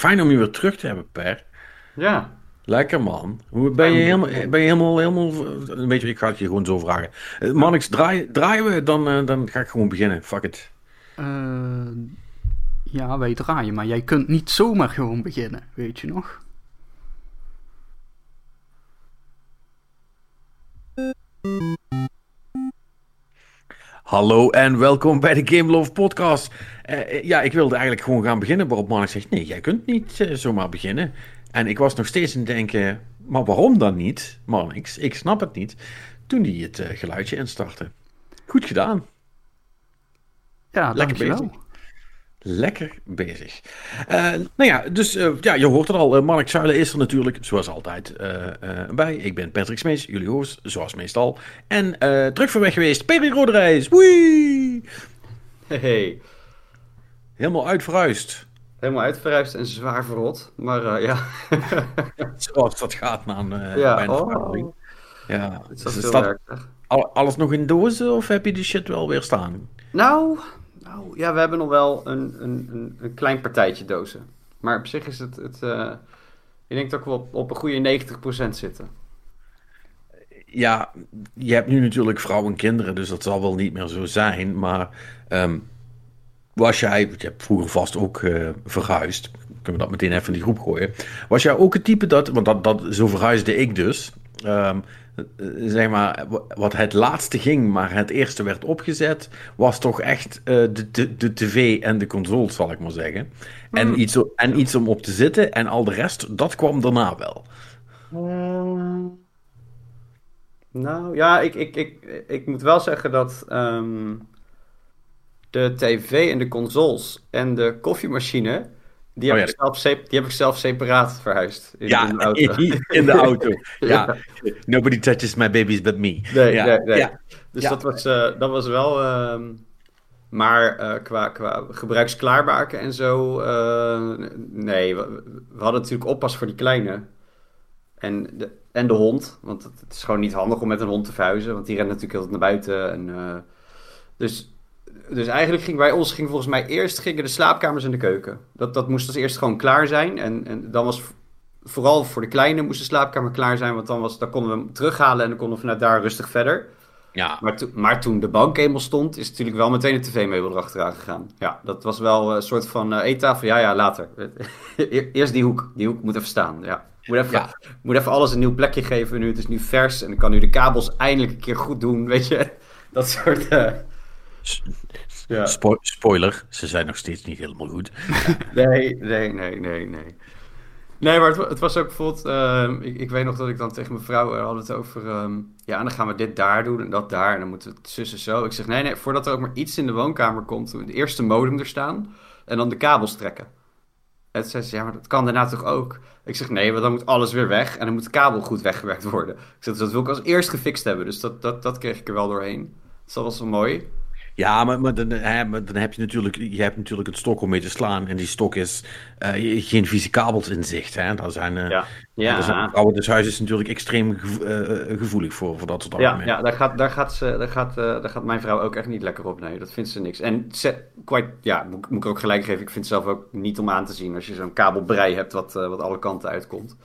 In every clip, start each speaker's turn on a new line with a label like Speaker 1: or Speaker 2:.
Speaker 1: Fijn om je weer terug te hebben, Per.
Speaker 2: Ja.
Speaker 1: Lekker man. Hoe, ben, je helemaal, ben je helemaal, helemaal... Weet je, ik ga het je gewoon zo vragen. Eh, Mannix, draai, draaien we? Dan, eh, dan ga ik gewoon beginnen. Fuck it.
Speaker 3: Eh, ja, wij draaien, maar jij kunt niet zomaar gewoon beginnen, weet je nog?
Speaker 1: Hallo en welkom bij de Game Love podcast. Eh, ja, ik wilde eigenlijk gewoon gaan beginnen, waarop Mannix zegt... Nee, jij kunt niet eh, zomaar beginnen. En ik was nog steeds aan het denken... Maar waarom dan niet, Mannix? Ik snap het niet. Toen hij het eh, geluidje instartte. Goed gedaan.
Speaker 3: Ja,
Speaker 1: Lekker
Speaker 3: dankjewel.
Speaker 1: bezig. Lekker bezig. Eh, nou ja, dus eh, ja, je hoort het al. Uh, Mark Zuilen is er natuurlijk, zoals altijd, eh, eh, bij. Ik ben Patrick Smees, jullie host, zoals meestal. En eh, terug van weg geweest, Peter Roderijs. Woei!
Speaker 2: Hey.
Speaker 1: Helemaal uitverhuisd.
Speaker 2: Helemaal uitverhuisd en zwaar verrot. Maar eh, ja.
Speaker 1: Zoals dat gaat na een, eh,
Speaker 2: ja.
Speaker 1: bij een
Speaker 2: Oh.
Speaker 1: vergadering. Ja.
Speaker 2: Het is
Speaker 1: Dus dat alles nog in dozen of heb je die shit wel weer staan?
Speaker 2: Nou, nou, ja, we hebben nog wel een, een, een, een klein partijtje dozen. Maar op zich is het... het eh, ik denk dat we op, op een goede 90% zitten.
Speaker 1: Ja, je hebt nu natuurlijk vrouwen en kinderen, dus dat zal wel niet meer zo zijn. Maar ehm, was jij, je hebt vroeger vast ook eh, verhuisd, kunnen we dat meteen even in die groep gooien. Was jij ook het type dat, want dat, dat, zo verhuisde ik dus, eh, zeg maar, wat het laatste ging, maar het eerste werd opgezet, was toch echt eh, de, de, de tv en de console, zal ik maar zeggen. En, iets, o- en iets om op te zitten en al de rest, dat kwam daarna wel.
Speaker 2: Nou ja, ik, ik, ik, ik moet wel zeggen dat ehm, de tv en de consoles en de koffiemachine, die,
Speaker 1: Oh
Speaker 2: heb,
Speaker 1: ja,
Speaker 2: ik zelf, die heb ik zelf separaat verhuisd in,
Speaker 1: Ja,
Speaker 2: in de auto.
Speaker 1: in de auto. Ja. Nobody touches my babies but me.
Speaker 2: Nee,
Speaker 1: ja.
Speaker 2: nee. Dus dat, was, eh, dat was wel. ehm, maar eh, qua, qua gebruiksklaarmaken en zo. eh, nee, we, we hadden natuurlijk oppas voor die kleine. En de, en de hond. Want het, is gewoon niet handig om met een hond te verhuizen. Want die rent natuurlijk heel naar buiten. En, dus, dus eigenlijk ging bij ons ging volgens mij eerst gingen de slaapkamers en de keuken. Dat, dat moest als eerst gewoon klaar zijn. En, en dan was vooral voor de kleine moest de slaapkamer klaar zijn. Want dan, was, dan konden we hem terughalen en dan konden we vanuit daar rustig verder.
Speaker 1: Ja.
Speaker 2: Maar, to- maar toen de bank eenmaal stond, is natuurlijk wel meteen een tv-meubel erachteraan gegaan. Ja, dat was wel een soort van eh, eettafel. Ja, ja, later. E- Eerst die hoek. Die hoek moet even staan. Ja. Moet even,
Speaker 1: Ja.
Speaker 2: moet even alles een nieuw plekje geven. Nu, het is nu vers en ik kan nu de kabels eindelijk een keer goed doen. Weet je, dat soort... eh, ja.
Speaker 1: Spo- spoiler, ze zijn nog steeds niet helemaal goed.
Speaker 2: Nee, nee, nee, nee, nee. Nee, maar het, wa- het was ook bijvoorbeeld... ehm, ik, ik weet nog dat ik dan tegen mijn vrouw uh, had het over... ehm, ja, en dan gaan we dit daar doen en dat daar. En dan moeten we het zussen zo. Ik zeg, nee, nee, voordat er ook maar iets in de woonkamer komt... de eerste modem er staan en dan de kabels trekken. En toen zei ze, ja, maar dat kan daarna toch ook? Ik zeg, nee, want dan moet alles weer weg... en dan moet de kabel goed weggewerkt worden. Ik zeg, dus dat wil ik als eerst gefixt hebben. Dus dat, dat, dat kreeg ik er wel doorheen. Dus dat was wel mooi.
Speaker 1: Ja, maar, maar, dan, hè, maar dan heb je natuurlijk, je hebt natuurlijk een stok om mee te slaan. En die stok is eh, geen vieze kabels in zicht. Hè? Daar zijn, eh,
Speaker 2: Ja.
Speaker 1: daar zijn vrouwen des huizes natuurlijk extreem gevo- eh, gevoelig voor, voor dat soort
Speaker 2: Ja,
Speaker 1: argumenten.
Speaker 2: ja daar, gaat, daar, gaat ze, daar, gaat, daar gaat mijn vrouw ook echt niet lekker op. Nee, dat vindt ze niks. En ze, quite, ja, moet, moet ik ook gelijk geven. Ik vind het zelf ook niet om aan te zien als je zo'n kabelbrei hebt wat, wat alle kanten uitkomt.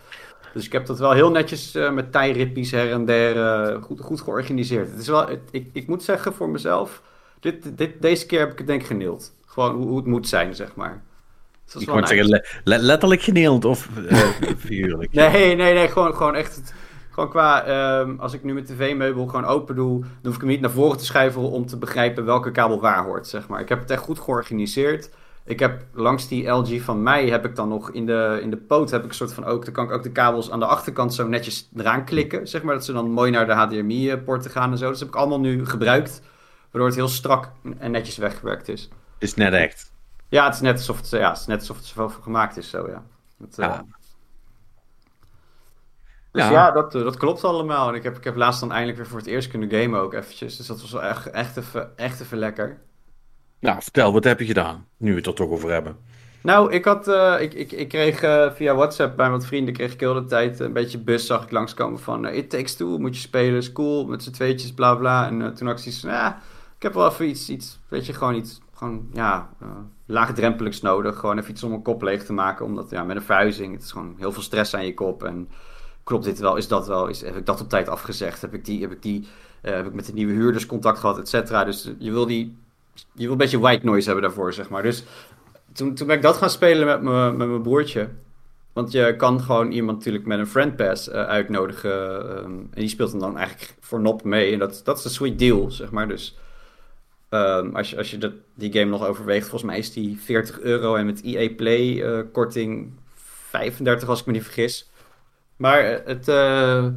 Speaker 2: Dus ik heb dat wel heel netjes met tijrippies her en der goed, goed georganiseerd. Het is wel, het- ik, ik moet zeggen voor mezelf, dit, dit, deze keer heb ik het denk ik geneeld. Gewoon hoe, hoe het moet zijn, zeg maar. Dus
Speaker 1: Ik
Speaker 2: nice.
Speaker 1: zeggen, le- le- letterlijk geneeld of eh, figuurlijk.
Speaker 2: Nee, nee, nee, gewoon, gewoon echt. het- Gewoon qua, ehm, als ik nu mijn tv-meubel gewoon open doe, dan hoef ik hem niet naar voren te schuiven om te begrijpen welke kabel waar hoort, zeg maar. Ik heb het echt goed georganiseerd. Ik heb langs die LG van mij heb ik dan nog in de, in de poot heb ik een soort van ook, dan kan ik ook de kabels aan de achterkant zo netjes eraan klikken, zeg maar, dat ze dan mooi naar de HDMI-poorten gaan en zo. Dus dat heb ik allemaal nu gebruikt, waardoor het heel strak en netjes weggewerkt is.
Speaker 1: Is net echt.
Speaker 2: Ja, het is net alsof het, ja, het, is net alsof het zoveel voor gemaakt is, zo ja. Dat, eh. Dus
Speaker 1: Ja.
Speaker 2: ja, dat, eh, dat klopt allemaal. En ik heb, ik heb laatst dan eindelijk weer voor het eerst kunnen gamen ook eventjes. Dus dat was wel echt, echt, even, echt even lekker.
Speaker 1: Nou, vertel, wat heb je gedaan? Nu we het er toch over hebben.
Speaker 2: Nou, ik, had, eh, ik, ik, ik kreeg via WhatsApp bij wat vrienden kreeg ik heel de tijd een beetje bus zag ik langskomen van eh, It Takes Two, moet je spelen, is cool, met z'n tweetjes, bla bla. En toen had ik zoiets van, ja, ik heb wel even iets, iets, weet je, gewoon iets, gewoon, ja, uh, laagdrempeligs nodig. Gewoon even iets om mijn kop leeg te maken. Omdat, ja, met een verhuizing, het is gewoon heel veel stress aan je kop. En klopt dit wel? Is dat wel? Is, heb ik dat op tijd afgezegd? Heb ik die, heb ik die, uh, heb ik met de nieuwe huurders contact gehad, et cetera? Dus je wil die, je wil een beetje white noise hebben daarvoor, zeg maar. Dus toen, toen ben ik dat gaan spelen met, me, met mijn broertje. Want je kan gewoon iemand natuurlijk met een friend pass uh, uitnodigen. Um, en die speelt hem dan eigenlijk voor nop mee. En dat, dat is een sweet deal, zeg maar. Dus um, als je, als je dat, die game nog overweegt, volgens mij is die 40 euro. En met EA Play uh, korting 35 als ik me niet vergis. Maar het, uh,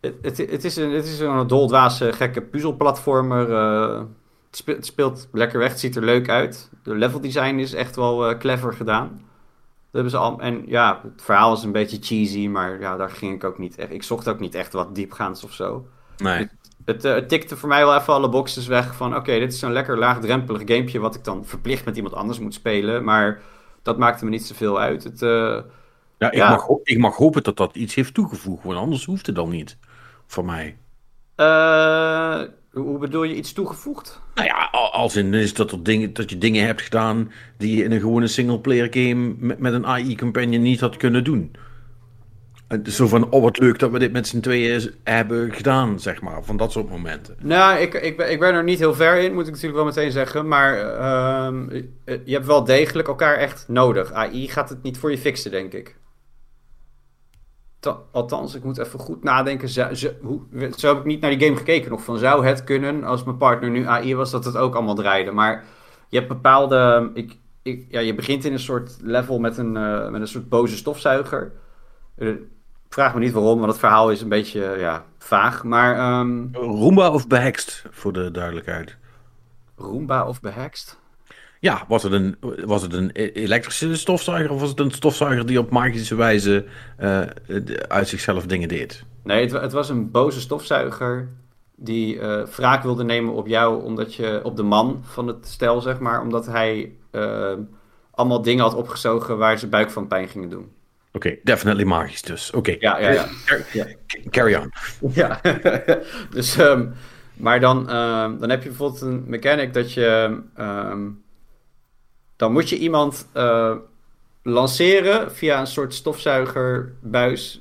Speaker 2: het, het, het, is een, het is een gekke puzzelplatformer. Het speelt, het, speelt, lekker weg, het ziet er leuk uit. De level design is echt wel clever gedaan hebben ze al. En ja, het verhaal is een beetje cheesy, maar ja, daar ging ik ook niet echt. Ik zocht ook niet echt wat diepgaands of zo.
Speaker 1: Nee.
Speaker 2: Het, het, uh, het tikte voor mij wel even alle boxes weg van: oké, dit is zo'n lekker laagdrempelig gamepje wat ik dan verplicht met iemand anders moet spelen. Maar dat maakte me niet zoveel uit. Het, uh,
Speaker 1: ja, ik, ja. Mag, ik mag hopen dat dat iets heeft toegevoegd, want anders hoeft het dan niet. Voor mij.
Speaker 2: Uh, hoe bedoel je iets toegevoegd?
Speaker 1: Nou ja, als in is dat, er dingen, dat je dingen hebt gedaan die je in een gewone singleplayer game met, met een AI-companion niet had kunnen doen. Zo van, oh wat leuk dat we dit met z'n tweeën hebben gedaan, zeg maar. Van dat soort momenten.
Speaker 2: Nou, ik, ik, ben, ik ben er niet heel ver in, moet ik natuurlijk wel meteen zeggen. Maar uh, je hebt wel degelijk elkaar echt nodig. AI gaat het niet voor je fixen, denk ik. Althans, ik moet even goed nadenken. Zo, hoe, heb ik niet naar die game gekeken nog. Van zou het kunnen, als mijn partner nu AI was, dat het ook allemaal draaide. Maar je hebt bepaalde. Ik, ik, ja, je begint in een soort level met een, uh, met een soort boze stofzuiger. Uh, vraag me niet waarom, want het verhaal is een beetje ja, vaag. Maar. Um...
Speaker 1: Roomba of behekst, voor de duidelijkheid.
Speaker 2: Roomba of behekst?
Speaker 1: Ja, was het, een, was het een elektrische stofzuiger of was het een stofzuiger die op magische wijze uh, uit zichzelf dingen deed?
Speaker 2: Nee, het, het was een boze stofzuiger die uh, wraak wilde nemen op jou, omdat je op de man van het stel, zeg maar, omdat hij uh, allemaal dingen had opgezogen waar ze buik van pijn gingen doen.
Speaker 1: Oké, okay, definitely magisch dus. Oké, okay.
Speaker 2: ja, ja, ja.
Speaker 1: ja. Carry on.
Speaker 2: Ja, dus, um, maar dan, um, dan heb je bijvoorbeeld een mechanic dat je. Um, dan moet je iemand uh, lanceren via een soort stofzuigerbuis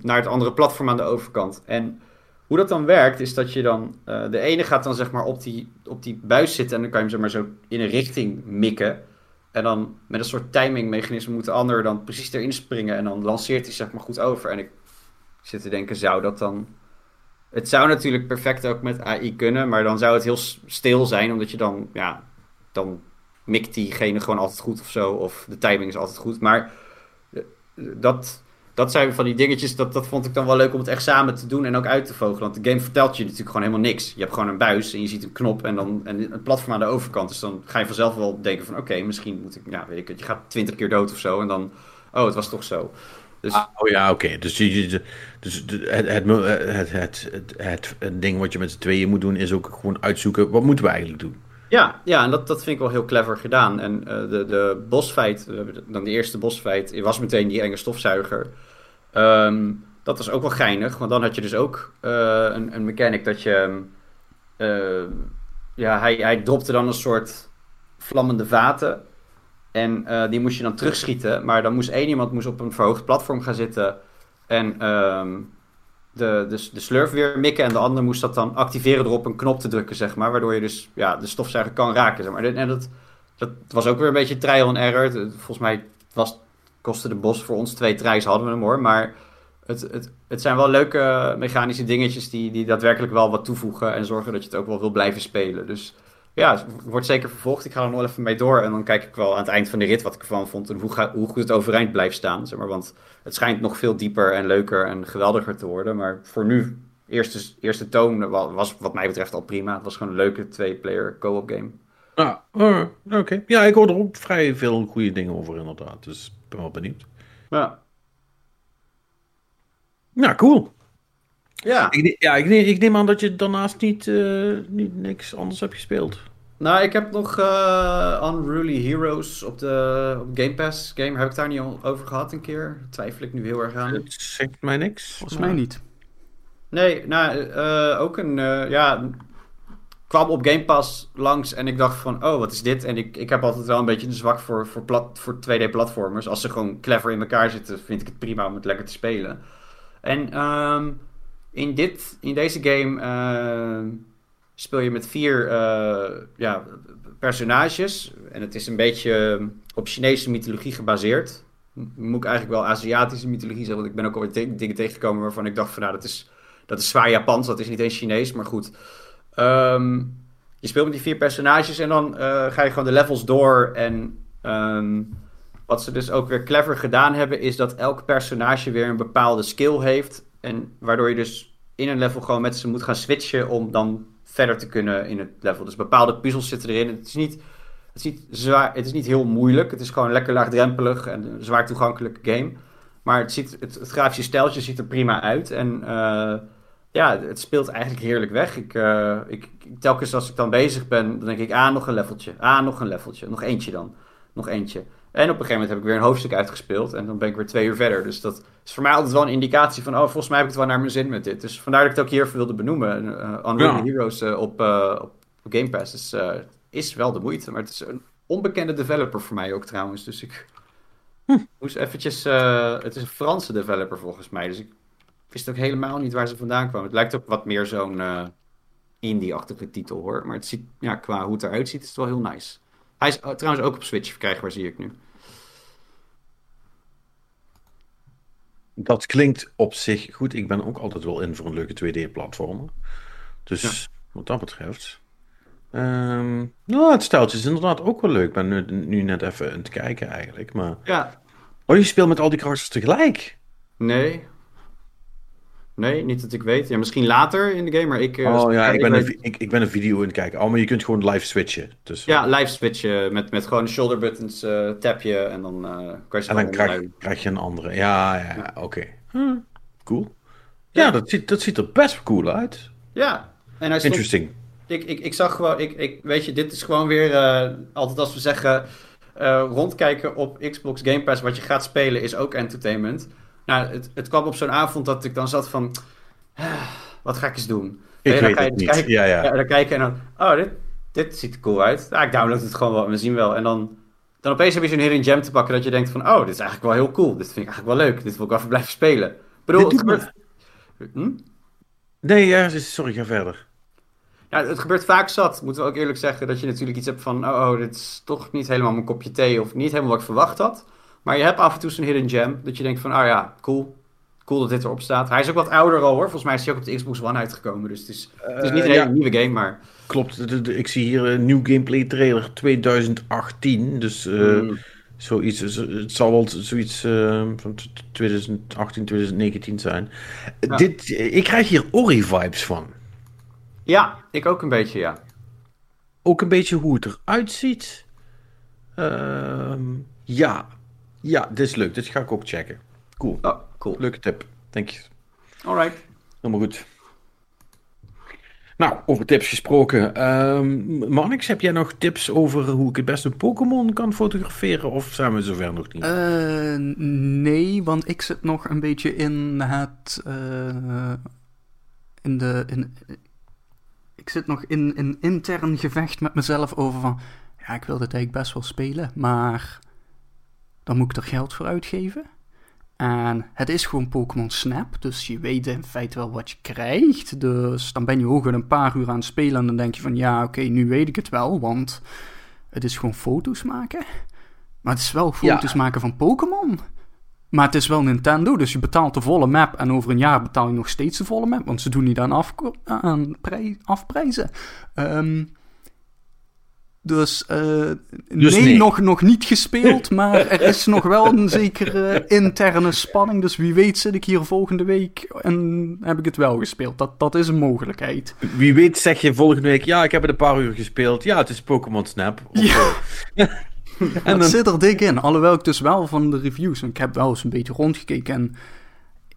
Speaker 2: naar het andere platform aan de overkant. En hoe dat dan werkt, is dat je dan. Uh, de ene gaat dan zeg maar op die, op die buis zitten en dan kan je hem zeg maar zo in een richting mikken. En dan met een soort timingmechanisme moet de ander dan precies erin springen en dan lanceert hij zeg maar goed over. En ik zit te denken, zou dat dan. Het zou natuurlijk perfect ook met AI kunnen, maar dan zou het heel stil zijn, omdat je dan, ja, dan mikt diegene gewoon altijd goed of zo. Of de timing is altijd goed. Maar eh, dat, dat zijn van die dingetjes, dat, dat vond ik dan wel leuk om het echt samen te doen en ook uit te vogelen. Want de game vertelt je natuurlijk gewoon helemaal niks. Je hebt gewoon een buis en je ziet een knop en dan en een platform aan de overkant. Dus dan ga je vanzelf wel denken van oké, okay, misschien moet ik, ja weet ik het, je gaat twintig keer dood of zo. En dan, oh het was toch zo.
Speaker 1: Dus... Ah, oh ja, oké. Okay. Dus, dus het, het, het, het, het, het, ding wat je met z'n tweeën moet doen is ook gewoon uitzoeken, wat moeten we eigenlijk doen?
Speaker 2: Ja, ja en dat, dat vind ik wel heel clever gedaan. En uh, de, de bosfight, dan de eerste bosfight, was meteen die enge stofzuiger. Um, dat was ook wel geinig, want dan had je dus ook uh, een, een mechanic dat je... Uh, ja, hij, hij dropte dan een soort vlammende vaten. En die moest je dan terugschieten. Maar dan moest één iemand moest op een verhoogd platform gaan zitten. En um, de, de, de slurf weer mikken. En de ander moest dat dan activeren door op een knop te drukken, zeg maar. Waardoor je dus ja, de stofzuiger kan raken. Zeg maar. En dat, dat was ook weer een beetje trial and error. Volgens mij was, kostte de bos voor ons twee tries, hadden we hem hoor. Maar het, het, het zijn wel leuke mechanische dingetjes die, die daadwerkelijk wel wat toevoegen. En zorgen dat je het ook wel wil blijven spelen. Dus ja, het wordt zeker vervolgd. Ik ga er nog even mee door. En dan kijk ik wel aan het eind van de rit wat ik ervan vond. En hoe, ga, hoe goed het overeind blijft staan. Zeg maar. Want het schijnt nog veel dieper en leuker en geweldiger te worden. Maar voor nu, eerste, eerste toon was wat mij betreft al prima. Het was gewoon een leuke twee-player co-op game.
Speaker 1: Ah, uh, oké. Ja, ik hoor er ook vrij veel goede dingen over inderdaad. Dus ik ben wel benieuwd.
Speaker 2: Ja.
Speaker 1: Nou, cool.
Speaker 2: Ja.
Speaker 1: Ik, ja, ik, neem, ik neem aan dat je daarnaast niet, uh, niet niks anders hebt gespeeld.
Speaker 2: Nou, ik heb nog uh, Unruly Heroes op de op Game Pass game. Heb ik daar niet over gehad een keer? Twijfel ik nu heel erg aan.
Speaker 1: Het zegt mij niks.
Speaker 3: Volgens mij niet.
Speaker 2: Nee, nou, uh, ook een, uh, ja, kwam op Game Pass langs en ik dacht van, oh, wat is dit? En ik, ik heb altijd wel een beetje een zwak voor, voor, plat, voor 2D-platformers. Als ze gewoon clever in elkaar zitten, vind ik het prima om het lekker te spelen. En ehm, in, dit, in deze game ehm, speel je met vier eh, ja, personages. En het is een beetje ehm, op Chinese mythologie gebaseerd. Moet ik eigenlijk wel Aziatische mythologie zeggen, want ik ben ook alweer dingen tegengekomen waarvan ik dacht van, nou, dat is, dat is zwaar Japans, dat is niet eens Chinees, maar goed. Ehm, je speelt met die vier personages en dan eh, ga je gewoon de levels door. En ehm, wat ze dus ook weer clever gedaan hebben, is dat elk personage weer een bepaalde skill heeft. En waardoor je dus in een level gewoon met ze moet gaan switchen om dan verder te kunnen in het level. Dus bepaalde puzzels zitten erin. Het is niet, het is niet, zwaar, het is niet heel moeilijk. Het is gewoon lekker laagdrempelig en een zwaar toegankelijke game. Maar het, ziet, het, grafische stijltje ziet er prima uit. En eh, ja, het speelt eigenlijk heerlijk weg. Ik, eh, ik, telkens als ik dan bezig ben, dan denk ik, ah, nog een leveltje. Ah, nog een leveltje. Nog eentje dan. Nog eentje. En op een gegeven moment heb ik weer een hoofdstuk uitgespeeld. En dan ben ik weer twee uur verder. Dus dat is voor mij altijd wel een indicatie van... oh, volgens mij heb ik het wel naar mijn zin met dit. Dus vandaar dat ik het ook hier even wilde benoemen. Uh, Unreal
Speaker 1: Ja.
Speaker 2: Heroes eh, op, op Game Pass is, eh, is wel de moeite. Maar het is een onbekende developer voor mij ook trouwens. Dus ik moest eventjes... het is een Franse developer volgens mij. Dus ik wist ook helemaal niet waar ze vandaan kwamen. Het lijkt ook wat meer zo'n eh, indie-achtige titel hoor. Maar het ziet, ja, qua hoe het eruit ziet, is het wel heel nice. Hij is eh, trouwens ook op Switch verkrijgbaar, zie ik nu.
Speaker 1: Dat klinkt op zich goed. Ik ben ook altijd wel in voor een leuke 2D-platformer. Dus wat dat betreft. ehm, nou, het steltje is inderdaad ook wel leuk. Ik ben nu, nu net even aan het kijken eigenlijk. Maar.
Speaker 2: Ja,
Speaker 1: Oh, je speelt met al die karakters tegelijk.
Speaker 2: nee. Nee, niet dat ik weet. Ja, misschien later in de game, maar ik... eh,
Speaker 1: oh ja, ik ben,
Speaker 2: weet-
Speaker 1: een, ik, ik ben een video aan het kijken. Oh, maar je kunt gewoon live switchen. Dus,
Speaker 2: Ja, live switchen met, met gewoon de shoulder buttons eh, tap je en dan eh, kan je ze
Speaker 1: En dan krijg, krijg je een andere. Ja, ja, ja, oké. Hm, cool. Ja, dat, ziet, dat ziet er best cool uit.
Speaker 2: Ja, en hij
Speaker 1: Interesting.
Speaker 2: ik, ik, ik zag gewoon, ik, ik, weet je, dit is gewoon weer, eh, altijd als we zeggen, eh, rondkijken op Xbox Game Pass, wat je gaat spelen is ook entertainment. Nou, het, het kwam op zo'n avond dat ik dan zat van, ah, wat ga ik eens doen?
Speaker 1: Ik
Speaker 2: dan
Speaker 1: weet het
Speaker 2: dus
Speaker 1: niet.
Speaker 2: kijken-
Speaker 1: ja, ja.
Speaker 2: Dan kijken en dan, oh, dit, dit ziet er cool uit. Ja, ik download het gewoon wel we zien wel. En dan, dan opeens heb je zo'n hidden gem te pakken dat je denkt van, oh, dit is eigenlijk wel heel cool. Dit vind ik eigenlijk wel leuk. Dit wil ik even blijven spelen. Ik bedoel,
Speaker 1: Dit
Speaker 2: het gebeurt... Hm?
Speaker 1: Nee, ja, sorry, ga verder.
Speaker 2: Ja, het gebeurt vaak zat, moeten we ook eerlijk zeggen, dat je natuurlijk iets hebt van, oh, oh, dit is toch niet helemaal mijn kopje thee of niet helemaal wat ik verwacht had. Maar je hebt af en toe zo'n hidden gem, dat je denkt van, oh ja, cool. Cool dat dit erop staat. Hij is ook wat ouder al hoor, volgens mij is hij ook op de Xbox One uitgekomen, dus het is, het is niet een
Speaker 1: Eh,
Speaker 2: hele
Speaker 1: ja.
Speaker 2: nieuwe game, maar...
Speaker 1: Klopt, ik zie hier een nieuw gameplay trailer 2018. Dus eh,
Speaker 2: Mm,
Speaker 1: zoiets, zo- het zal wel zoiets eh, van t- t- 2018, 2019 zijn.
Speaker 2: Ja.
Speaker 1: Dit, ik krijg hier Ori-vibes van.
Speaker 2: Ja, ik ook een beetje, ja.
Speaker 1: Ook een beetje hoe het eruit ziet. Ehm, ja. Ja, dit is leuk. Dit ga ik ook checken. Cool.
Speaker 2: Oh, cool.
Speaker 1: Leuke tip. Denk je.
Speaker 2: Alright.
Speaker 1: Helemaal goed. Nou, over tips gesproken. Ehm Marnix, heb jij nog tips over hoe ik het best een Pokémon kan fotograferen? Of zijn we zover nog niet?
Speaker 3: Eh, nee, want ik zit nog een beetje in het. eh, in de. In, ik zit nog in een intern gevecht met mezelf over van. Ja, ik wil dit eigenlijk best wel spelen, maar. Dan moet ik er geld voor uitgeven. En het is gewoon Pokémon Snap, dus je weet in feite wel wat je krijgt. Dus dan ben je ook een paar uur aan het spelen en dan denk je van ja, oké, nu weet ik het wel, want het is gewoon foto's maken. Maar het is wel foto's
Speaker 1: Ja.
Speaker 3: maken van Pokémon. Maar het is wel Nintendo, dus je betaalt de volle map en over een jaar betaal je nog steeds de volle map, want ze doen niet aan, afprijzen. Ehm, dus, eh,
Speaker 1: Dus
Speaker 3: nee,
Speaker 1: nee.
Speaker 3: Nog, nog niet gespeeld, maar er is nog wel een zekere interne spanning. Dus wie weet zit ik hier volgende week en heb ik het wel gespeeld. Dat, dat is een mogelijkheid.
Speaker 1: Wie weet zeg je volgende week, ja, ik heb het een paar uur gespeeld. Ja, het is Pokémon Snap. Of,
Speaker 3: Ja.
Speaker 1: eh,
Speaker 3: En
Speaker 1: en
Speaker 3: het
Speaker 1: dan,
Speaker 3: zit er dik in. Alhoewel ik dus wel van de reviews, want ik heb wel eens een beetje rondgekeken en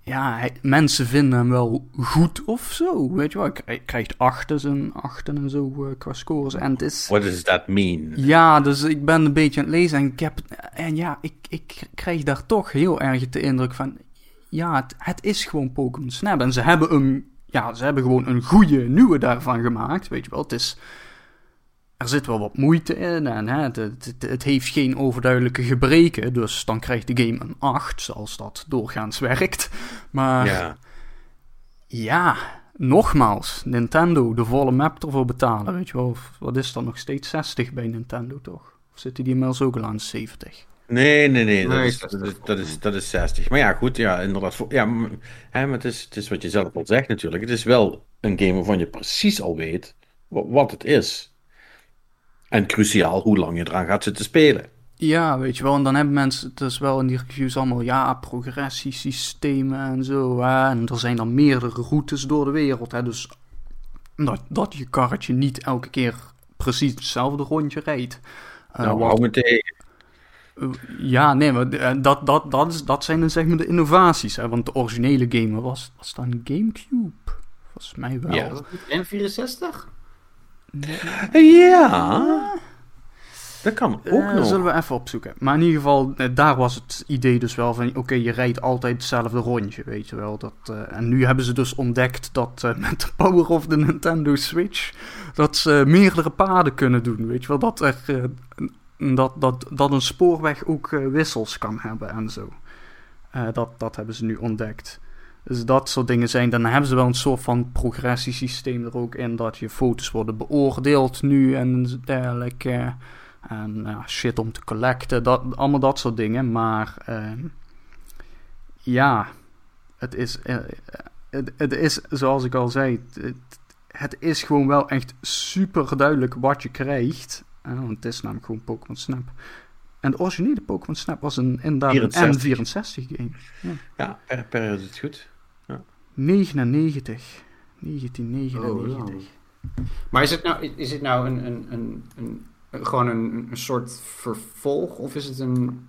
Speaker 3: ja, hij- mensen vinden hem wel goed of zo. Weet je wel, hij krijgt- achten en achten en zo eh, qua scores. En het is...
Speaker 1: what does that mean?
Speaker 3: Ja, dus ik ben een beetje aan het lezen en ik heb... En ja, ik, ik krijg daar toch heel erg de indruk van... Ja, het, het is gewoon Pokémon Snap. En ze hebben hem ja, ze hebben gewoon een goede nieuwe daarvan gemaakt, weet je wel. Het is, er zit wel wat moeite in en hè, het, het, het, heeft geen overduidelijke gebreken, dus dan krijgt de game een 8, zoals dat doorgaans werkt. Maar ja, ja nogmaals, Nintendo, de volle map ervoor betalen, weet je wel. Wat is dat nog steeds 60 bij Nintendo, toch? Of zitten die inmiddels ook al aan 70?
Speaker 1: Nee, nee, nee, dat, is, dat, is, dat, is, dat is 60. Maar ja, goed, ja, inderdaad. Ja, hè, maar het, is, het is wat je zelf al zegt natuurlijk. Het is wel een game waarvan je precies al weet wat het is. En cruciaal hoe lang je eraan gaat zitten spelen.
Speaker 3: Ja, weet je wel. En dan hebben mensen dus wel in die reviews allemaal, ja, progressiesystemen en zo. Hè? En er zijn dan meerdere routes door de wereld. Hè? Dus dat, dat je karretje niet elke keer precies hetzelfde rondje rijdt.
Speaker 1: Uh, nou, hou me tegen.
Speaker 3: Uh, ja, nee, maar uh, dat, dat, dat, is, dat zijn dan zeg maar de innovaties. Hè? Want de originele game was, was dan Gamecube. Volgens mij wel. Ja,
Speaker 2: N64?
Speaker 1: Ja. Dat kan ook uh, nog.
Speaker 3: Zullen we even opzoeken. Maar in ieder geval, eh, daar was het idee dus wel van... Oké, je rijdt altijd hetzelfde rondje, weet je wel. Dat, uh, en nu hebben ze dus ontdekt dat uh, met de power of de Nintendo Switch... dat ze meerdere paden kunnen doen, weet je wel. Dat, er, dat, dat, dat een spoorweg ook wissels kan hebben en zo. dat, dat hebben ze nu ontdekt. Dus dat soort dingen zijn. Dan hebben ze wel een soort van progressiesysteem er ook in. Dat je foto's worden beoordeeld nu en dergelijke. En uh, shit om te collecten. Dat, allemaal dat soort dingen. Maar uh, ja, het is, uh, het, het, is zoals ik al zei. Het, het, is gewoon wel echt super duidelijk wat je krijgt. want het is namelijk gewoon Pokémon Snap. En de originele Pokémon Snap was een, inderdaad een N64 game.
Speaker 1: Ja, ja per, per is het goed. Ja.
Speaker 3: 99. 1999. Oh,
Speaker 2: Maar is het nou, is het nou een, een, een, een gewoon een, een soort vervolg? Of is het een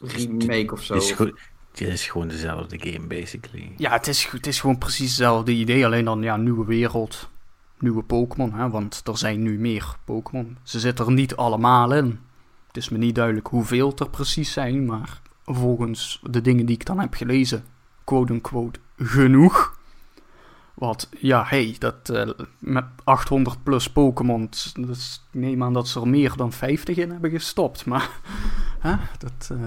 Speaker 2: remake of zo?
Speaker 1: Het is, goed, het is gewoon dezelfde game, basically.
Speaker 3: Ja, het is, het is gewoon precies hetzelfde idee. Alleen dan, ja, nieuwe wereld. Nieuwe Pokémon, hè, want er zijn nu meer Pokémon. Ze zitten er niet allemaal in. Het is me niet duidelijk hoeveel er precies zijn, maar volgens de dingen die ik dan heb gelezen, quote-unquote, genoeg. Wat, ja, hey, dat uh, met 800 plus Pokémon, dus ik neem aan dat ze er meer dan 50 in hebben gestopt. Maar, hè, dat... Uh...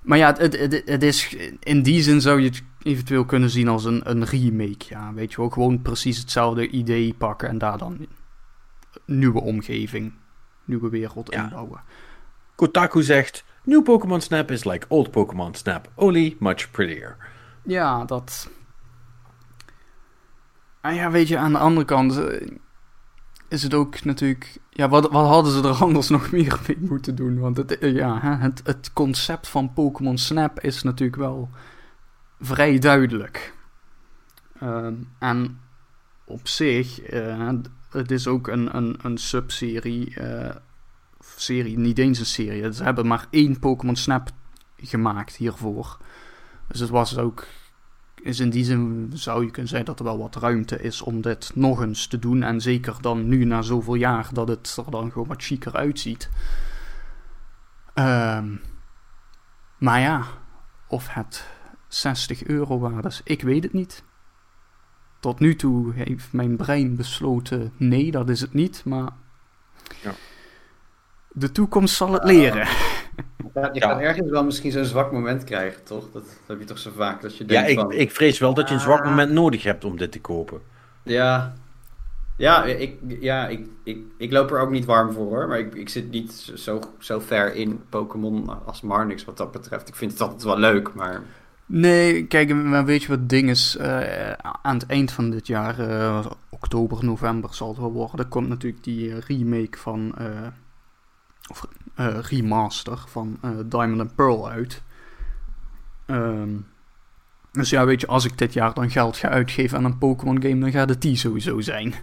Speaker 3: Maar ja, het, het, het, is, in die zin zou je het eventueel kunnen zien als een, een remake. Ja, weet je wel, gewoon precies hetzelfde idee pakken en daar dan nieuwe omgeving, nieuwe wereld ja. inbouwen.
Speaker 1: Kotaku zegt, New Pokémon Snap is like old Pokémon Snap, only much prettier.
Speaker 3: Ja, dat... Ah ja, weet je, aan de andere kant eh, is het ook natuurlijk... Ja, wat, wat hadden ze er anders nog meer mee moeten doen? Want het, eh, ja, het, het concept van Pokémon Snap is natuurlijk wel vrij duidelijk. Uh, en op zich, uh, het is ook een, een, een subserie, serie, niet eens een serie. Ze hebben maar één Pokémon Snap gemaakt hiervoor. Dus het was ook is in die zin zou je kunnen zeggen dat er wel wat ruimte is om dit nog eens te doen. En zeker dan nu na zoveel jaar dat het er dan gewoon wat chiquer uitziet. Um, maar ja, of het 60 euro waard is, ik weet het niet. Tot nu toe heeft mijn brein besloten: nee, dat is het niet. Maar ja. de toekomst zal het leren.
Speaker 2: Ja, je gaat ergens wel misschien zo'n zwak moment krijgen, toch? Dat, heb je toch zo vaak. Dat je denkt
Speaker 1: ja, ik, ik vrees wel dat je een zwak ah. moment nodig hebt om dit te kopen.
Speaker 2: Ja, ja, ik, ja ik, ik, ik loop er ook niet warm voor hoor. Maar ik, ik zit niet zo, zo ver in Pokémon als Marnix wat dat betreft. Ik vind het altijd wel leuk, maar...
Speaker 3: Nee, kijk, maar weet je wat het ding is? Uh, aan het eind van dit jaar, uh, oktober, november zal het wel worden, komt natuurlijk die remake van... Uh, of remaster van uh, Diamond and Pearl uit. Um, dus ja, weet je, als ik dit jaar dan geld ga uitgeven aan een Pokémon game, dan gaat het die sowieso zijn.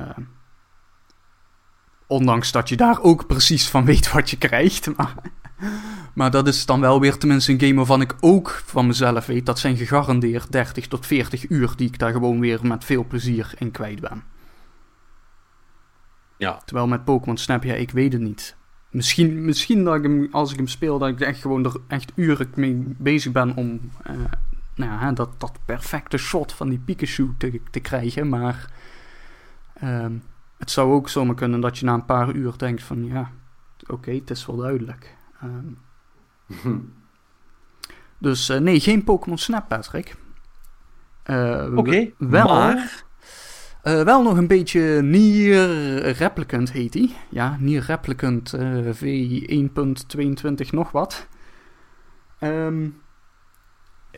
Speaker 3: Uh, ondanks dat je daar ook precies van weet wat je krijgt. Maar, maar dat is dan wel weer tenminste een game waarvan ik ook van mezelf weet. Dat zijn gegarandeerd 30 tot 40 uur die ik daar gewoon weer met veel plezier in kwijt ben. Ja. Terwijl met Pokémon Snap, ja, ik weet het niet. Misschien, misschien dat ik hem, als ik hem speel, dat ik echt gewoon er echt uren mee bezig ben om uh, nou ja, dat, dat perfecte shot van die Pikachu te, te krijgen. Maar ehm, het zou ook zomaar kunnen dat je na een paar uur denkt van ja, oké, het is wel duidelijk. Ehm, dus eh, nee, geen Pokémon Snap, Patrick. Uh,
Speaker 1: Oké,
Speaker 3: wel,
Speaker 1: maar...
Speaker 3: eh, wel nog een beetje Nier Replicant heet die. Ja, Nier Replicant eh, V1.22 nog wat.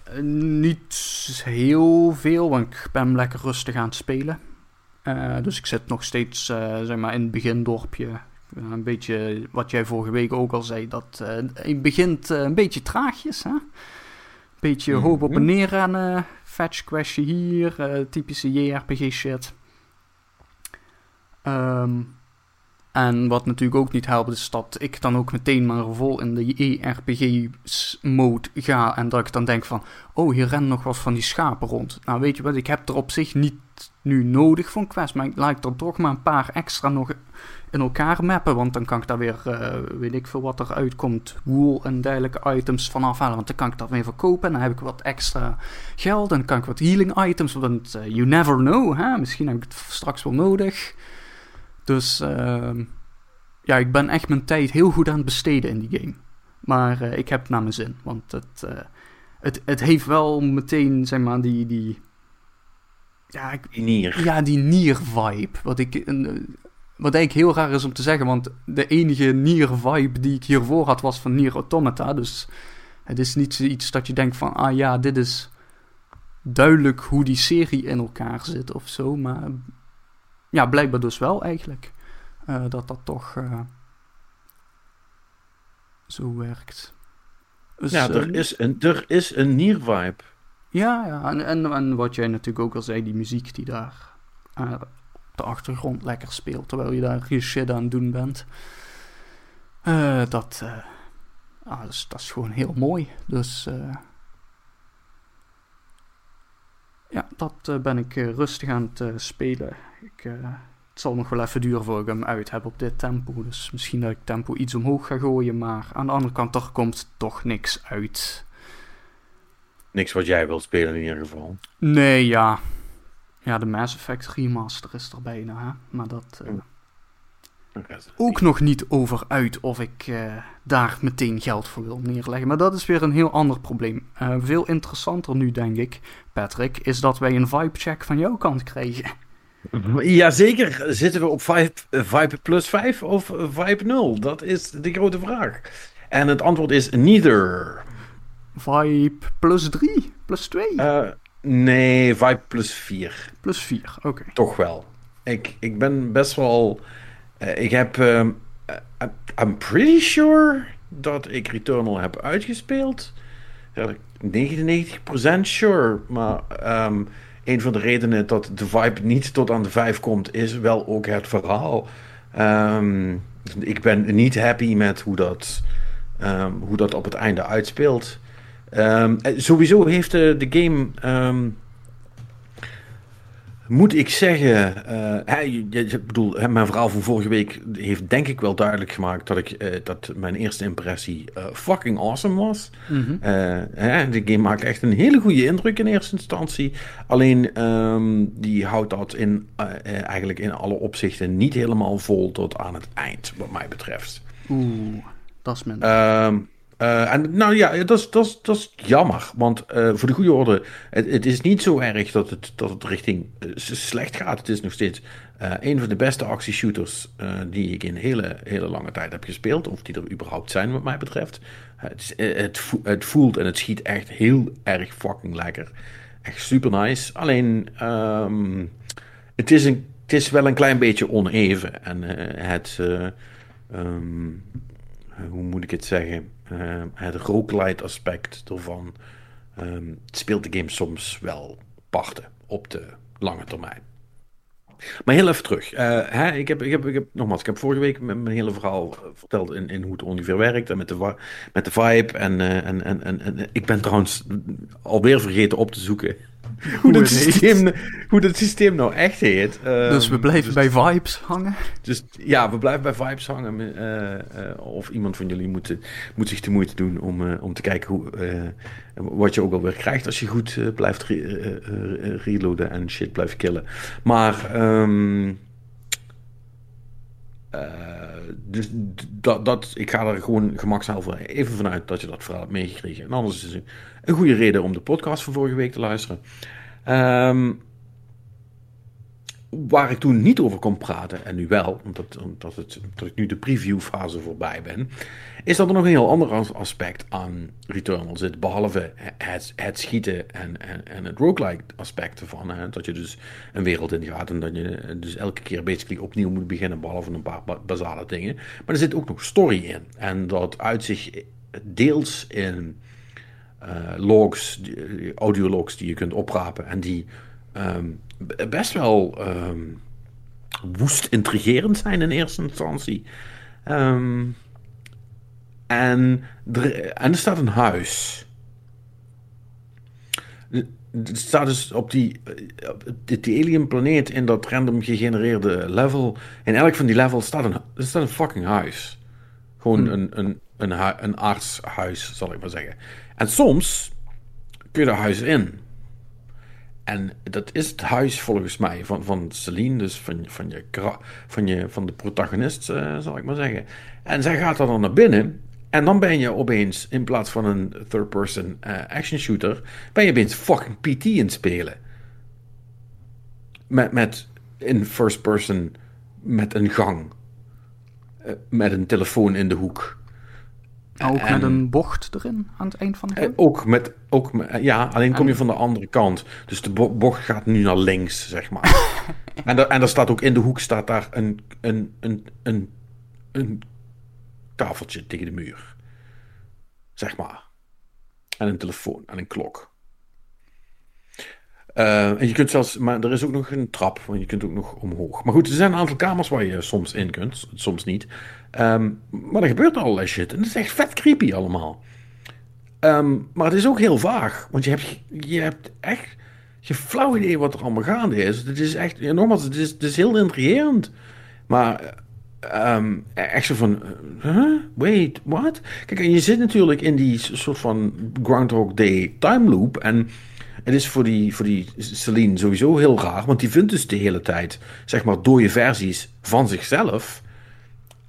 Speaker 3: Eh, niet heel veel, want ik ben lekker rustig aan het spelen. Eh, dus ik zit nog steeds eh, zeg maar in het begindorpje. Een beetje wat jij vorige week ook al zei. Dat het begint een beetje traagjes. Hè? Beetje hoop op en neer rennen. Fetch questje hier. eh, typische JRPG shit. Ehm, en wat natuurlijk ook niet helpt, is dat ik dan ook meteen maar vol in de JRPG-mode ga. En dat ik dan denk van, oh, hier rennen nog wat van die schapen rond. Nou, weet je wat, ik heb er op zich niet nu nodig voor een quest. Maar ik laat er toch maar een paar extra nog in elkaar mappen. Want dan kan ik daar weer, eh, weet ik veel wat er uitkomt, wool en dergelijke items van afhalen. Want dan kan ik dat weer verkopen. En dan heb ik wat extra geld. En dan kan ik wat healing items. Want eh, you never know, hè? misschien heb ik het straks wel nodig. Dus ehm, ja, ik ben echt mijn tijd heel goed aan het besteden in die game. Maar eh, ik heb het naar mijn zin. Want het, het, het heeft wel meteen, zeg maar, die... die ja, ik,
Speaker 1: Nier.
Speaker 3: ja, die Nier-vibe. Wat, ik, een, wat eigenlijk heel raar is om te zeggen, want de enige Nier-vibe die ik hiervoor had was van Nier Automata. Dus het is niet zoiets dat je denkt van, ah ja, dit is duidelijk hoe die serie in elkaar zit of zo. Maar ja, blijkbaar dus wel eigenlijk. eh, dat dat toch eh, zo werkt. Dus,
Speaker 1: Ja,
Speaker 3: eh,
Speaker 1: er is een, er is een Nier-vibe.
Speaker 3: ja, ja en, en, en wat jij natuurlijk ook al zei, die muziek die daar eh, de achtergrond lekker speelt, terwijl je daar je shit aan het doen bent. Eh, dat, eh, ah, dat, is, dat is gewoon heel mooi. Dus eh, ja, dat ben ik rustig aan het spelen. Ik, het zal nog wel even duren voor ik hem uit heb op dit tempo. Dus misschien dat ik tempo iets omhoog ga gooien, maar aan de andere kant er komt toch niks uit.
Speaker 1: Niks wat jij wilt spelen in ieder geval.
Speaker 3: Nee, ja. Ja, de Mass Effect remaster is er bijna, hè. Maar dat... eh, ook nog niet over uit of ik eh, daar meteen geld voor wil neerleggen. Maar dat is weer een heel ander probleem. Eh, veel interessanter nu, denk ik, Patrick, is dat wij een vibe-check van jouw kant krijgen.
Speaker 1: Jazeker, zitten we op Vibe, Vibe plus 5 of Vibe 0? Dat is de grote vraag. En het antwoord is neither.
Speaker 3: Vibe plus 3, plus 2,
Speaker 1: Eh, nee, Vibe plus 4.
Speaker 3: plus 4. Oké.
Speaker 1: Toch wel. Ik, ik ben best wel. eh, ik heb. ehm, eh, I'm pretty sure dat ik Returnal heb uitgespeeld. Ja, 99% sure. Maar ehm, een van de redenen dat de vibe niet tot aan de 5 komt, is wel ook het verhaal. Ehm, ik ben niet happy met hoe dat, hoe dat op het einde uitspeelt. Ehm, eh, sowieso heeft de, de game. ehm, moet ik zeggen, eh, je- je- ik bedoel, mijn verhaal van vorige week heeft denk ik wel duidelijk gemaakt dat, ik, eh, dat mijn eerste impressie eh, fucking awesome was.
Speaker 3: Mhm.
Speaker 1: Eh, hè, de game maakt echt een hele goede indruk in eerste instantie. Alleen ehm, die houdt dat in, eh, eh, eigenlijk in alle opzichten niet helemaal vol tot aan het eind, wat mij betreft.
Speaker 3: Oeh, dat is.
Speaker 1: Ehm, eh, en nou ja, dat is, jammer. Want eh, voor de goede orde, het, is niet zo erg dat het, dat het richting eh, slecht gaat. Het is nog steeds een van de beste actieshooters die ik in hele, hele lange tijd heb gespeeld. Of die er überhaupt zijn, wat mij betreft. Het, het, het voelt en het schiet echt heel erg fucking lekker. Echt super nice. Alleen, ehm, het, is wel een klein beetje oneven. En het. eh, ehm, eh, hoe moet ik het zeggen? Eh, het roguelite aspect ervan ehm, speelt de game soms wel parten op de lange termijn. Maar heel even terug. Eh, hè, ik, heb, ik, heb, ik nogmaals, ik heb vorige week mijn, hele verhaal eh, verteld in, in hoe het ongeveer werkt en met de, met de vibe. En, eh, en, en, en, en ik ben trouwens alweer vergeten op te zoeken hoe, dat systeem, hoe dat systeem nou echt heet.
Speaker 3: dus we
Speaker 1: Ehm,
Speaker 3: blijven bij vibes hangen.
Speaker 1: Dus ja, we blijven bij vibes hangen. eh, eh, of iemand van jullie moet, moet zich de moeite doen om, eh, om te kijken hoe, wat je ook alweer krijgt als je goed blijft re- reloaden en shit blijft killen. Maar ehm, eh, dus dat, dat, ik ga er gewoon gemakshalve even vanuit dat je dat verhaal hebt meegekregen. En anders is het een goede reden om de podcast van vorige week te luisteren. Ehm, waar ik toen niet over kon praten, en nu wel, omdat, omdat, het, omdat ik nu de previewfase voorbij ben, is dat er nog een heel ander as- aspect aan Returnal zit, behalve het, het schieten en, en, en het roguelike aspect ervan. Hè? Dat je dus een wereld in gaat en dat je dus elke keer basically opnieuw moet beginnen, behalve een paar ba- basale dingen. Maar er zit ook nog story in. En dat uit zich deels in logs, die- audiologs die je kunt oprapen en die ehm, best wel ehm, woest intrigerend zijn in eerste instantie. Ehm, en, er, en er staat een huis. Er staat dus op die, eh, op die, alien planeet in dat random gegenereerde level. In elk van die levels staat een, er staat een fucking huis. Gewoon een, een, een, een aardshuis, zal ik maar zeggen. En soms kun je dat huis in. En dat is het huis volgens mij van, van Celine, dus van, van, je, van, je, van de protagonist, eh, zal ik maar zeggen. En zij gaat dan naar binnen. En dan ben je opeens, in plaats van een third-person eh, action shooter, ben je opeens fucking PT in het spelen. Met, met in first person, met een gang. Eh, met een telefoon in de hoek.
Speaker 3: Ook
Speaker 1: en-
Speaker 3: met een bocht erin aan het eind van de
Speaker 1: Eh, ook met, ook met, ja, alleen kom je van de andere kant. Dus de bo- bocht gaat nu naar links, zeg maar. en, er, en er staat ook in de hoek staat daar een, een, een, een, een tafeltje tegen de muur. Zeg maar. En een telefoon en een klok. Eh, en je kunt zelfs, maar er is ook nog een trap, want je kunt ook nog omhoog. Maar goed, er zijn een aantal kamers waar je soms in kunt, soms niet. Ehm, maar er gebeurt allerlei shit. En het is echt vet creepy allemaal. Ehm, maar het is ook heel vaag. Want je hebt, je hebt echt geen flauw idee wat er allemaal gaande is. Het is echt, ja, nogmaals, het is, het is heel intrigerend. Maar ehm, echt zo van, eh, huh? wait, what? Kijk, en je zit natuurlijk in die soort van Groundhog Day time loop. En het is voor die, voor die Celine sowieso heel raar. Want die vindt dus de hele tijd, zeg maar, dode versies van zichzelf.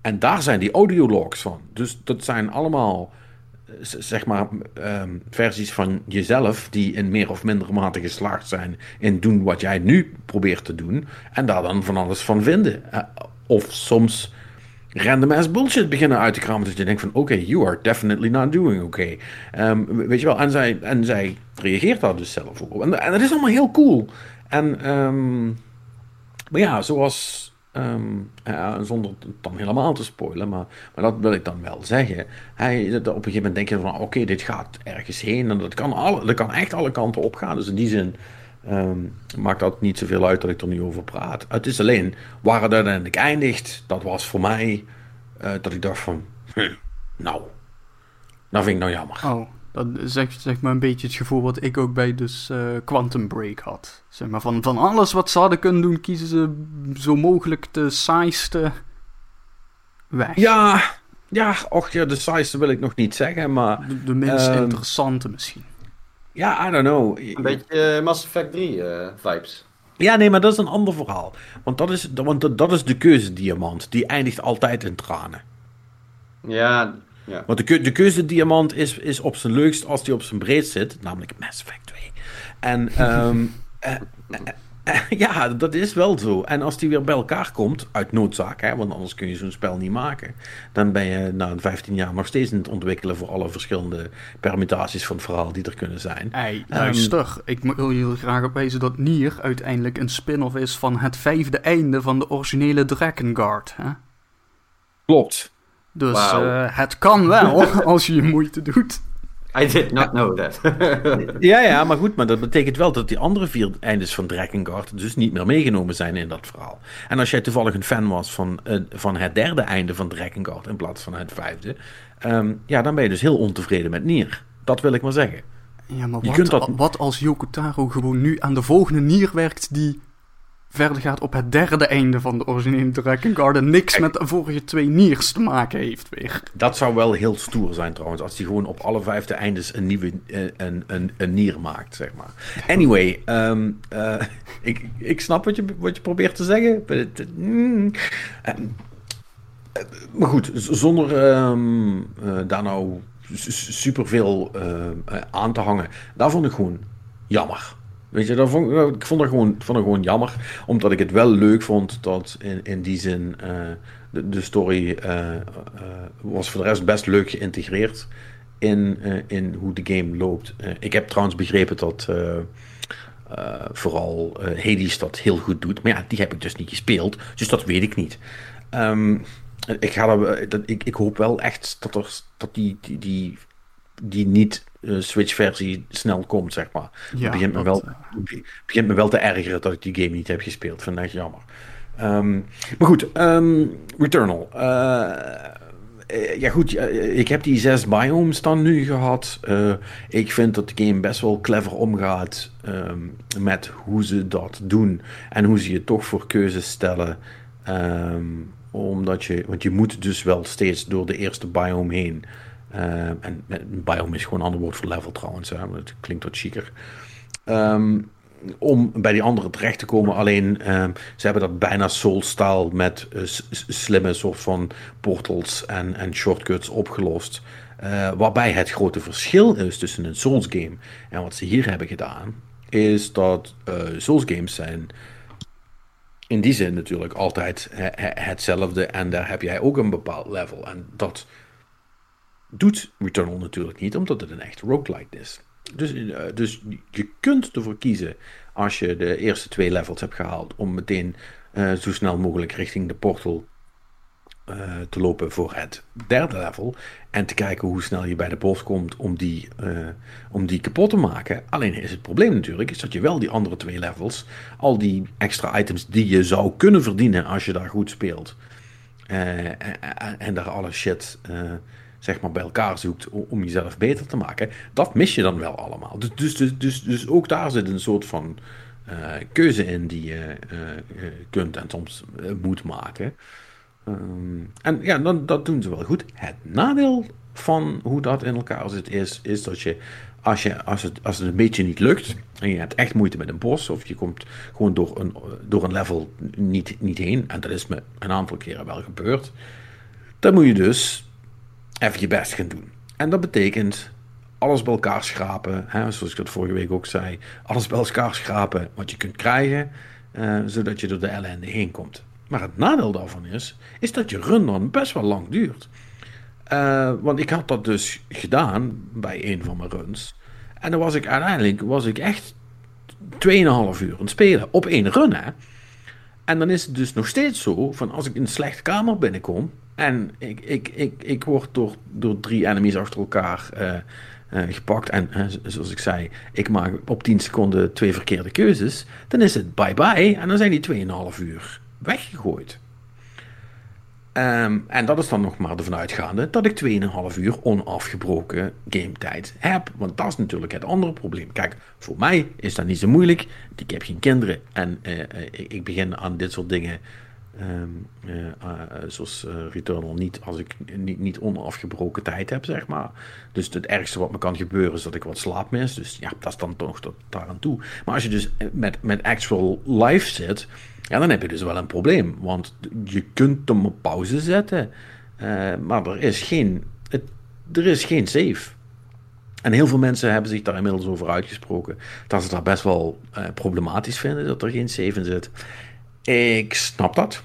Speaker 1: En daar zijn die audiologs van. Dus dat zijn allemaal z- zeg maar, ehm, versies van jezelf die in meer of mindere mate geslaagd zijn in doen wat jij nu probeert te doen en daar dan van alles van vinden. Eh, of soms random ass bullshit beginnen uit te kramen dat je denkt van oké, you are definitely not doing okay. Ehm, weet je wel, en zij, en zij reageert daar dus zelf op. En, en dat is allemaal heel cool. En ehm, maar ja, zoals. Ehm, zonder het dan helemaal te spoilen, maar, maar dat wil ik dan wel zeggen. Hij, op een gegeven moment denk je van: oké, dit gaat ergens heen en dat kan, alle, dat kan echt alle kanten op gaan. Dus in die zin ehm, maakt dat niet zoveel uit dat ik er nu over praat. Het is alleen waar het uiteindelijk eindigt, dat was voor mij eh, dat ik dacht van: nou, dat vind ik nou jammer.
Speaker 3: Oh, dat zegt zeg maar een beetje het gevoel wat ik ook bij dus eh, Quantum Break had. Zeg maar, van, van alles wat ze hadden kunnen doen, kiezen ze zo mogelijk de saaiste weg.
Speaker 1: Ja, ja, och ja, de size wil ik nog niet zeggen, maar
Speaker 3: De, de minst
Speaker 1: Ehm,
Speaker 3: interessante misschien.
Speaker 1: ja, I don't know.
Speaker 2: Een beetje eh, Mass Effect 3 eh, vibes.
Speaker 1: Ja, nee, maar dat is een ander verhaal. Want dat is, want dat, dat is de keuzediamant. Die eindigt altijd in tranen.
Speaker 2: Ja, ja.
Speaker 1: Want de, keu- de keuzediamant is, is op zijn leukst als die op zijn breed zit. Namelijk Mass Effect 2. En ehm, eh, eh, eh, ja, dat is wel zo. En als die weer bij elkaar komt, uit noodzaak, hè, want anders kun je zo'n spel niet maken. Dan ben je na 15 jaar nog steeds in het ontwikkelen voor alle verschillende permutaties van het verhaal die er kunnen zijn.
Speaker 3: Hey, luister, ik wil jullie graag op wijzen dat Nier uiteindelijk een spin-off is van het vijfde einde van de originele Dragon Guard. Hè?
Speaker 1: Klopt.
Speaker 3: Dus eh, het kan wel als je je moeite doet.
Speaker 2: I did not know that.
Speaker 1: Ja, ja, maar goed, maar dat betekent wel dat die andere vier eindes van Drakengard dus niet meer meegenomen zijn in dat verhaal. En als jij toevallig een fan was van, eh, van het derde einde van Drakengard in plaats van het vijfde, ehm, ja, dan ben je dus heel ontevreden met Nier. Dat wil ik maar zeggen.
Speaker 3: Ja, maar wat, dat... wat als Yokotaro gewoon nu aan de volgende nier werkt die verder gaat op het derde einde van de originele Dragon Garden. Niks met de vorige twee niers te maken heeft weer.
Speaker 1: Dat zou wel heel stoer zijn trouwens. Als hij gewoon op alle vijfde eindes een nieuwe eh, een, een, een nier maakt, zeg maar. Anyway, um, uh, ik, ik snap wat je, wat je probeert te zeggen. Mm, uh, maar goed, zonder um, daar nou superveel aan te hangen. Daar vond ik gewoon jammer. Weet je, dat vond, ik vond het, gewoon, vond gewoon jammer. Omdat ik het wel leuk vond dat in, in die zin uh, de, story uh, uh, was voor de rest best leuk geïntegreerd in, in hoe de game loopt. ik heb trouwens begrepen dat vooral Hades dat heel goed doet. Maar ja, die heb ik dus niet gespeeld. Dus dat weet ik niet. Um, ik, dat, ik, ik hoop wel echt dat, er, dat die, die, die, niet Switch-versie snel komt, zeg maar. Ja, het begint me, wel, uh... begint me wel te ergeren dat ik die game niet heb gespeeld. Vind ik jammer. Um, maar goed, um, Returnal. Uh, ja goed, ik heb die zes biomes dan nu gehad. ik vind dat de game best wel clever omgaat um, met hoe ze dat doen. En hoe ze je toch voor keuzes stellen. omdat je, want je moet dus wel steeds door de eerste biome heen. Uh, en biome is gewoon een ander woord voor level trouwens. Hè? Klinkt wat chiquer. Um, om bij die andere terecht te komen. Alleen um, ze hebben dat bijna soul-style met uh, slimme soort van portals en, en shortcuts opgelost. Uh, waarbij het grote verschil is tussen een Souls game en wat ze hier hebben gedaan, is dat uh, Souls games zijn in die zin natuurlijk altijd hetzelfde en daar heb jij ook een bepaald level. En dat doet Returnal natuurlijk niet, omdat het een echt roguelike is. Dus, uh, dus je kunt ervoor kiezen, als je de eerste twee levels hebt gehaald, om meteen uh, zo snel mogelijk richting de portal uh, te lopen voor het derde level. En te kijken hoe snel je bij de boss komt om die, om die kapot te maken. Alleen is het probleem natuurlijk, is dat je wel die andere twee levels, al die extra items die je zou kunnen verdienen als je daar goed speelt. En, daar alle shit zeg maar, bij elkaar zoekt om jezelf beter te maken, dat mis je dan wel allemaal. Dus, dus, dus, dus, dus ook daar zit een soort van uh, keuze in die je uh, kunt en soms moet maken. Um, en ja, dan, dat doen ze wel goed. Het nadeel van hoe dat in elkaar zit is, is dat je als, je, als, het, als het een beetje niet lukt en je hebt echt moeite met een bos of je komt gewoon door een, door een level niet, niet heen, en dat is me een aantal keren wel gebeurd, dan moet je dus even je best gaan doen. En dat betekent alles bij elkaar schrapen, hè, zoals ik dat vorige week ook zei. Alles bij elkaar schrapen wat je kunt krijgen, uh, zodat je door de ellende heen komt. Maar het nadeel daarvan is, is dat je run dan best wel lang duurt. Uh, want ik had dat dus gedaan bij een van mijn runs. En dan was ik uiteindelijk was ik echt 2,5 uur aan het spelen op één run. Hè. En dan is het dus nog steeds zo van als ik in een slechte kamer binnenkom, en ik, ik, ik, ik word door, door drie enemies achter elkaar uh, uh, gepakt. En zoals ik zei, ik maak op 10 seconden twee verkeerde keuzes. Dan is het bye-bye. En dan zijn die 2,5 uur weggegooid. Um, en dat is dan nog maar ervan uitgaande dat ik 2,5 uur onafgebroken gametijd heb. Want dat is natuurlijk het andere probleem. Kijk, voor mij is dat niet zo moeilijk. Ik heb geen kinderen en ik begin aan dit soort dingen Um, zoals uh, Returnal niet als ik niet, niet onafgebroken tijd heb, zeg maar. Dus het ergste wat me kan gebeuren is dat ik wat slaap mis. Dus ja, dat is dan toch tot daar aan toe. Maar als je dus met, met actual life zit, ja, dan heb je dus wel een probleem. Want je kunt hem op pauze zetten, maar er is geen, het, er is geen save. En heel veel mensen hebben zich daar inmiddels over uitgesproken. Dat ze dat best wel problematisch vinden, dat er geen save in zit. Ik snap dat.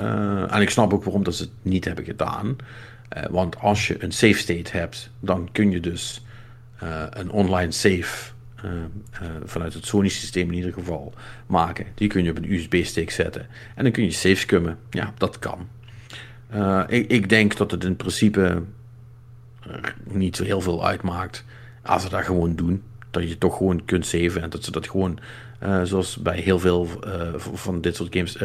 Speaker 1: Uh, en ik snap ook waarom dat ze het niet hebben gedaan. Uh, want als je een save state hebt, dan kun je dus uh, een online save vanuit het Sony-systeem in ieder geval maken. Die kun je op een USB-stick zetten. En dan kun je save scummen. Ja, dat kan. Ik, ik, denk dat het in principe niet zo heel veel uitmaakt als ze dat gewoon doen. Dat je toch gewoon kunt saven en dat ze dat gewoon zoals bij heel veel van dit soort games.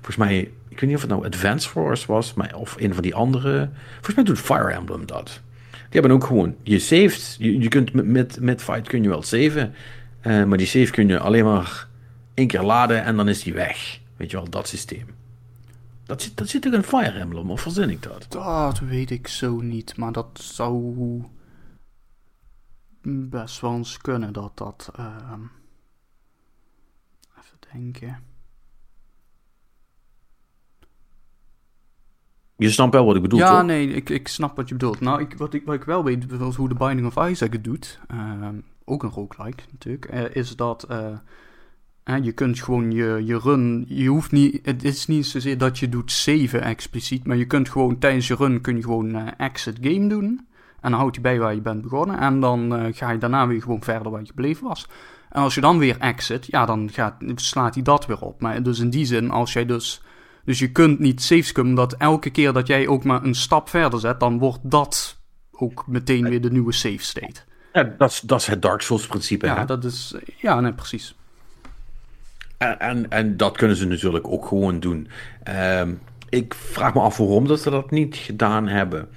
Speaker 1: Volgens mij, ik weet niet of het nou Advance Force was, maar, of een van die andere. Volgens mij doet Fire Emblem dat. Die hebben ook gewoon, je saved, je, je kunt met, met, Fight kun je wel saven, eh, maar die save kun je alleen maar één keer laden en dan is die weg. Weet je wel, dat systeem. Dat zit, dat zit er in Fire Emblem, of verzin ik dat?
Speaker 3: Dat weet ik zo niet, maar dat zou best wel eens kunnen dat dat. ehm, Even denken.
Speaker 1: Je snapt wel wat ik bedoel,
Speaker 3: ja,
Speaker 1: toch?
Speaker 3: nee, ik, ik snap wat je bedoelt. Nou, ik, wat, ik, wat ik wel weet, bijvoorbeeld hoe de Binding of Isaac het doet, ehm, ook een roguelike natuurlijk, eh, is dat eh, je kunt gewoon je, je run, je hoeft niet, het is niet zozeer dat je doet saven expliciet, maar je kunt gewoon tijdens je run kun je gewoon eh, exit game doen. En dan houdt hij bij waar je bent begonnen. En dan ga je daarna weer gewoon verder waar je gebleven was. En als je dan weer exit, ja, dan gaat, slaat hij dat weer op. Maar dus in die zin, als jij dus... Dus je kunt niet safescummen dat elke keer dat jij ook maar een stap verder zet... dan wordt dat ook meteen weer de nieuwe safe state.
Speaker 1: Ja, dat, is, dat is het Dark Souls principe.
Speaker 3: Ja,
Speaker 1: hè?
Speaker 3: dat is... Ja, nee, precies.
Speaker 1: En, en, en dat kunnen ze natuurlijk ook gewoon doen. Ehm, ik vraag me af waarom dat ze dat niet gedaan hebben.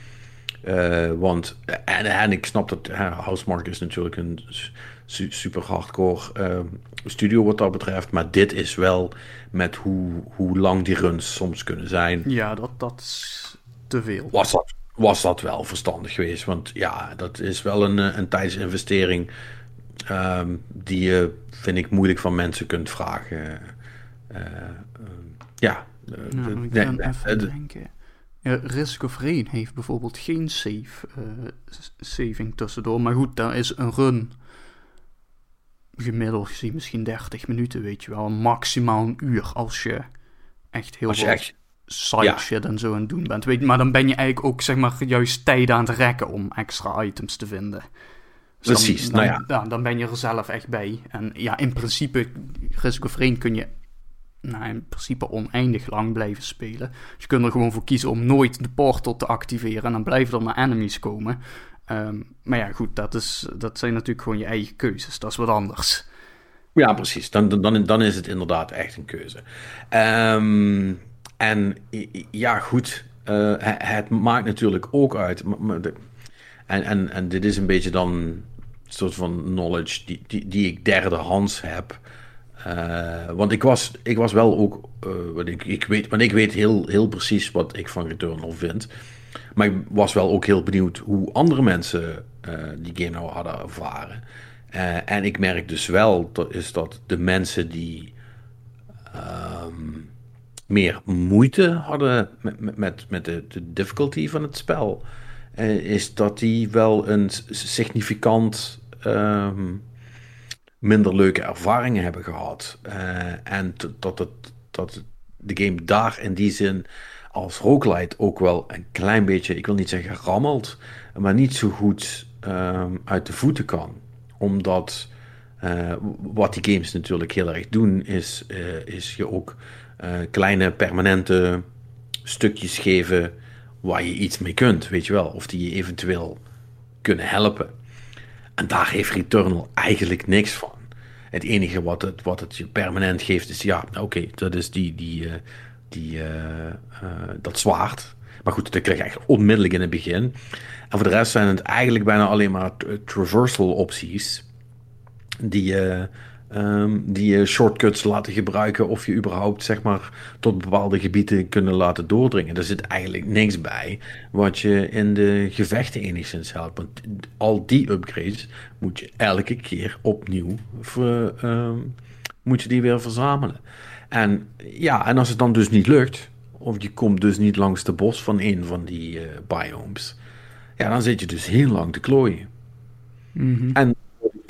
Speaker 1: Eh, want, en, en ik snap dat Housemark is natuurlijk een su- super hardcore ehm, studio wat dat betreft. Maar dit is wel met hoe, hoe lang die runs soms kunnen zijn.
Speaker 3: Ja, dat, dat is te veel.
Speaker 1: Was dat, was dat wel verstandig geweest. Want ja, dat is wel een, eh, een tijdsinvestering. ehm, die je, vind ik, moeilijk van mensen kunt vragen. Eh, eh, ja.
Speaker 3: Nou, ik
Speaker 1: nee,
Speaker 3: even
Speaker 1: de-
Speaker 3: denken. Ja, Risk of Rain heeft bijvoorbeeld geen save, eh, saving tussendoor. Maar goed, daar is een run gemiddeld gezien misschien 30 minuten, weet je wel. Maximaal een uur als je echt heel veel
Speaker 1: echt
Speaker 3: side
Speaker 1: ja.
Speaker 3: shit en zo aan het doen bent. Weet je, maar dan ben je eigenlijk ook zeg maar juist tijden aan het rekken om extra items te vinden. Dus dan-
Speaker 1: Precies,
Speaker 3: dan,
Speaker 1: nou ja.
Speaker 3: Dan ben je er zelf echt bij. En ja, in principe, Risk of Rain kun je nou, in principe oneindig lang blijven spelen. Dus je kunt er gewoon voor kiezen om nooit de portal te activeren. En dan blijven er maar enemies komen. Ehm, maar ja, goed, dat, is, dat zijn natuurlijk gewoon je eigen keuzes. Dat is wat anders.
Speaker 1: Ja, precies. Dan, dan, dan is het inderdaad echt een keuze. Ehm, en ja, goed. eh, het, maakt natuurlijk ook uit. en, en, en dit is een beetje dan een soort van knowledge die, die, die ik derdehands heb. Eh, want ik was, ik was wel ook. want ik, ik weet, want ik weet heel, heel precies wat ik van Returnal vind. Maar ik was wel ook heel benieuwd hoe andere mensen eh, die game nou hadden ervaren. En ik merk dus wel dat, is dat de mensen die ehm, meer moeite hadden met, met, met, de, de difficulty van het spel, is dat die wel een significant ehm, minder leuke ervaringen hebben gehad. Eh, en dat, het, dat de game daar in die zin als roguelite ook wel een klein beetje, ik wil niet zeggen rammelt, maar niet zo goed ehm, uit de voeten kan. Omdat eh, wat die games natuurlijk heel erg doen, is, eh, is je ook kleine permanente stukjes geven waar je iets mee kunt, weet je wel. Of die je eventueel kunnen helpen. En daar heeft Returnal eigenlijk niks van. Het enige wat het, wat het je permanent geeft is, ja, oké, dat is die, die, eh, die, eh, eh, dat zwaard. Maar goed, dat krijg je eigenlijk onmiddellijk in het begin. En voor de rest zijn het eigenlijk bijna alleen maar tra- traversal opties. Die, ehm, die je shortcuts laten gebruiken of je überhaupt zeg maar tot bepaalde gebieden kunnen laten doordringen. Er zit eigenlijk niks bij wat je in de gevechten enigszins helpt. Want al die upgrades moet je elke keer opnieuw ver, ehm, moet je die weer verzamelen. En ja, en als het dan dus niet lukt, of je komt dus niet langs de bos van een van die eh, biomes, ja, dan zit je dus heel lang te klooien. En,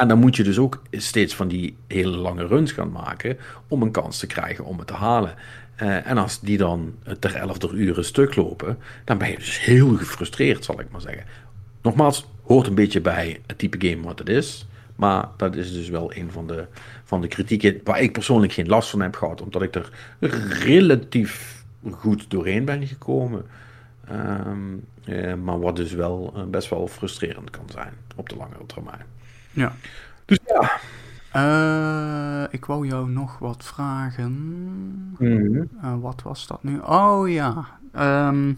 Speaker 1: en dan moet je dus ook steeds van die hele lange runs gaan maken om een kans te krijgen om het te halen. Eh, en als die dan ter elfde uren stuk lopen, dan ben je dus heel gefrustreerd, zal ik maar zeggen. Nogmaals, hoort een beetje bij het type game wat het is. Maar dat is dus wel een van de, van de kritieken waar ik persoonlijk geen last van heb gehad, omdat ik er relatief goed doorheen ben gekomen. Ehm, eh, maar wat dus wel eh, best wel frustrerend kan zijn op de langere termijn.
Speaker 3: Ja.
Speaker 1: Dus ja.
Speaker 3: Eh, ik wou jou nog wat vragen. Eh, wat was dat nu? Oh ja. Ehm,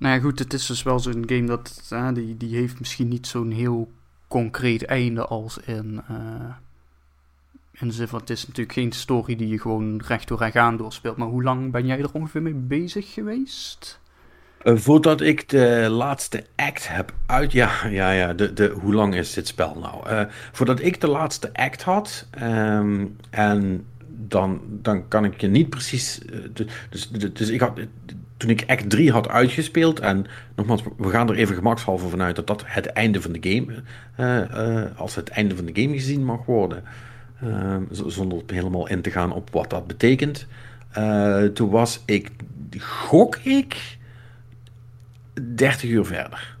Speaker 3: Nou ja, goed, het is dus wel zo'n game dat uh, die, die heeft misschien niet zo'n heel concreet einde als in, in zin van het is natuurlijk geen story die je gewoon recht door recht aan doorspeelt. Maar hoe lang ben jij er ongeveer mee bezig geweest?
Speaker 1: Uh, voordat ik de laatste act heb uit. Ja, ja, ja. De, de, hoe lang is dit spel nou? Uh, voordat ik de laatste act had. Um, en dan, dan kan ik je niet precies. Dus, dus, dus ik had. Toen ik act 3 had uitgespeeld. En nogmaals, we gaan er even gemakshalve vanuit dat dat het einde van de game. als het einde van de game gezien mag worden. Ehm, zonder helemaal in te gaan op wat dat betekent. toen was ik. Gok ik 30 uur verder.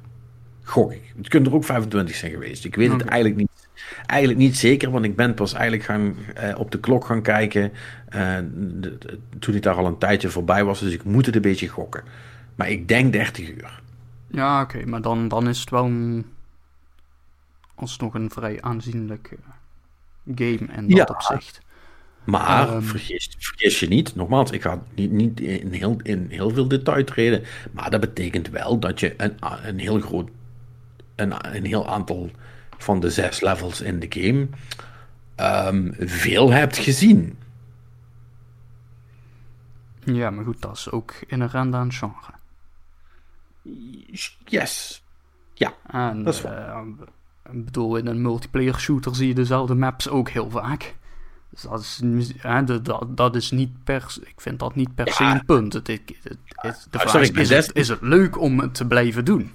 Speaker 1: Gok ik. Het kunnen er ook 25 zijn geweest. Ik weet het eigenlijk niet, eigenlijk niet zeker, want ik ben pas eigenlijk gaan, uh, op de klok gaan kijken uh, de, de, toen ik daar al een tijdje voorbij was. Dus ik moet het een beetje gokken. Maar ik denk 30 uur.
Speaker 3: Ja, oké. Okay, maar dan, dan is het wel een, alsnog een vrij aanzienlijke game in dat ja. opzicht.
Speaker 1: Maar um, vergis, vergis, je niet, nogmaals, ik ga niet, niet in, heel, in heel veel detail treden, maar dat betekent wel dat je een, een heel groot, een, een heel aantal van de zes levels in de game um, veel hebt gezien.
Speaker 3: Ja, maar goed, dat is ook inherent aan het genre.
Speaker 1: Yes. Ja,
Speaker 3: en, dat is waar. Uh, ik bedoel, in een multiplayer shooter zie je dezelfde maps ook heel vaak. Dus dat is, hè, dat, dat is niet per ik vind dat niet per se een punt. Het, het, het, de vraag is, is, het, is het leuk om het te blijven doen?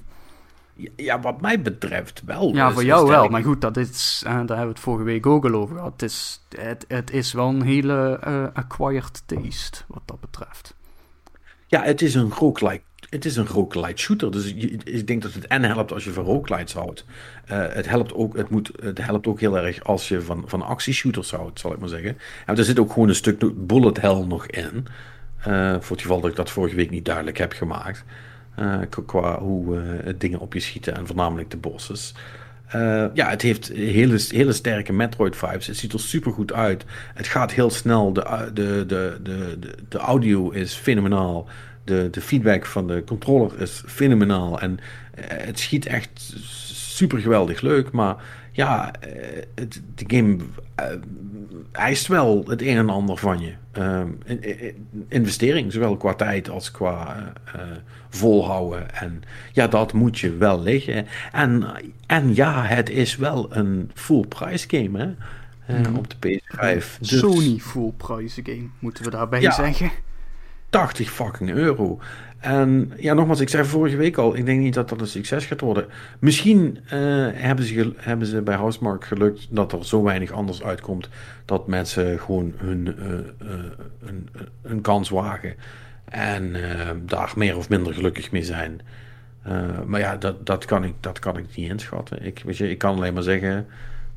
Speaker 1: Ja, wat mij betreft wel.
Speaker 3: Ja, voor jou wel. Maar goed, dat is, daar hebben we het vorige week ook al over gehad. Het is, het, het is wel een hele uh, acquired taste, wat dat betreft.
Speaker 1: Ja, het is een roguelike het is een roguelite shooter. Dus ik denk dat het en helpt als je van roguelites houdt. Uh, het, helpt ook, het, moet, het helpt ook heel erg als je van, van actieshooters houdt, zal ik maar zeggen. En er zit ook gewoon een stuk bullet hell nog in. Uh, voor het geval dat ik dat vorige week niet duidelijk heb gemaakt. Uh, qua hoe dingen op je schieten en voornamelijk de bosses. ja, het heeft hele, hele sterke Metroid vibes. Het ziet er super goed uit. Het gaat heel snel. De, de, de, de, de audio is fenomenaal de, de feedback van de controller is fenomenaal. En uh, het schiet echt super geweldig leuk. Maar ja, uh, het, de game uh, eist wel het een en ander van je. investering, zowel qua tijd als qua volhouden. En ja, dat moet je wel liggen. En, en ja, het is wel een full price game, hè? Mm. Op de PS5.
Speaker 3: Dus... Sony full price game, moeten we daarbij ja. zeggen.
Speaker 1: 80 fucking euro. En ja, nogmaals, ik zei vorige week al, ik denk niet dat dat een succes gaat worden. Misschien uh, hebben, ze hebben ze bij Housemark gelukt dat er zo weinig anders uitkomt dat mensen gewoon hun, uh, kans wagen en daar meer of minder gelukkig mee zijn. maar ja, dat, dat, kan ik, dat kan ik niet inschatten. Ik, weet je, ik kan alleen maar zeggen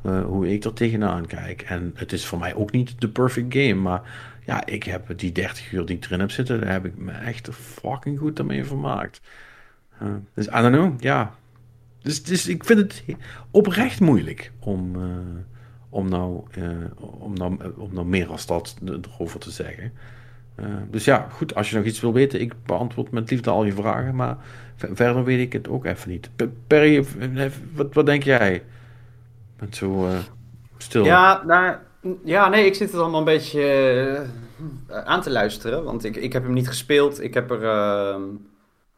Speaker 1: hoe ik er tegenaan kijk. En het is voor mij ook niet de perfect game, maar ja, ik heb die 30 uur die ik erin heb zitten, daar heb ik me echt fucking goed ermee vermaakt. Uh, dus I don't know, ja. Dus, dus ik vind het oprecht moeilijk om, uh, om, nou, uh, om, nou, om nou meer als dat erover te zeggen. dus ja, goed, als je nog iets wil weten, ik beantwoord met liefde al je vragen, maar verder weet ik het ook even niet. Perry, wat, wat denk jij? Ben zo stil.
Speaker 2: Ja, nou ja, nee, ik zit het allemaal een beetje uh, aan te luisteren. Want ik, ik heb hem niet gespeeld. Ik heb er. Uh,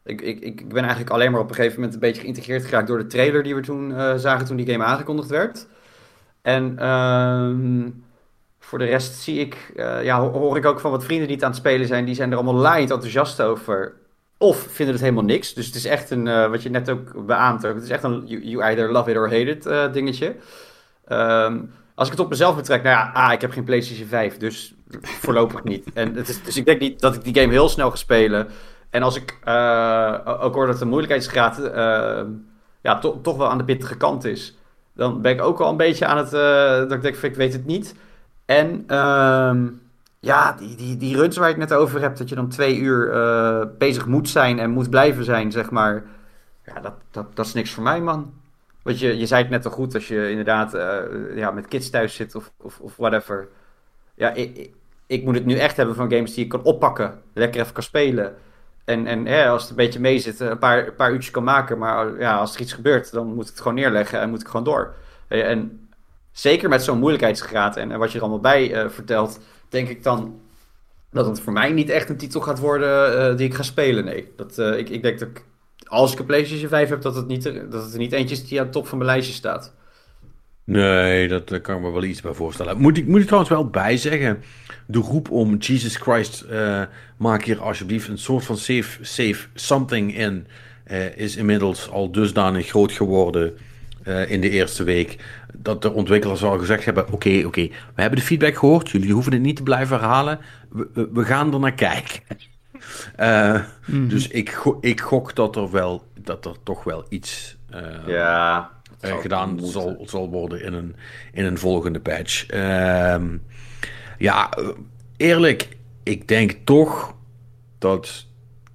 Speaker 2: ik, ik, ik ben eigenlijk alleen maar op een gegeven moment een beetje geïntegreerd geraakt door de trailer die we toen uh, zagen toen die game aangekondigd werd. En ehm, voor de rest zie ik, ja, hoor ik ook van wat vrienden die het aan het spelen zijn, die zijn er allemaal laaiend enthousiast over. Of vinden het helemaal niks. Dus het is echt een, wat je net ook beaamt, het is echt een you, you either love it or hate it dingetje. Um, als ik het op mezelf betrek, nou ja, ah, ik heb geen PlayStation 5, dus voorlopig niet. En het is, dus ik denk niet dat ik die game heel snel ga spelen. En als ik uh, ook hoor dat de moeilijkheidsgraad uh, ja, to, toch wel aan de pittige kant is, dan ben ik ook wel een beetje aan het, uh, dat ik denk, ik weet het niet. En uh, ja, die, die, die runs waar ik het net over heb, dat je dan twee uur bezig moet zijn en moet blijven zijn, zeg maar. Ja, dat, dat, dat is niks voor mij, man. Want je, je zei het net al goed, als je inderdaad uh, ja, met kids thuis zit of, of, of whatever. Ja, ik, ik, moet het nu echt hebben van games die ik kan oppakken, lekker even kan spelen. En, en ja, als het een beetje mee zit, een paar, een paar uurtjes kan maken. Maar ja, als er iets gebeurt, dan moet ik het gewoon neerleggen en moet ik gewoon door. En zeker met zo'n moeilijkheidsgraad en, en wat je er allemaal bij vertelt, denk ik dan dat het voor mij niet echt een titel gaat worden die ik ga spelen. Nee, dat, ik, ik denk dat ik, als ik een PlayStation 5 heb, dat het, niet, dat het er niet eentje is die aan de top van mijn lijstje staat.
Speaker 1: Nee, dat, kan ik me wel iets bij voorstellen. Moet ik, moet ik trouwens wel bijzeggen, de roep om Jesus Christ, uh, maak hier alsjeblieft een soort van safe, safe something in, uh, is inmiddels al dusdanig groot geworden uh, in de eerste week, dat de ontwikkelaars al gezegd hebben, oké, oké, we hebben de feedback gehoord, jullie hoeven het niet te blijven herhalen, we, we gaan er naar kijken. Mm. Dus ik, ik gok dat er wel, dat er toch wel iets...
Speaker 2: ja
Speaker 1: uh, gedaan zal, zal worden in een, in een volgende patch. Uh, ja, eerlijk, ik denk toch dat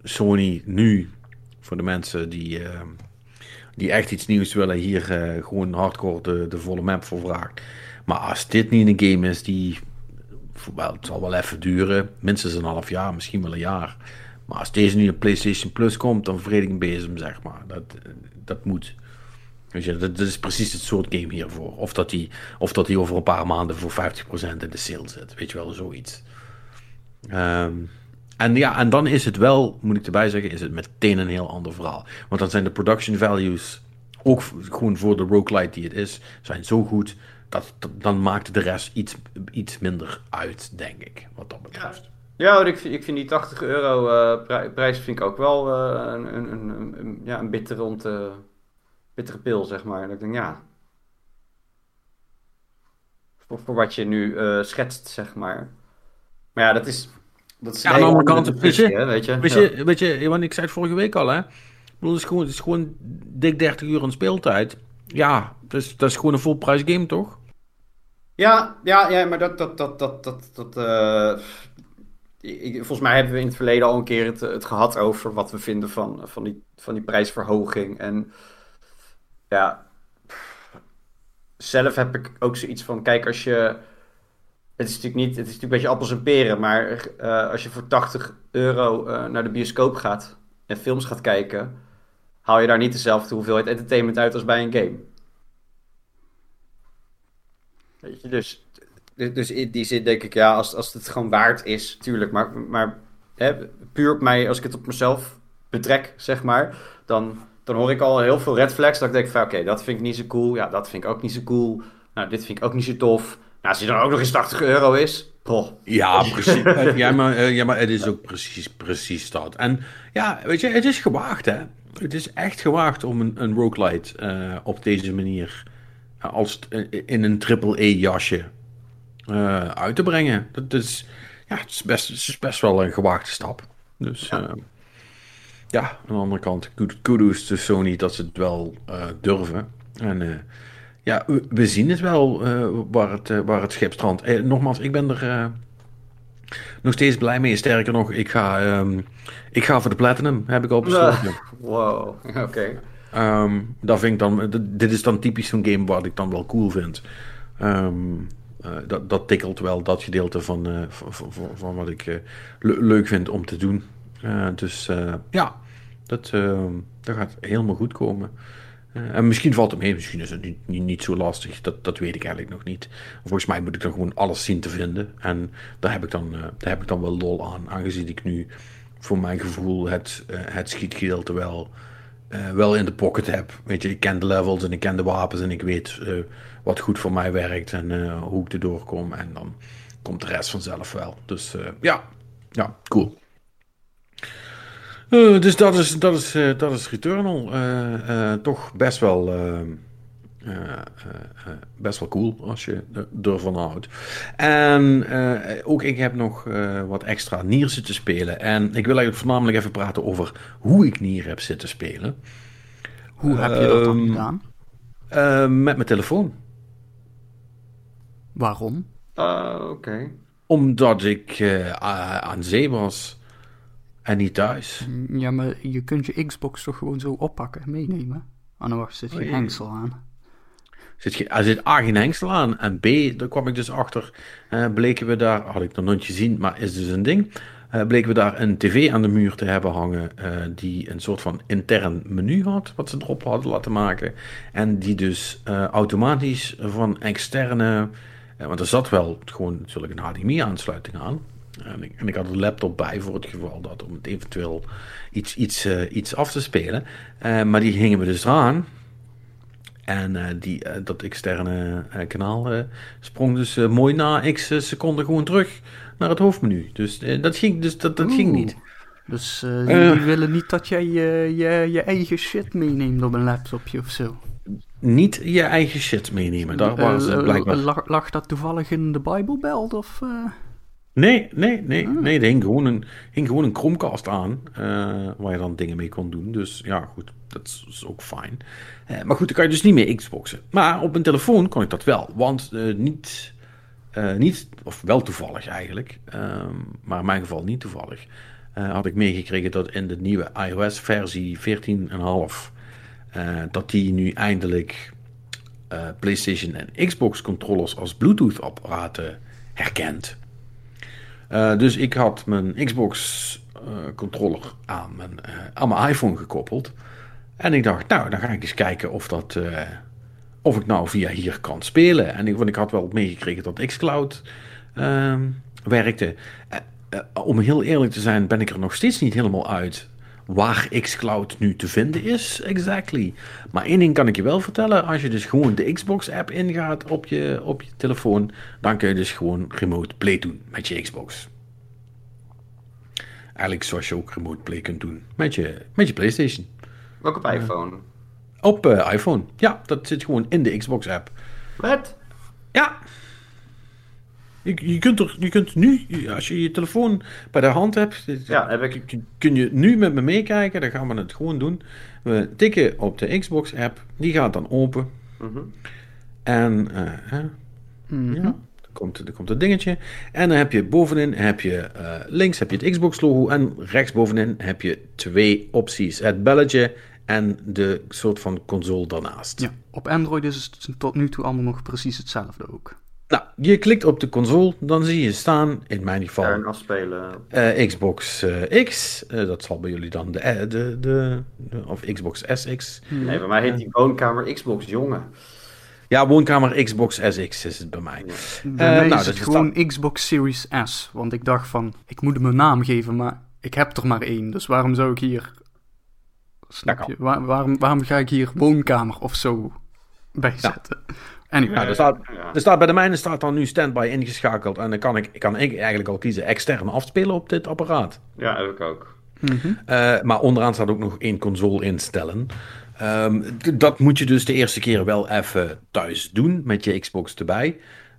Speaker 1: Sony nu, voor de mensen die, uh, die echt iets nieuws willen, hier uh, gewoon hardcore de, de volle map voor vraagt. Maar als dit niet een game is die, wel, het zal wel even duren, minstens een half jaar, misschien wel een jaar. Maar als deze nu op PlayStation Plus komt, dan vredig ik bezem, zeg maar. Dat, dat moet. Weet je, dat, is precies het soort game hiervoor. Of dat die, of dat die over een paar maanden voor 50% in de sale zit. Weet je wel, zoiets. Um, en ja, en dan is het wel, moet ik erbij zeggen, is het meteen een heel ander verhaal. Want dan zijn de production values, ook gewoon voor de roguelite die het is, zijn zo goed, dat, dan maakt de rest iets, iets minder uit, denk ik, wat dat betreft.
Speaker 2: Ja, ik, vind, ik vind die 80 euro uh, prijs vind ik ook wel uh, een, een, een, een, ja, een bitter om te bittere pil, zeg maar. En ik denk, ja. Voor, voor wat je nu uh, schetst, zeg maar. Maar ja, dat is. Dat is
Speaker 1: ja, aan de andere kant, weet je, weet je, weet je, weet je, want ik zei het vorige week al, hè. Ik bedoel, het is gewoon, het is gewoon dik 30 uur aan speeltijd. Ja, dus, dat is gewoon een volprijs game, toch?
Speaker 2: Ja, ja, ja, maar dat, dat, dat, dat, dat, dat uh, ik, volgens mij hebben we in het verleden al een keer het, gehad over wat we vinden van, van, die, van die prijsverhoging. En ja, zelf heb ik ook zoiets van, kijk, als je, het is natuurlijk niet, het is natuurlijk een beetje appels en peren, maar uh, als je voor 80 euro uh, naar de bioscoop gaat en films gaat kijken, haal je daar niet dezelfde hoeveelheid entertainment uit als bij een game. Weet je, dus, dus in die zin denk ik, ja, als, als het gewoon waard is, tuurlijk, maar, maar hè, puur op mij, als ik het op mezelf betrek, zeg maar, dan dan hoor ik al heel veel red flags. Dat ik denk van oké, dat vind ik niet zo cool. Ja, dat vind ik ook niet zo cool. Nou, dit vind ik ook niet zo tof. Nou, als hij dan ook nog eens 80 euro is. Poh.
Speaker 1: Ja, precies. ja, maar, eh, ja, maar het is ook precies, precies dat. En ja, weet je, het is gewaagd hè. Het is echt gewaagd om een, een roguelite uh, op deze manier uh, als in een triple-E jasje uit te brengen. Dat is, ja, het is, best, het is best wel een gewaagde stap. Dus ja ja, aan de andere kant, kudos to Sony dat ze het wel uh, durven. En ja, we, zien het wel waar, het, waar het schip strandt. nogmaals, ik ben er nog steeds blij mee. Sterker nog, ik ga, um, ik ga voor de Platinum, heb ik al besloten.
Speaker 2: wow, oké. Okay.
Speaker 1: Um, dat vind ik dan, dit is dan typisch zo'n game wat ik dan wel cool vind. Um, dat, dat tikkelt wel dat gedeelte van, van, van, van, wat ik leuk vind om te doen. dus ja, dat, uh, dat gaat helemaal goed komen. En misschien valt het mee, misschien is het niet, niet, niet, zo lastig. Dat, dat weet ik eigenlijk nog niet. Volgens mij moet ik dan gewoon alles zien te vinden. En daar heb ik dan, daar heb ik dan wel lol aan. Aangezien ik nu voor mijn gevoel het, het schietgedeelte wel, wel in de pocket heb. Weet je, ik ken de levels en ik ken de wapens en ik weet wat goed voor mij werkt en hoe ik erdoor kom. En dan komt de rest vanzelf wel. Dus ja, ja, cool. Dus dat is, dat is, dat is Returnal. Toch best wel, best wel cool als je ervan houdt. En ook ik heb nog wat extra Nier zitten spelen. En ik wil eigenlijk voornamelijk even praten over hoe ik Nier heb zitten spelen.
Speaker 3: Hoe heb je dat dan ehm,
Speaker 1: gedaan? met mijn telefoon.
Speaker 3: Waarom?
Speaker 2: Oké.
Speaker 1: Omdat ik aan zee was. En niet thuis.
Speaker 3: Ja, maar je kunt je Xbox toch gewoon zo oppakken en meenemen? Ah, dan zit geen oh, hengsel aan.
Speaker 1: Zit er zit A geen hengsel aan. En B, daar kwam ik dus achter. Uh, bleken we daar, had ik nog nooit gezien, maar is dus een ding. eh, bleken we daar een tv aan de muur te hebben hangen eh, die een soort van intern menu had, wat ze erop hadden laten maken. En die dus eh, automatisch van externe, eh, want er zat wel gewoon natuurlijk een HDMI-aansluiting aan. En ik, had een laptop bij voor het geval dat om het eventueel iets, iets, eh, iets af te spelen. Eh, maar die hingen we dus aan. En eh, die, eh, dat externe eh, kanaal sprong dus mooi na x seconden gewoon terug naar het hoofdmenu. Dus dat ging, dus dat, dat ging niet.
Speaker 3: Dus die, willen niet dat jij je, je, je eigen shit meeneemt op een laptopje of zo.
Speaker 1: Niet je eigen shit meenemen. Daar waren ze blijkbaar...
Speaker 3: lag, lag dat toevallig in de Bijbelbelt? Of?
Speaker 1: Nee, nee, nee, nee. Er hing gewoon een, hing gewoon een Chromecast aan. waar je dan dingen mee kon doen. Dus ja, goed. Dat is, ook fijn. Eh, maar goed, dan kan je dus niet meer Xboxen. Maar op mijn telefoon kon ik dat wel. Want eh, niet, eh, niet, of wel toevallig eigenlijk. ehm, maar in mijn geval niet toevallig. had ik meegekregen dat in de nieuwe iOS-versie 14.5. eh dat die nu eindelijk PlayStation en Xbox controllers als Bluetooth-apparaten herkent. Eh, dus ik had mijn Xbox eh, controller aan mijn, aan mijn iPhone gekoppeld. En ik dacht, nou, dan ga ik eens kijken of, dat, eh, of ik nou via hier kan spelen. En ik, want ik had wel meegekregen dat xCloud ehm, werkte. Eh, eh, om heel eerlijk te zijn, ben ik er nog steeds niet helemaal uit waar xCloud nu te vinden is, exactly. Maar één ding kan ik je wel vertellen, als je dus gewoon de Xbox-app ingaat op je, op je telefoon, dan kun je dus gewoon remote play doen met je Xbox. Eigenlijk zoals je ook remote play kunt doen met je, met je PlayStation.
Speaker 2: Ook op iPhone.
Speaker 1: Op eh, iPhone. Ja, dat zit gewoon in de Xbox-app.
Speaker 2: Wat?
Speaker 1: Ja. Je, je, kunt er, je kunt nu, als je je telefoon bij de hand hebt,
Speaker 2: Ja, heb ik.
Speaker 1: kun- je nu met me meekijken. Dan gaan we het gewoon doen. We tikken op de Xbox-app. Die gaat dan open.
Speaker 2: Mhm.
Speaker 1: En eh, hè,
Speaker 3: Mhm.
Speaker 1: ja, dan komt, er komt het dingetje. En dan heb je bovenin heb je, eh, links heb je het Xbox-logo. En rechtsbovenin heb je twee opties. Het belletje en de soort van console daarnaast.
Speaker 3: Ja, op Android is het tot nu toe allemaal nog precies hetzelfde ook.
Speaker 1: Nou, je klikt op de console. Dan zie je staan, in mijn geval,
Speaker 2: afspelen.
Speaker 1: Eh, Xbox eh, X, eh, dat zal bij jullie dan de, de, de, de- of Xbox SX.
Speaker 2: Nee, bij mij heet die woonkamer Xbox, jongen.
Speaker 1: Ja, woonkamer Xbox SX is het bij mij.
Speaker 3: Bij
Speaker 1: Eh,
Speaker 3: mij
Speaker 1: nou,
Speaker 3: is het
Speaker 1: is
Speaker 3: gewoon Xbox Series S. Want ik dacht van, ik moet hem een naam geven, maar ik heb er maar één. Dus waarom zou ik hier... Snap je? Waar- waarom, waarom ga ik hier woonkamer of zo bij zetten? Anyway,
Speaker 1: er, staat,
Speaker 2: Ja.
Speaker 1: er staat bij de mijne staat dan nu standby ingeschakeld. En dan kan ik, kan ik eigenlijk al kiezen extern afspelen op dit apparaat.
Speaker 2: Ja, heb ik ook.
Speaker 3: mhm.
Speaker 1: Eh, maar onderaan staat ook nog één console instellen. Ehm, dat moet je dus de eerste keer wel even thuis doen met je Xbox erbij.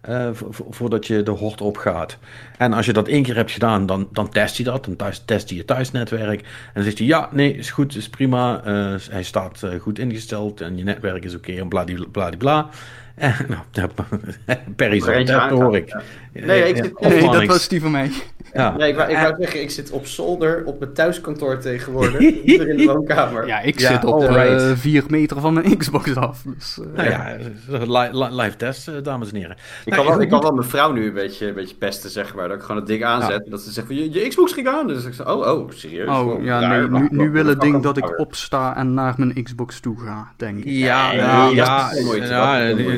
Speaker 1: Eh, vo- vo- voordat je de hort opgaat. En als je dat één keer hebt gedaan, dan, dan test hij dat. Dan thuis, test hij je thuisnetwerk. En dan zegt hij, ja, nee, is goed, is prima. eh, hij staat eh, goed ingesteld en je netwerk is oké en bladibla. En, nou, Perry
Speaker 2: Er
Speaker 1: zegt dat
Speaker 2: aangaan.
Speaker 1: hoor ik.
Speaker 2: Ja. Nee, ik zit-
Speaker 3: nee, dat was die van mij.
Speaker 1: Ja.
Speaker 2: Nee, ik wou, ik wou zeggen, ik zit op zolder op mijn thuiskantoor tegenwoordig. Hier in de woonkamer.
Speaker 3: Ja, ik
Speaker 1: Ja,
Speaker 3: zit op
Speaker 1: alright.
Speaker 3: eh, vier meter van mijn Xbox af. Dus, eh,
Speaker 1: Nou ja, li- li- live test, eh, dames en heren.
Speaker 2: Ik kan, wel, ik kan wel mijn vrouw nu een beetje, een beetje pesten, zeg maar. Dat ik gewoon het ding aanzet. En dat ze zegt van, je, je Xbox ging aan. Dus ik zeg, oh, oh, serieus?
Speaker 3: Oh, ja,
Speaker 2: raar.
Speaker 3: nee, nu, nu wil het ding dat ik opsta en naar mijn Xbox toe ga, denk ik.
Speaker 1: Ja, ja,
Speaker 2: dat is
Speaker 1: ja,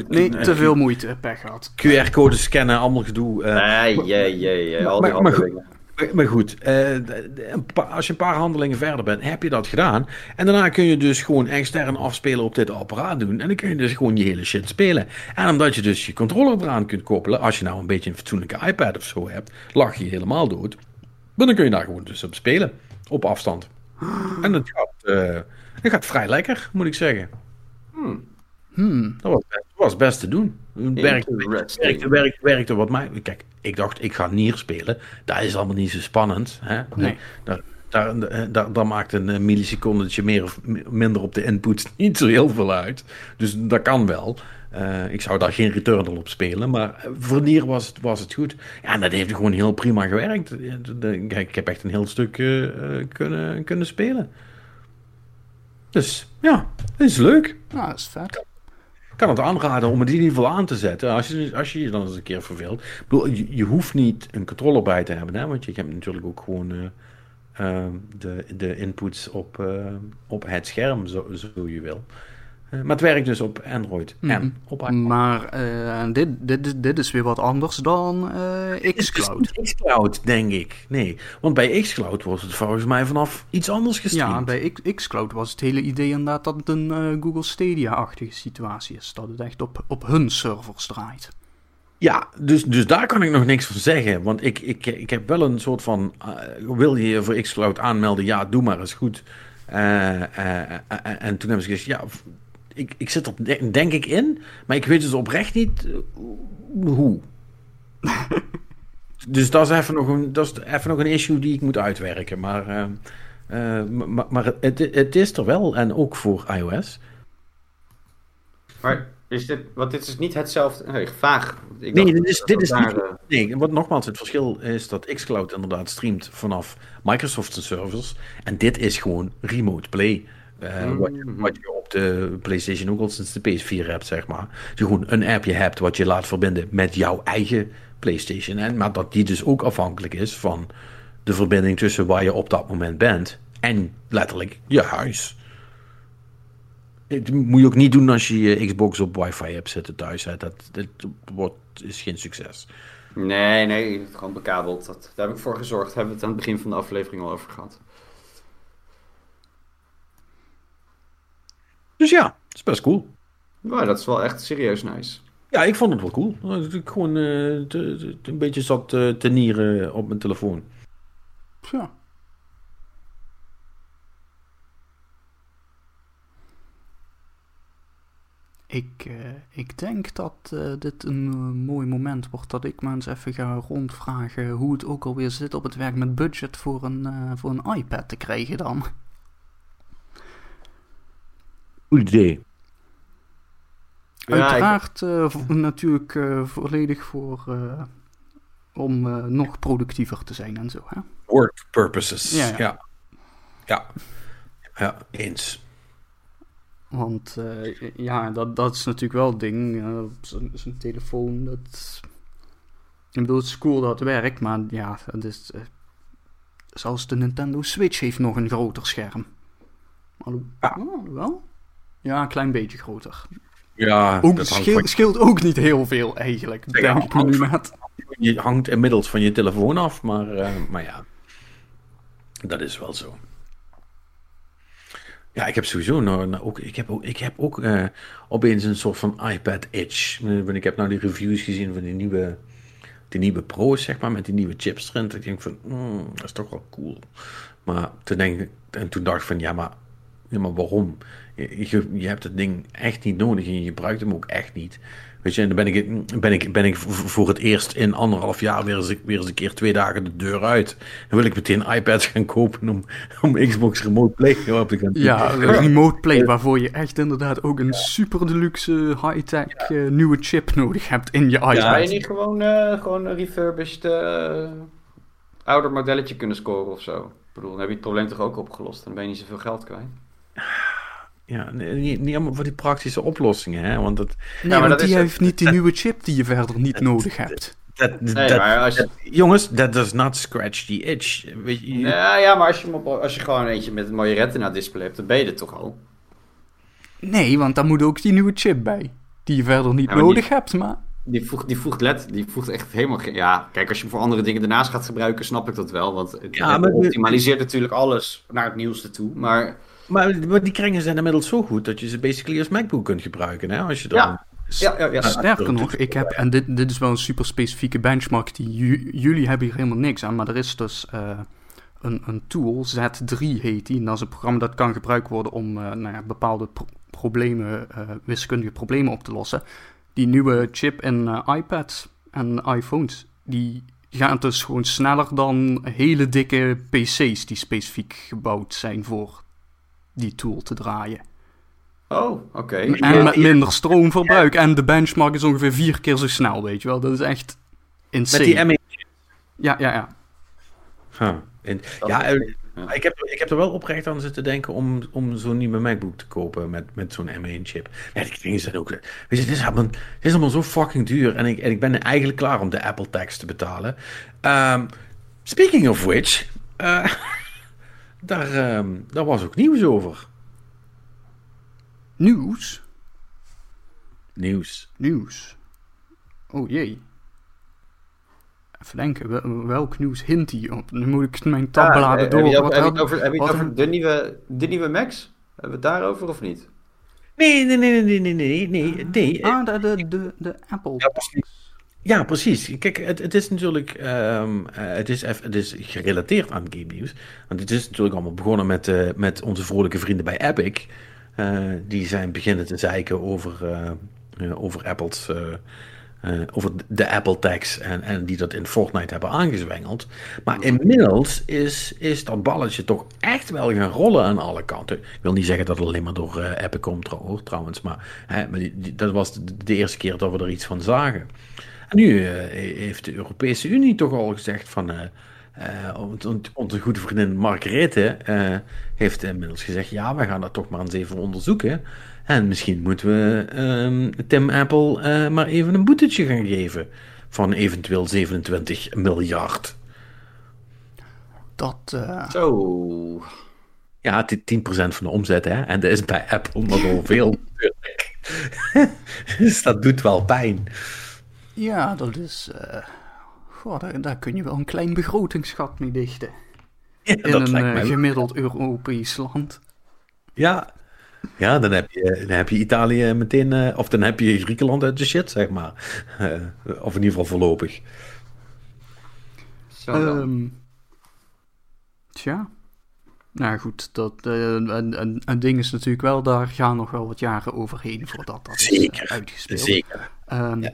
Speaker 1: eh.
Speaker 3: Nee, te veel moeite, pech gehad.
Speaker 1: QR-code scannen, allemaal gedoe. eh.
Speaker 2: Nee, jee, jee, jee. Al die
Speaker 1: Maar- maar goed.
Speaker 2: handelingen.
Speaker 1: Maar, goed, eh, als je een paar handelingen verder bent, heb je dat gedaan. En daarna kun je dus gewoon extern afspelen op dit apparaat doen. En dan kun je dus gewoon je hele shit spelen. En omdat je dus je controller eraan kunt koppelen, als je nou een beetje een fatsoenlijke iPad of zo hebt, lach je helemaal dood. Maar dan kun je daar gewoon dus op spelen, op afstand. En dat gaat, eh, dat gaat vrij lekker, moet ik zeggen.
Speaker 3: Hmm.
Speaker 1: Dat was best, was best te doen. Het werkte, werkte, werkte, werkte wat mij. Kijk, ik dacht, ik ga Nier spelen. Dat is allemaal niet zo spannend. Hè?
Speaker 3: Nee.
Speaker 1: Daar, daar, daar, daar maakt een eh, millisecondetje meer of mi- minder op de inputs niet zo heel veel uit. Dus dat kan wel. Eh, ik zou daar geen Returnal op spelen, maar voor Nier was het, was het goed. Ja, en dat heeft gewoon heel prima gewerkt. Kijk, ik heb echt een heel stuk eh, eh, kunnen, kunnen spelen. Dus ja, dat is leuk.
Speaker 3: Nou, dat is vet.
Speaker 1: Kan het aanraden om het in ieder geval aan te zetten. Als je als je, je dan eens een keer verveelt. Ik bedoel, je, hoeft niet een controller bij te hebben, hè, want je hebt natuurlijk ook gewoon uh, uh, de, de inputs op, uh, op het scherm, zo, zo je wil. Uh, maar het werkt dus op Android mm -hmm. en op iPhone.
Speaker 3: Maar uh, dit, dit, dit is weer wat anders dan uh, xCloud.
Speaker 1: xCloud, denk ik. Nee, want bij xCloud was het volgens mij vanaf iets anders gestreamd.
Speaker 3: Ja, bij xCloud was het hele idee inderdaad dat het een Google Stadia-achtige situatie is. Dat het echt op, op hun servers draait.
Speaker 1: Ja, dus, dus daar kan ik nog niks van zeggen. Want ik, ik, ik heb wel een soort van... wil je je voor xCloud aanmelden? Ja, doe maar, is goed. en toen hebben ze gezegd, ja ik, ik zit er denk ik in, maar ik weet dus oprecht niet uh, hoe. dus dat is, even nog een, dat is even nog een issue die ik moet uitwerken. Maar, uh, uh, maar, maar het, het is er wel en ook voor iOS.
Speaker 2: Maar is dit, want dit is niet hetzelfde. Nee, vaag.
Speaker 1: Ik nee, dit is, dit is daar, niet, nee, wat nogmaals, het verschil is dat xCloud inderdaad streamt vanaf Microsoft servers. En dit is gewoon remote play. Uh, mm. wat, je, wat, je, op de PlayStation ook al sinds de PS4 hebt, zeg maar. Dus je gewoon een appje hebt wat je laat verbinden met jouw eigen PlayStation. En, maar dat die dus ook afhankelijk is van de verbinding tussen waar je op dat moment bent en letterlijk je huis. Dat moet je ook niet doen als je je Xbox op wifi hebt zitten thuis. Hè. Dat, dat wordt, is geen succes.
Speaker 2: Nee, nee, gewoon bekabeld. Dat, daar heb ik voor gezorgd. Daar hebben we het aan het begin van de aflevering al over gehad.
Speaker 1: Dus ja, dat is best cool.
Speaker 2: Ja, dat is wel echt serieus nice.
Speaker 1: Ja, ik vond het wel cool. Dat ik gewoon uh, te, te, een beetje zat uh, te nieren op mijn telefoon.
Speaker 3: Ja. Ik, uh, ik denk dat dit een mooi moment wordt dat ik maar eens even ga rondvragen hoe het ook alweer zit op het werk met budget voor een, voor een iPad te krijgen dan.
Speaker 1: Goed idee.
Speaker 3: Uiteraard ik... uh, natuurlijk uh, volledig voor uh, om nog productiever te zijn en zo. Hè?
Speaker 1: Work purposes. Ja, ja. ja. ja. ja eens.
Speaker 3: Want ja, dat, dat is natuurlijk wel het ding. Zijn telefoon, dat. Ik bedoel, het is cool dat het werkt, maar ja, het is. zelfs de Nintendo Switch heeft nog een groter scherm. Hallo? Ja. Oh, wel? Ja, een klein beetje groter.
Speaker 1: Ja,
Speaker 3: ook, dat scheelt, scheelt ook niet heel veel eigenlijk, denk ik nu met.
Speaker 1: Je hangt inmiddels van je telefoon af, maar, uh, maar ja, dat is wel zo. Ja, ik heb sowieso nou, nou ook, ik heb ook, ik heb ook uh, opeens een soort van iPad itch. Ik heb nou die reviews gezien van die nieuwe, die nieuwe Pro's, zeg maar, met die nieuwe chips erin. Ik denk van, mm, dat is toch wel cool. Maar toen denk en toen dacht ik van, ja, maar, ja, maar waarom? Je, je hebt het ding echt niet nodig en je gebruikt hem ook echt niet. Weet je, en dan ben ik, ben ik, ben ik voor het eerst in anderhalf jaar weer eens, weer eens een keer twee dagen de deur uit. Dan wil ik meteen iPads gaan kopen om, om Xbox Remote Play op te gaan
Speaker 3: Ja, Remote Play, waarvoor je echt inderdaad ook een super deluxe high-tech uh, nieuwe chip nodig hebt in je iPad. Ja,
Speaker 2: je niet gewoon, uh, gewoon een refurbished uh, ouder modelletje kunnen scoren of zo? Ik bedoel, dan heb je het probleem toch ook opgelost. Dan ben je niet zoveel geld kwijt.
Speaker 1: Ja, niet, niet allemaal voor die praktische oplossingen, hè? Want dat,
Speaker 3: nee, ja, maar dat die heeft niet die nieuwe chip die je verder niet nodig hebt.
Speaker 1: Dat, nee, maar als je... jongens, that does not scratch the itch. Weet je,
Speaker 2: ja, ja, maar als je, als je gewoon eentje met een mooie retina-display hebt, dan ben je er toch al?
Speaker 3: Nee, want dan moet ook die nieuwe chip bij. Die je verder niet nodig die, hebt, maar...
Speaker 2: Die voegt, die voegt let, die voegt echt helemaal geen... Ja, kijk, als je voor andere dingen daarnaast gaat gebruiken, snap ik dat wel. Want het, ja, maar, optimaliseert natuurlijk alles naar het nieuwste toe, maar...
Speaker 1: Maar, die kringen zijn inmiddels zo goed dat je ze basically als MacBook kunt gebruiken. Hè? Als je dan...
Speaker 2: ja. Ja, ja, ja.
Speaker 3: Sterker nog, ik heb, en dit, dit is wel een super specifieke benchmark, die jullie hebben hier helemaal niks aan, maar er is dus uh, een, een tool, Z3 heet die, en dat is een programma dat kan gebruikt worden om uh, nou ja, bepaalde pro problemen, uh, wiskundige problemen op te lossen. Die nieuwe chip in iPads en iPhones, die gaat dus gewoon sneller dan hele dikke PC's die specifiek gebouwd zijn voor die tool te draaien.
Speaker 2: Oh, oké.
Speaker 3: En met minder stroomverbruik. En de benchmark is ongeveer vier keer zo snel, weet je wel. Dat is echt insane.
Speaker 1: Met die
Speaker 3: Ja, ja, ja.
Speaker 1: Huh. En, ja,
Speaker 2: Ja.
Speaker 1: Ik, heb, ik heb er wel oprecht aan zitten denken om, om zo'n nieuwe MacBook te kopen met, met zo'n M1-chip. Ja, die dingen zijn ook... Weet je, dit is, allemaal, dit is allemaal zo fucking duur. En ik, en ik ben eigenlijk klaar om de Apple tax te betalen. Ehm, speaking of which... eh, daar, ehm, daar was ook nieuws over.
Speaker 3: Nieuws?
Speaker 1: Nieuws.
Speaker 3: Nieuws. Oh jee. Even denken, wel- welk nieuws hint hij op? Nu moet ik mijn tabbladen
Speaker 2: Ja,
Speaker 3: door.
Speaker 2: Heb je over, heb je het over, heb je het over de, nieuwe, de nieuwe Max? Hebben we het daarover of niet?
Speaker 1: Nee, nee, nee, nee, nee, nee, nee, nee.
Speaker 3: Ah, de, de, de, de Apple.
Speaker 1: Ja, precies. Ja, precies. Kijk, het, het is natuurlijk ehm, eh, het is het is gerelateerd aan game nieuws. Want het is natuurlijk allemaal begonnen met, eh, met onze vrolijke vrienden bij Epic. Eh, die zijn beginnen te zeiken over, over Apple's... over de Apple tax en, en die dat in Fortnite hebben aangezwengeld. Maar inmiddels is, is dat balletje toch echt wel gaan rollen aan alle kanten. Ik wil niet zeggen dat het alleen maar door Epic komt hoor, trouwens, maar, hè, maar dat was de, de eerste keer dat we er iets van zagen. En nu eh, heeft de Europese Unie toch al gezegd van... eh, eh, onze- goede vriendin Margarethe eh, heeft inmiddels gezegd... ja, we gaan dat toch maar eens even onderzoeken. En misschien moeten we ehm, Tim Apple eh, maar even een boetetje gaan geven... van eventueel 27 miljard.
Speaker 3: Dat, eh,
Speaker 2: Zo.
Speaker 1: Ja, het is 10% van de omzet, hè. En dat is bij Apple nogal veel. natuurlijk. dus dat doet wel pijn.
Speaker 3: Ja, dat is... eh, goh, daar, daar kun je wel een klein begrotingsgat mee dichten.
Speaker 1: Ja,
Speaker 3: In
Speaker 1: dat
Speaker 3: een
Speaker 1: lijkt
Speaker 3: eh,
Speaker 1: wel.
Speaker 3: gemiddeld Europees land.
Speaker 1: Ja, ja dan, heb je, dan heb je Italië meteen, eh, of dan heb je Griekenland uit de shit, zeg maar. Eh, of in ieder geval voorlopig.
Speaker 2: Zo dan.
Speaker 3: Ehm, tja. Nou goed, dat, eh, een, een, een ding is natuurlijk wel, daar gaan nog wel wat jaren overheen voordat dat is
Speaker 1: Zeker,
Speaker 3: eh, uitgespeeld.
Speaker 1: Zeker.
Speaker 3: Ehm,
Speaker 1: Ja.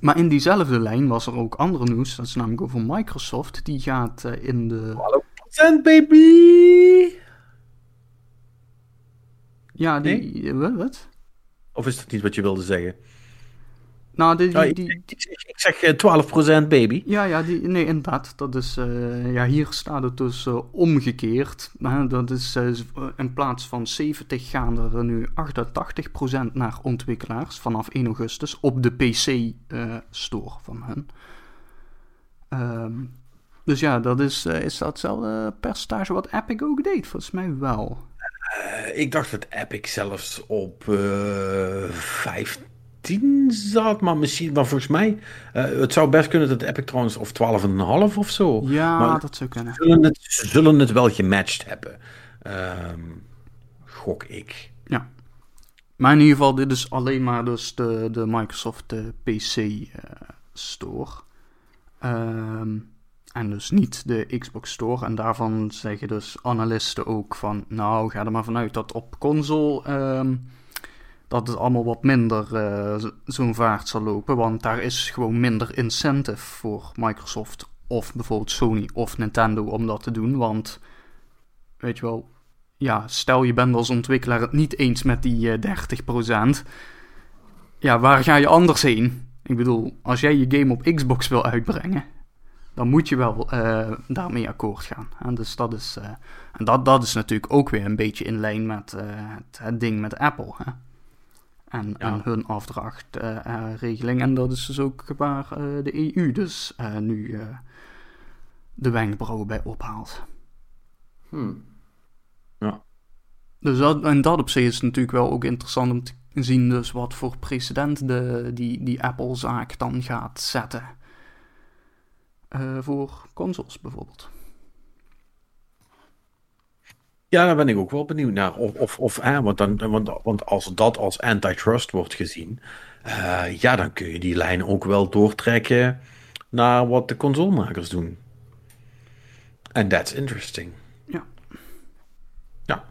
Speaker 3: Maar in diezelfde lijn was er ook andere nieuws. Dat is namelijk over Microsoft. Die gaat eh, in de.
Speaker 1: Procent, baby!
Speaker 3: Ja, die. eh, wat- Wat?
Speaker 1: Of is dat niet wat je wilde zeggen?
Speaker 3: Nou, die, die,
Speaker 1: ik, zeg 12% eh, baby.
Speaker 3: Ja, ja die, nee, inderdaad. Dat is, uh, ja, hier staat het dus eh, omgekeerd. Hè? dat is uh, in plaats van 70 gaan er nu 88% naar ontwikkelaars vanaf 1 augustus op de PC-store van hen. Um, ehm, dus ja, dat is, is dat hetzelfde percentage wat Epic ook deed? Volgens mij wel.
Speaker 1: ik dacht dat Epic zelfs op 5 10 zat, maar misschien, maar volgens mij, eh, het zou best kunnen dat Epic trouwens of 12,5 of zo.
Speaker 3: Ja, dat zou kunnen.
Speaker 1: Zullen het, zullen het wel gematcht hebben. Ehm, gok ik.
Speaker 3: Ja. Maar in ieder geval, dit is alleen maar dus de, de Microsoft eh, PC eh, Store. Ehm, en dus niet de Xbox Store. En daarvan zeggen dus analisten ook van, nou, ga er maar vanuit dat op console... Ehm, dat het allemaal wat minder eh, zo- zo'n vaart zal lopen. Want daar is gewoon minder incentive voor Microsoft... of bijvoorbeeld Sony of Nintendo om dat te doen. Want, weet je wel ja, stel je bent als ontwikkelaar het niet eens met die eh 30%. Ja, waar ga je anders heen? Ik bedoel, als jij je game op Xbox wil uitbrengen, dan moet je wel eh, daarmee akkoord gaan. En dus dat is, eh, en dat, dat is natuurlijk ook weer een beetje in lijn met eh, het, het ding met Apple. Hè? En,
Speaker 1: Ja.
Speaker 3: en hun afdrachtregeling. en dat is dus ook waar eh, de EU dus eh, nu eh, de wenkbrauwen bij ophaalt.
Speaker 2: Hmm.
Speaker 3: Dus dat, en dat op zich is natuurlijk wel ook interessant om te zien dus wat voor precedent de, die, die Apple-zaak dan gaat zetten. Eh, voor consoles bijvoorbeeld.
Speaker 1: Ja, daar ben ik ook wel benieuwd naar. Of, of, of hè, want, dan, want, want als dat als antitrust wordt gezien, eh, ja, dan kun je die lijn ook wel doortrekken naar wat de consolemakers doen. En that's interesting.
Speaker 3: Ja.
Speaker 1: Ja.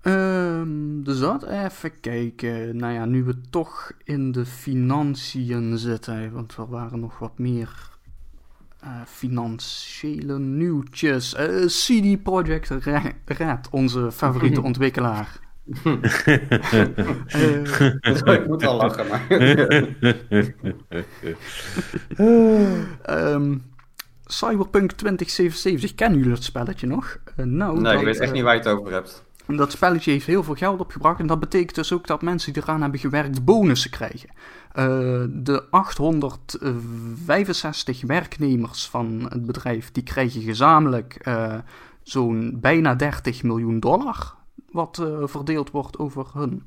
Speaker 3: Ehm, dus dat even kijken. Nou ja, nu we toch in de financiën zitten, want er waren nog wat meer eh, financiële nieuwtjes. Eh, CD Projekt Re- Red, onze favoriete ontwikkelaar. Eh,
Speaker 2: ik moet al lachen, maar...
Speaker 3: Ehm, Cyberpunk 2077, kennen jullie dat spelletje nog? Uh, nou,
Speaker 2: nee,
Speaker 3: dat,
Speaker 2: ik weet echt
Speaker 3: uh,
Speaker 2: niet waar je het over hebt.
Speaker 3: Dat spelletje heeft heel veel geld opgebracht en dat betekent dus ook dat mensen die eraan hebben gewerkt bonussen krijgen. Uh, de 865 werknemers van het bedrijf die krijgen gezamenlijk uh, zo'n bijna 30 miljoen dollar, wat uh, verdeeld wordt over hun.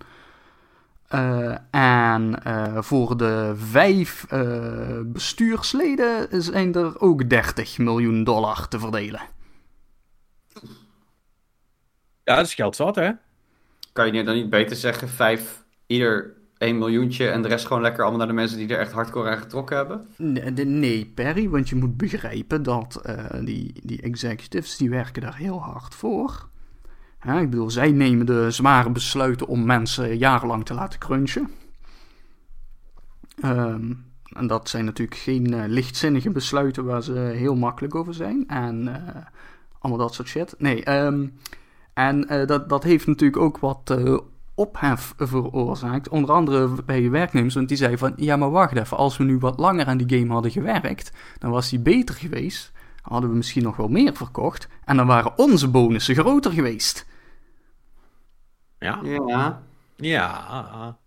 Speaker 3: en voor de vijf bestuursleden zijn er ook 30 miljoen dollar te verdelen.
Speaker 1: Ja, dat is geld zat, hè?
Speaker 2: Kan je dan niet beter zeggen, vijf, ieder 1 miljoentje en de rest gewoon lekker allemaal naar de mensen die er echt hardcore aan getrokken hebben?
Speaker 3: Nee, nee Perry, want je moet begrijpen dat uh, die, die executives, die werken daar heel hard voor. Ja, ik bedoel, zij nemen de zware besluiten om mensen jarenlang te laten crunchen. Um, en dat zijn natuurlijk geen uh, lichtzinnige besluiten waar ze heel makkelijk over zijn. En uh, allemaal dat soort shit. Nee, um, en dat, dat heeft natuurlijk ook wat ophef veroorzaakt. Onder andere bij je werknemers, want die zeiden van... Ja, maar wacht even, als we nu wat langer aan die game hadden gewerkt... dan was die beter geweest. Dan hadden we misschien nog wel meer verkocht. En dan waren onze bonussen groter geweest.
Speaker 1: Ja.
Speaker 2: Ja.
Speaker 1: Ja.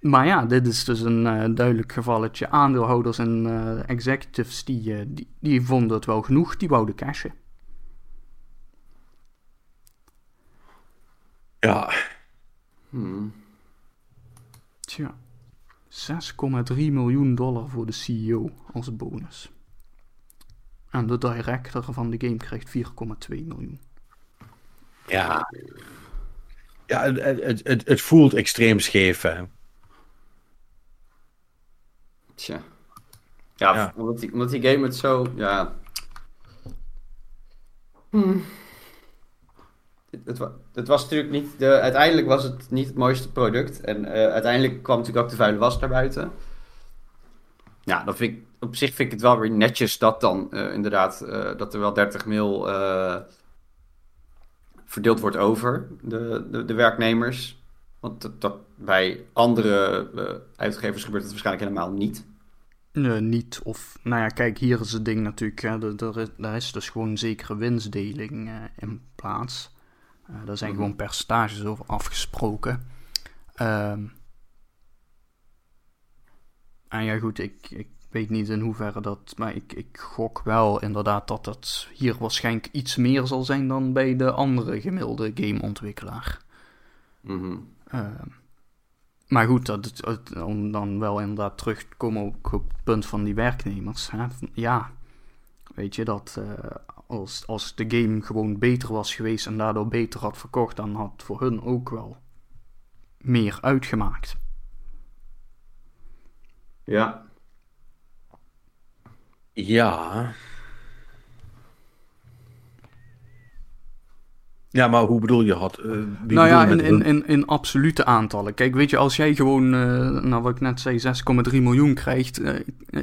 Speaker 3: Maar ja, dit is dus een uh, duidelijk gevalletje. Aandeelhouders en uh, executives die, uh, die, die vonden het wel genoeg. Die wouden cashen.
Speaker 1: Ja.
Speaker 2: Hmm.
Speaker 3: Tja. 6,3 miljoen dollar voor de CEO als bonus. En de director van de game krijgt 4,2 miljoen.
Speaker 1: Ja. Ja, het, het, het, het voelt extreem scheef, hè.
Speaker 2: Tja. Ja,
Speaker 1: Ja.
Speaker 2: Omdat, die, omdat die game het zo... Ja. Hmm. Het, het, wa- het was natuurlijk niet... De, uiteindelijk was het niet het mooiste product. En eh, uiteindelijk kwam natuurlijk ook de vuile was naar buiten. Ja, dan vind ik, op zich vind ik het wel weer netjes dat dan eh, inderdaad... eh, dat er wel 30 mil verdeeld wordt over de, de, de werknemers. Want dat, dat bij andere uitgevers gebeurt het waarschijnlijk helemaal niet.
Speaker 3: Nee, niet. Of, nou ja, kijk, hier is het ding natuurlijk. Hè, er, is- dus gewoon zekere winstdeling in plaats. Eh daar zijn
Speaker 2: Mhm.
Speaker 3: gewoon percentages over afgesproken. Ehm en ja, goed, ik, ik weet niet in hoeverre dat. Maar ik, ik gok wel inderdaad dat het hier waarschijnlijk iets meer zal zijn dan bij de andere gemiddelde gameontwikkelaar.
Speaker 2: Mhm.
Speaker 3: Ehm, maar goed, dat, om dan wel inderdaad terug te komen op het punt van die werknemers. Hè? Ja, weet je, dat eh, als, als de game gewoon beter was geweest en daardoor beter had verkocht, dan had het voor hun ook wel meer uitgemaakt.
Speaker 2: Ja.
Speaker 1: Ja. Ja, maar hoe bedoel je had? eh, wie
Speaker 3: nou ja, in, in, in, in absolute aantallen. Kijk, weet je, als jij gewoon, eh, nou wat ik net zei, 6,3 miljoen krijgt, eh,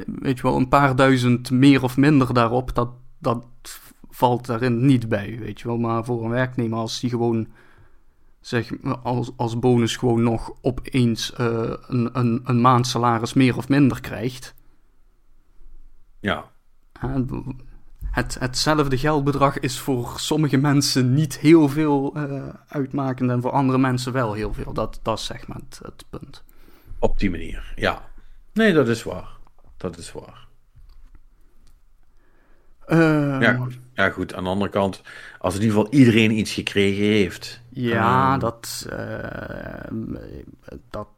Speaker 3: weet je wel, een paar duizend meer of minder daarop, dat, dat valt daarin niet bij, weet je wel. Maar voor een werknemer, als die gewoon, zeg, als, als bonus gewoon nog opeens eh, een, een, een maand salaris meer of minder krijgt,
Speaker 1: Ja.
Speaker 3: het, hetzelfde geldbedrag is voor sommige mensen niet heel veel eh, uitmakend en voor andere mensen wel heel veel. Dat, dat is zeg maar het, het punt.
Speaker 1: Op die manier, ja. Nee, dat is waar. Dat is waar.
Speaker 3: Ehm,
Speaker 1: Ja, goed. Ja, goed. Aan de andere kant, als in ieder geval iedereen iets gekregen heeft.
Speaker 3: Ja,
Speaker 1: Ehm.
Speaker 3: dat, eh, dat,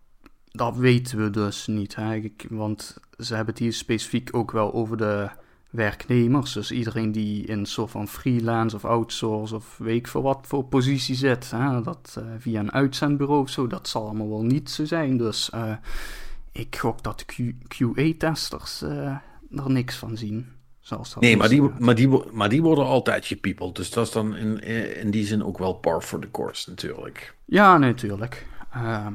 Speaker 3: dat weten we dus niet. Hè? Want ze hebben het hier specifiek ook wel over de werknemers. Dus iedereen die in een soort van freelance of outsource of weet ik veel wat voor positie zit. Hè? Dat eh, via een uitzendbureau of zo, dat zal allemaal wel niet zo zijn. Dus eh, ik gok dat Q- QA-testers er niks van zien. Zoals dat
Speaker 1: Nee, maar die, maar, die, maar die worden altijd gepiepeld. Dus dat is dan in, in die zin ook wel par for the course natuurlijk.
Speaker 3: Ja, natuurlijk. Ehm,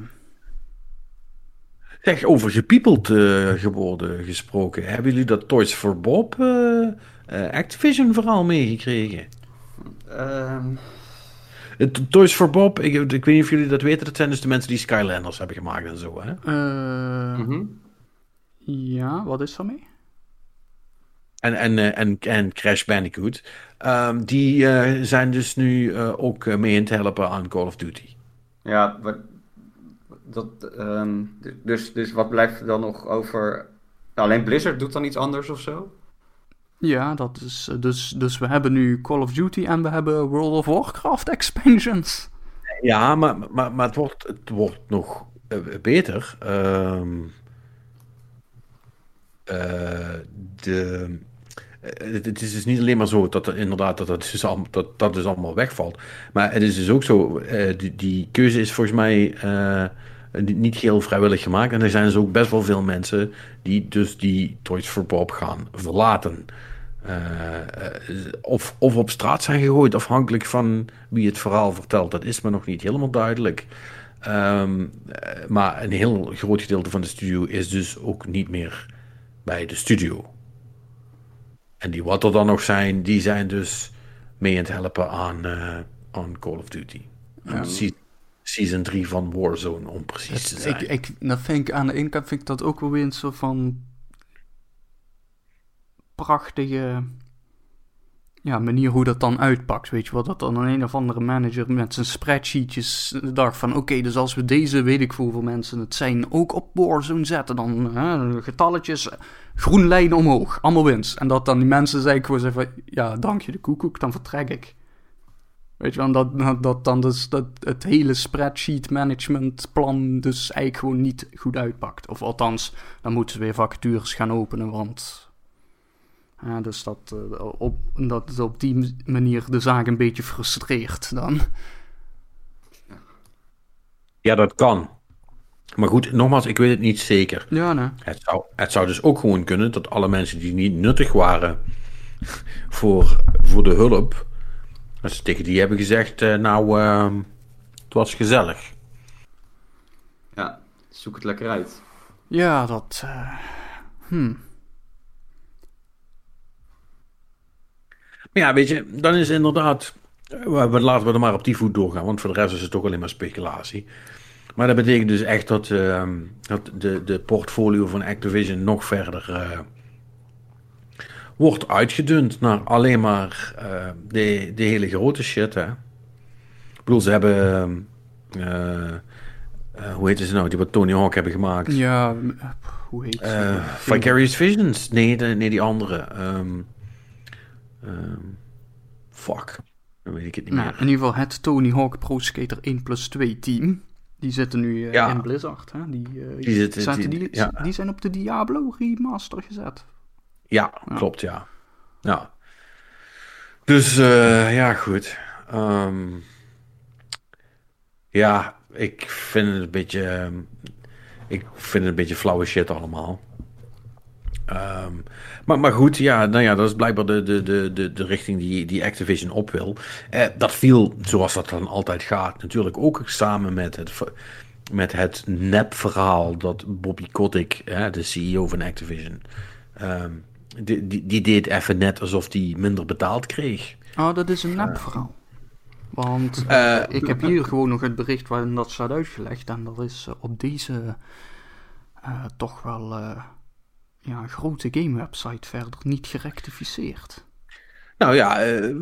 Speaker 1: Zeg, over gepiepeld eh, geworden gesproken. Hebben jullie dat Toys for Bob eh, eh, Activision verhaal meegekregen?
Speaker 2: Ehm,
Speaker 1: Het Toys for Bob, ik, ik weet niet of jullie dat weten, dat zijn dus de mensen die Skylanders hebben gemaakt en zo. Hè?
Speaker 3: eh,
Speaker 2: mhm.
Speaker 3: Ja, wat is daarmee?
Speaker 1: En, en, eh, en, en Crash Bandicoot. Ehm, die eh, zijn dus nu eh, ook mee in te helpen aan Call of Duty.
Speaker 2: Ja, wat, dat, ehm, dus, dus wat blijft er dan nog over? Alleen Blizzard doet dan iets anders of zo?
Speaker 3: Ja, dat is, dus, dus we hebben nu Call of Duty en we hebben World of Warcraft expansions.
Speaker 1: Ja, maar, maar, maar het, wordt, het wordt nog beter. Ehm, eh, de, het, het is dus niet alleen maar zo dat er inderdaad dat, dat, dus al, dat, dat dus allemaal wegvalt. Maar het is dus ook zo, eh, die, die keuze is volgens mij eh, niet heel vrijwillig gemaakt. En er zijn dus ook best wel veel mensen die dus die Toys for Bob gaan verlaten. Eh, eh, of, of op straat zijn gegooid, afhankelijk van wie het verhaal vertelt. Dat is me nog niet helemaal duidelijk. Ehm, eh, maar een heel groot gedeelte van de studio is dus ook niet meer bij de studio. En die wat er dan nog zijn, die zijn dus mee aan het helpen aan, eh, aan Call of Duty. Se- season 3 van Warzone, om precies te zijn.
Speaker 3: Ik, ik, dat vind ik aan de ene kant vind ik dat ook wel weer een soort van prachtige ja, manier hoe dat dan uitpakt. Weet je wel, dat dan een, een of andere manager met zijn spreadsheetjes dacht van oké, dus als we deze, weet ik voor hoeveel mensen het zijn, ook op Warzone zetten, dan hè, getalletjes, groen lijn omhoog, allemaal winst. En dat dan die mensen zeggen gewoon zeggen van ja, dank je de koekoek, dan vertrek ik. Weet je wel, dat, dat, dan dus dat het hele spreadsheet management plan dus eigenlijk gewoon niet goed uitpakt. Of althans, dan moeten ze weer vacatures gaan openen, want... Ja, dus dat, eh, op, dat op die manier de zaak een beetje frustreert dan.
Speaker 1: Ja, dat kan. Maar goed, nogmaals, ik weet het niet zeker.
Speaker 3: Ja, nee.
Speaker 1: Het zou, het zou dus ook gewoon kunnen dat alle mensen die niet nuttig waren voor, voor de hulp, dat ze tegen die hebben gezegd, eh, nou, ehm, het was gezellig.
Speaker 2: Ja, zoek het lekker uit.
Speaker 3: Ja, dat... eh, hmm.
Speaker 1: Maar ja, weet je, dan is inderdaad, eh, laten we er maar op die voet doorgaan, want voor de rest is het toch alleen maar speculatie. Maar dat betekent dus echt dat, ehm, dat de, de portfolio van Activision nog verder eh, wordt uitgedund naar alleen maar eh, de, de hele grote shit. Hè? Ik bedoel, ze hebben, ehm, eh, eh, hoe heet ze nou, die wat Tony Hawk hebben gemaakt.
Speaker 3: Ja, hoe heet ze?
Speaker 1: Vicarious Visions. Nee, de- nee die andere. Ehm, ehm, fuck. Dan weet ik het niet
Speaker 3: Nou,
Speaker 1: meer.
Speaker 3: in ieder geval het Tony Hawk Pro Skater 1 plus 2 team. Die zitten nu eh,
Speaker 1: Ja.
Speaker 3: in Blizzard. Hè? Die, eh,
Speaker 1: Die zitten-
Speaker 3: zaten
Speaker 1: die-
Speaker 3: die,
Speaker 1: ja.
Speaker 3: die zijn op de Diablo remaster gezet.
Speaker 1: Ja, klopt, ja. Ja. Dus, eh, ja, goed. Ehm, ja, ik vind het een beetje... ehm, ik vind het een beetje flauwe shit allemaal. Ehm, maar, maar goed, ja, nou ja, dat is blijkbaar de, de, de, de, de richting die, die Activision op wil. Eh, dat viel, zoals dat dan altijd gaat, natuurlijk ook samen met het, met het nepverhaal dat Bobby Kotick, de CEO van Activision, ehm, die, die, die deed even net alsof hij minder betaald kreeg.
Speaker 3: Oh, dat is een nep verhaal. Want
Speaker 1: Eh,
Speaker 3: eh, ik heb hier gewoon nog het bericht waarin dat staat uitgelegd. En dat is eh, op deze eh, toch wel eh, ja, grote gamewebsite verder niet gerectificeerd.
Speaker 1: Nou ja, eh,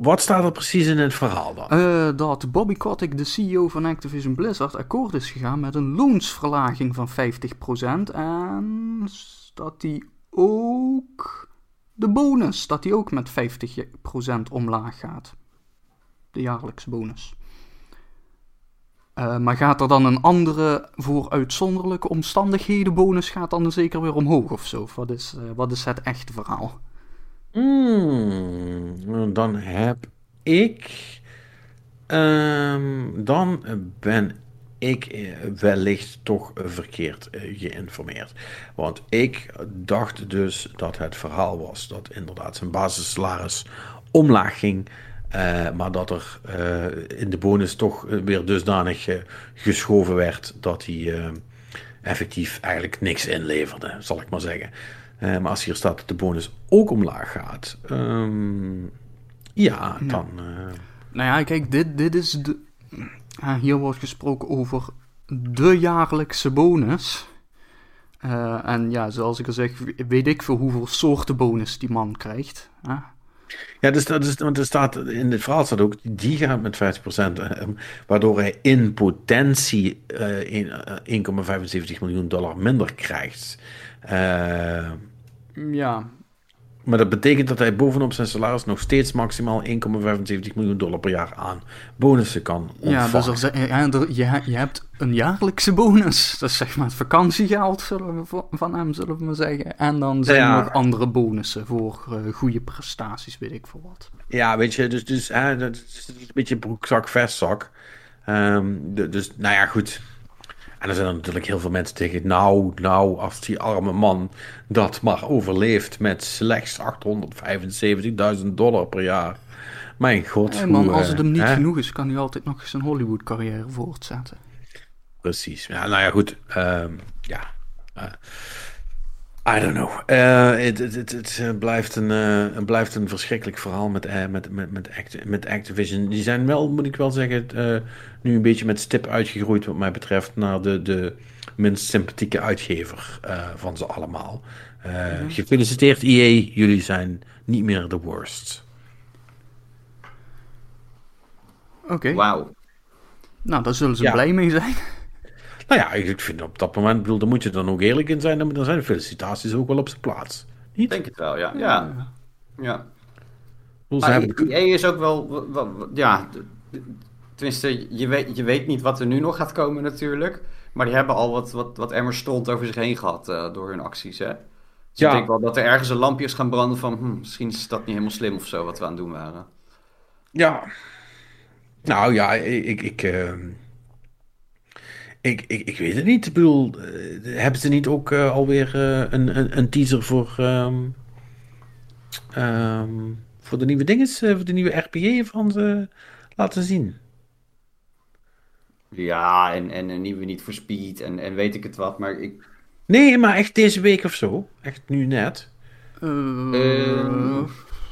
Speaker 1: wat staat er precies in het verhaal dan?
Speaker 3: Eh, dat Bobby Kotick, de CEO van Activision Blizzard, akkoord is gegaan met een loonsverlaging van 50%. En dat hij ook de bonus, dat die ook met 50% omlaag gaat. De jaarlijkse bonus. Eh, maar gaat er dan een andere voor uitzonderlijke omstandigheden bonus gaat dan zeker weer omhoog of zo? Wat is, eh, wat is het echte verhaal?
Speaker 1: Hmm, dan heb ik. ehm, dan ben ik eh, wellicht toch verkeerd geïnformeerd. Want ik dacht dus dat het verhaal was dat inderdaad zijn basissalaris omlaag ging. Eh, maar dat er eh, in de bonus toch eh, weer dusdanig geschoven werd dat hij effectief eigenlijk niks inleverde, zal ik maar zeggen. Maar als hier staat dat de bonus ook omlaag gaat, ehm, ja, dan.
Speaker 3: Nou ja, kijk, dit, dit is de. Hier wordt gesproken over de jaarlijkse bonus. En ja, zoals ik al zeg, weet ik veel hoeveel soorten bonus die man krijgt.
Speaker 1: Ja, dus is, want er staat in het verhaal staat ook, die gaat met 50%, eh, waardoor hij in potentie eh, een- eh, 1,75 miljoen dollar minder krijgt. Eh,
Speaker 3: Ja,
Speaker 1: maar dat betekent dat hij bovenop zijn salaris nog steeds maximaal 1,75 miljoen dollar per jaar aan bonussen kan ontvangen.
Speaker 3: ja, dus er, ja, er- je, je hebt een jaarlijkse bonus. Dat is zeg maar het vakantiegeld zullen we, vo- van hem, zullen we maar zeggen. En dan zijn
Speaker 1: Ja.
Speaker 3: er nog andere bonussen voor eh, goede prestaties, weet ik veel wat.
Speaker 1: Ja, weet je, dus, dus hè, dat is een beetje broekzak, vestzak. Ehm, dus, nou ja, goed. En er zijn er natuurlijk heel veel mensen tegen. Nou, nou, als die arme man dat maar overleeft met slechts 875.000 dollar per jaar. Mijn god.
Speaker 3: Hey man,
Speaker 1: hoe,
Speaker 3: als het hem niet
Speaker 1: eh, hè?
Speaker 3: genoeg is, kan hij altijd nog zijn Hollywood-carrière voortzetten.
Speaker 1: Precies. Ja, nou ja, goed. Ehm, ja. Eh, I don't know. Eh, Het het- het- het, eh, blijft, een, eh, blijft een verschrikkelijk verhaal met, met, met, met, Act- met Activision. Die zijn wel, moet ik wel zeggen, eh, nu een beetje met stip uitgegroeid wat mij betreft naar de, de minst sympathieke uitgever eh, van ze allemaal. Eh, Gefeliciteerd EA, jullie zijn niet meer de worst.
Speaker 3: Oké,
Speaker 2: Wauw.
Speaker 3: nou daar zullen ze
Speaker 1: Ja.
Speaker 3: blij mee zijn.
Speaker 1: Nou ja, ik vind op dat moment, bedoel, daar moet je dan ook eerlijk in zijn, dan zijn de felicitaties ook wel op zijn plaats.
Speaker 2: Ik
Speaker 1: Niet?
Speaker 2: denk het wel, ja. Ja. ja. Maar
Speaker 1: hebben-
Speaker 2: EA is ook wel, wel- wel- ja, tenminste, je weet, je weet niet wat er nu nog gaat komen natuurlijk. Maar die hebben al wat, wat, wat emmer stond over zich heen gehad eh, door hun acties, hè. Dus
Speaker 1: Ja.
Speaker 2: ik denk wel dat er ergens een lampjes gaan branden van, hm, misschien is dat niet helemaal slim of zo wat we aan het doen waren.
Speaker 1: Ja. Nou ja, ik. ik, ehm, ik, ik, ik weet het niet. Ik bedoel, eh, hebben ze niet ook eh, alweer eh, een, een, een teaser voor. ehm, ehm, voor de nieuwe dinges, eh, voor de nieuwe RPA van ze laten zien?
Speaker 2: Ja, en, en een nieuwe niet voor speed en, en weet ik het wat, maar ik...
Speaker 1: Nee, maar echt deze week of zo. Echt nu net.
Speaker 3: Eh,
Speaker 2: eh,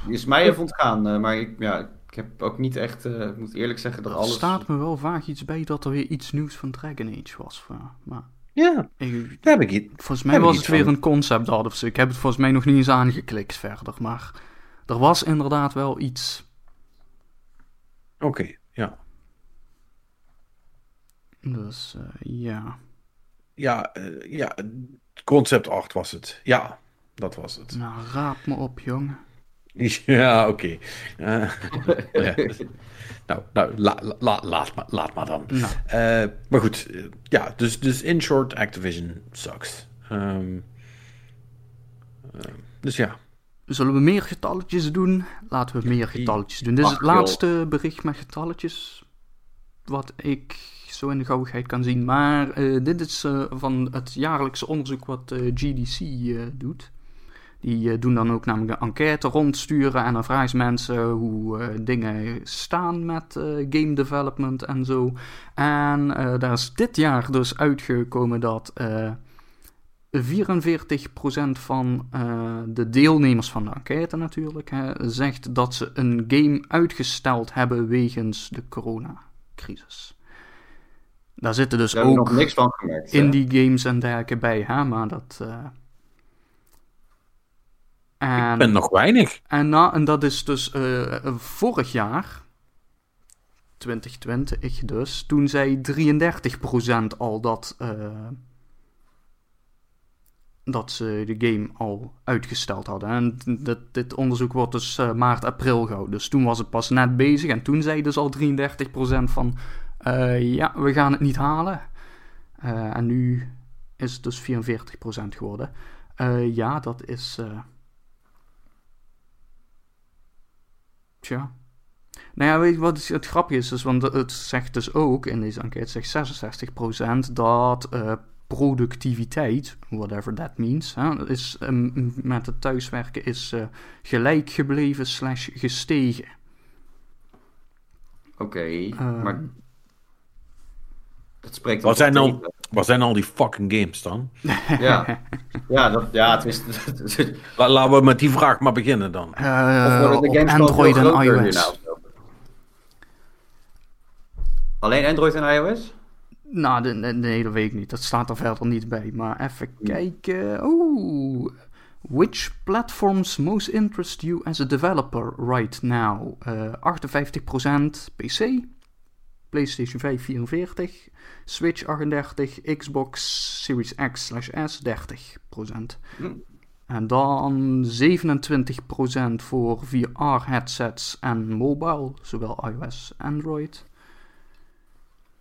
Speaker 2: is mij even ontgaan, maar ik, ja, ik heb ook niet echt, eh, ik moet eerlijk zeggen dat
Speaker 3: er
Speaker 2: alles...
Speaker 3: staat me wel vaag iets bij dat er weer iets nieuws van Dragon Age was. eh, Maar
Speaker 1: Ja,
Speaker 3: ik-
Speaker 1: daar heb ik iets.
Speaker 3: volgens mij was het weer
Speaker 1: van.
Speaker 3: een concept art of zo. Ik heb het volgens mij nog niet eens aangeklikt verder. Maar er was inderdaad wel iets.
Speaker 1: Oké, ja.
Speaker 3: Dus eh, ja.
Speaker 1: Ja, eh, ja, concept art was het. Ja, dat was het.
Speaker 3: Nou, raap me op, jongen.
Speaker 1: Ja, oké. Eh, ja. Nou, nou la, la- laat, maar, laat maar dan.
Speaker 3: Nou,
Speaker 1: Eh, maar goed, eh, ja, dus, dus in short, Activision sucks. Ehm, eh, dus ja.
Speaker 3: zullen we meer getalletjes doen? Laten we meer getalletjes doen. Dit is het laatste bericht met getalletjes. Wat ik zo in de gauwigheid kan zien. Maar dit is van het jaarlijkse onderzoek wat GDC doet. Die eh, doen dan ook namelijk een enquête rondsturen en dan vragen ze mensen hoe eh, dingen staan met eh, game development en zo. En daar is dit jaar dus uitgekomen dat eh 44% van de deelnemers van de enquête natuurlijk hè, zegt dat ze een game uitgesteld hebben wegens de coronacrisis. Daar zitten dus
Speaker 2: Daar
Speaker 3: ook
Speaker 2: nog niks van gemerkt. hè.
Speaker 3: indie games en dergelijke bij, hè, maar dat... en,
Speaker 1: Ik ben nog weinig.
Speaker 3: en, na, en dat is dus eh, vorig jaar, 2020 dus, toen zei 33% al dat, eh, dat ze de game al uitgesteld hadden. En dit, dit onderzoek wordt dus eh, maart, april gehouden. Dus toen was het pas net bezig en toen zei dus al 33% van, ja, we gaan het niet halen. En nu is het dus 44% geworden. Ja, dat is... eh, Tja. Nou ja, weet je wat het grappige is? Dus, want het zegt dus ook, in deze enquête zegt 66% dat eh, productiviteit, whatever that means, hè, is, ehm, met het thuiswerken is eh, gelijk gebleven slash gestegen.
Speaker 2: Oké,
Speaker 3: Eh,
Speaker 2: maar dat spreekt
Speaker 1: Wat zijn, nou, wat zijn al die fucking games dan?
Speaker 2: Ja, ja, dat, ja tenminste...
Speaker 1: La- laten we met die vraag maar beginnen dan.
Speaker 3: eh,
Speaker 2: Of de games
Speaker 3: Android en iOS.
Speaker 2: zo? Alleen Android en iOS?
Speaker 3: Nou, de- nee, nee, dat weet ik niet. Dat staat er verder niet bij. Maar even kijken. Oeh. Which platforms most interest you as a developer right now? Eh 58% PC, PlayStation 5 44, Switch 38, Xbox Series X slash S 30%.
Speaker 2: Hm.
Speaker 3: En dan 27% voor VR-headsets en mobile, zowel iOS Android.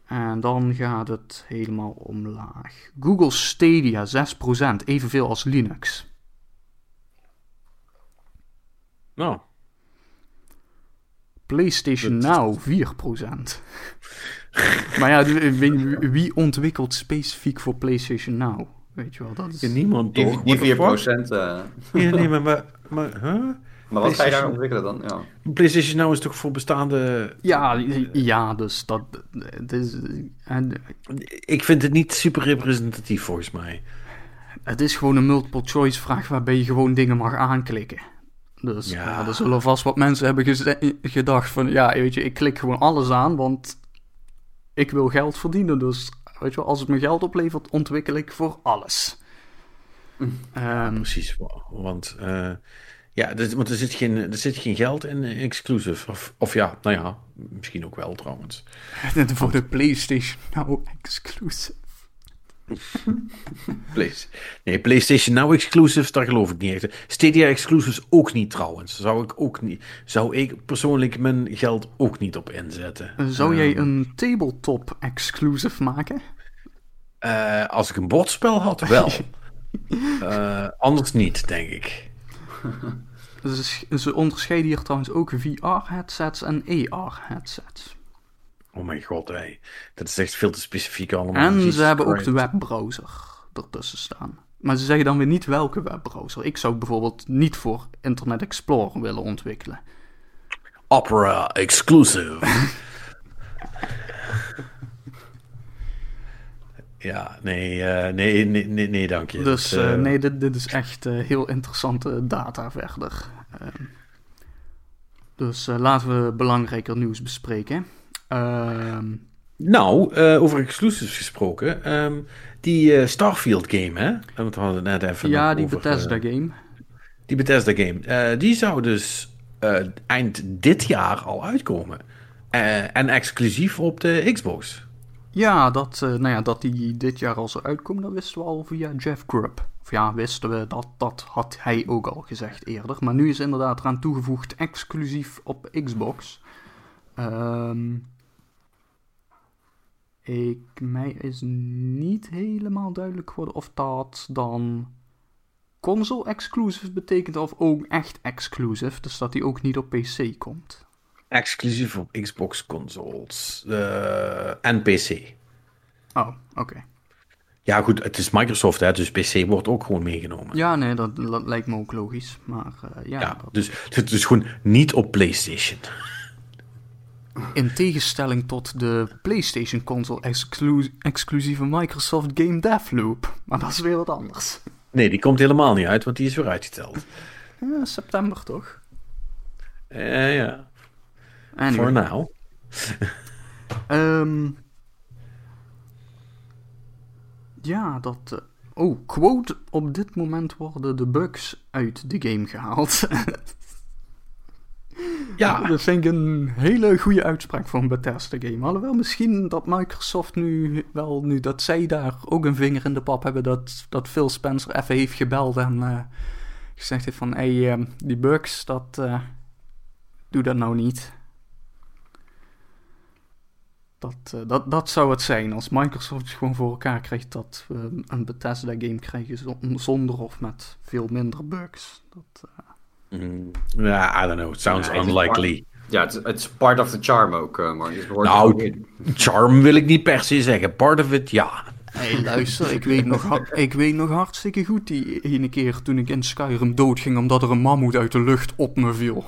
Speaker 3: En dan gaat het helemaal omlaag. Google Stadia 6%, evenveel als Linux.
Speaker 1: Nou,
Speaker 3: PlayStation
Speaker 1: Dat-
Speaker 3: Now 4%. maar ja, wie, wie ontwikkelt specifiek voor PlayStation Now? Weet je wel, dat is...
Speaker 1: niemand
Speaker 2: Die,
Speaker 1: toch?
Speaker 2: die
Speaker 1: the
Speaker 2: 4
Speaker 1: fuck?
Speaker 2: procent. eh,
Speaker 1: Ja, nee, maar, maar, maar huh?
Speaker 2: maar wat ga je daar ontwikkelen dan? Ja.
Speaker 1: PlayStation Now is toch voor bestaande...
Speaker 3: Ja, ja, dus dat... Het is, en
Speaker 1: Ik vind het niet super representatief volgens mij.
Speaker 3: het is gewoon een multiple choice vraag waarbij je gewoon dingen mag aanklikken. Dus
Speaker 1: Ja.
Speaker 3: ja. er zullen vast wat mensen hebben gedacht van... Ja, weet je, ik klik gewoon alles aan, want ik wil geld verdienen. Dus weet je wel, als het me geld oplevert, ontwikkel ik voor alles. Ehm,
Speaker 1: Precies, want, eh, ja, er, want er zit, geen, er zit geen geld in eh, exclusive. Of, of ja, nou ja, misschien ook wel trouwens.
Speaker 3: voor de PlayStation Now exclusive.
Speaker 1: Place. Nee, PlayStation Now exclusives, daar geloof ik niet echt. Stadia exclusives ook niet trouwens. Zou ik ook niet. Zou ik persoonlijk mijn geld ook niet op inzetten.
Speaker 3: Zou jij
Speaker 1: Ehm,
Speaker 3: een tabletop exclusive maken?
Speaker 1: eh, als ik een bordspel had, wel. Eh, anders niet, denk ik.
Speaker 3: Ze onderscheiden hier trouwens ook VR-headsets en AR-headsets.
Speaker 1: Oh mijn god, hé. Dat is echt veel te specifiek allemaal.
Speaker 3: En
Speaker 1: Jesus
Speaker 3: ze hebben ook de webbrowser ertussen staan. Maar ze zeggen dan weer niet welke webbrowser. Ik zou bijvoorbeeld niet voor Internet Explorer willen ontwikkelen.
Speaker 1: Opera exclusive. ja, nee, eh, nee, nee, nee, nee, dank je.
Speaker 3: Dus eh,
Speaker 1: eh,
Speaker 3: nee, dit, dit is echt heel interessante data verder. Ehm, dus laten we belangrijker nieuws bespreken. Ehm,
Speaker 1: Nou, eh, over exclusives gesproken. ehm, die eh, Starfield game, hè? Want we hadden net even
Speaker 3: ja, die
Speaker 1: over,
Speaker 3: Bethesda
Speaker 1: eh,
Speaker 3: game.
Speaker 1: die Bethesda game. die zou dus eind dit jaar al uitkomen. En exclusief op de Xbox.
Speaker 3: Ja, dat, nou ja, dat die dit jaar al zou uitkomen, dat wisten we al via Jeff Grubb. Of ja, wisten we, dat, dat had hij ook al gezegd eerder. Maar nu is inderdaad eraan toegevoegd exclusief op Xbox. Ehm ik, mij is niet helemaal duidelijk geworden of dat dan console exclusive betekent of ook echt exclusive. Dus dat die ook niet op PC komt.
Speaker 1: Exclusief op Xbox consoles eh, en PC.
Speaker 3: Oh, oké.
Speaker 1: Ja, goed, het is Microsoft, hè, dus PC wordt ook gewoon meegenomen.
Speaker 3: Ja, nee, dat, dat lijkt me ook logisch. Maar eh, ja,
Speaker 1: Ja,
Speaker 3: dat-
Speaker 1: dus het is gewoon niet op PlayStation.
Speaker 3: In tegenstelling tot de PlayStation console exclu- exclusieve Microsoft Game Deathloop. Maar dat is weer wat anders.
Speaker 1: Nee, die komt helemaal niet uit, want die is weer uitgesteld.
Speaker 3: Ja, september toch?
Speaker 1: Eh, ja,
Speaker 3: Anyway.
Speaker 1: voor now.
Speaker 3: Ehm, ja, dat... eh, oh, quote, op dit moment worden de bugs uit de game gehaald.
Speaker 1: Ja,
Speaker 3: Dat vind ik een hele goede uitspraak voor een Bethesda game. Alhoewel misschien dat Microsoft nu wel, nu dat zij daar ook een vinger in de pap hebben, dat, dat Phil Spencer even heeft gebeld en eh, gezegd heeft van, hé, hey, eh, die bugs, dat, eh, doe dat nou niet. Dat, eh, dat, dat zou het zijn als Microsoft gewoon voor elkaar krijgt dat we een Bethesda game krijgen zon- zonder of met veel minder bugs. Dat,
Speaker 1: Mm, ja, I don't know. It sounds
Speaker 2: Ja, het is
Speaker 1: unlikely.
Speaker 2: Ja, het is part of the charm ook, eh Mark. Het hoort er
Speaker 1: Nou, charm wil ik niet per se zeggen. Part of it, ja.
Speaker 3: Hé, luister, ik weet, nog, ik weet nog hartstikke goed die ene keer toen ik in Skyrim doodging omdat er een mammoet uit de lucht op me viel.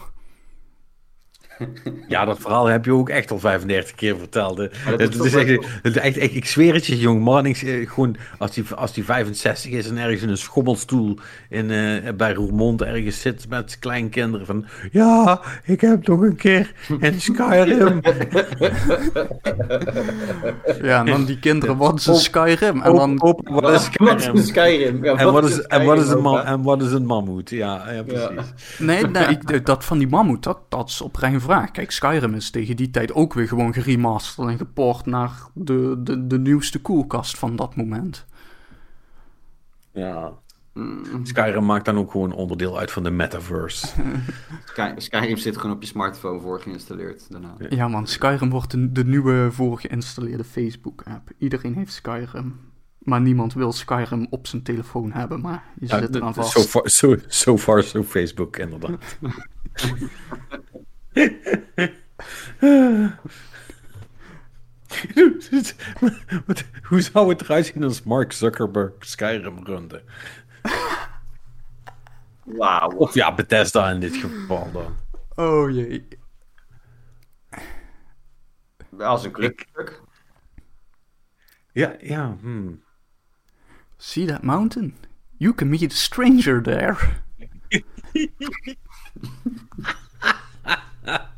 Speaker 1: Ja, dat verhaal heb je ook echt al 35 keer verteld. hè.
Speaker 2: dat
Speaker 1: Het
Speaker 2: is
Speaker 1: echt,
Speaker 2: wel-
Speaker 1: het is echt, echt- ik zweer het je, jong man. Ik, eh, gewoon, als die, als die 65 is en ergens in een schommelstoel in, eh, bij Roermond ergens zit met kleinkinderen van... Ja, ik heb nog een keer in Skyrim...
Speaker 3: Ja, en dan die kinderen, wat is een
Speaker 1: Op-
Speaker 3: Skyrim? En dan,
Speaker 1: Op, op, wat is
Speaker 2: Wat is
Speaker 1: Skyrim?
Speaker 2: Skyrim? Ja,
Speaker 1: En wat is, en wat is een,
Speaker 2: Skyrim
Speaker 1: ma- en wat is een mammoet? Ja, ja precies.
Speaker 3: nee, nee ik, dat van die mammoet, dat, dat is oprecht een vraag. Kijk, Skyrim is tegen die tijd ook weer gewoon geremasterd en geport naar de, de, de nieuwste koelkast van dat moment.
Speaker 1: Ja.
Speaker 2: Mm.
Speaker 1: Skyrim maakt dan ook gewoon onderdeel uit van de metaverse.
Speaker 2: Sky- Skyrim zit gewoon op je smartphone voor geïnstalleerd daarna.
Speaker 3: Ja man, Skyrim wordt de, de nieuwe voorgeïnstalleerde Facebook-app. Iedereen heeft Skyrim. Maar niemand wil Skyrim op zijn telefoon hebben, maar je
Speaker 1: Ja,
Speaker 3: zit eraan
Speaker 1: so
Speaker 3: vast.
Speaker 1: far, so, so far, so Facebook, inderdaad. Wat- Hoe zou het eruit zien als Mark Zuckerberg Skyrim runde?
Speaker 2: Wauw.
Speaker 1: Of ja, Bethesda in dit geval dan.
Speaker 3: Oh jee.
Speaker 2: Als een club.
Speaker 1: Ja, ja. hmm.
Speaker 3: See that mountain? You can meet a stranger there.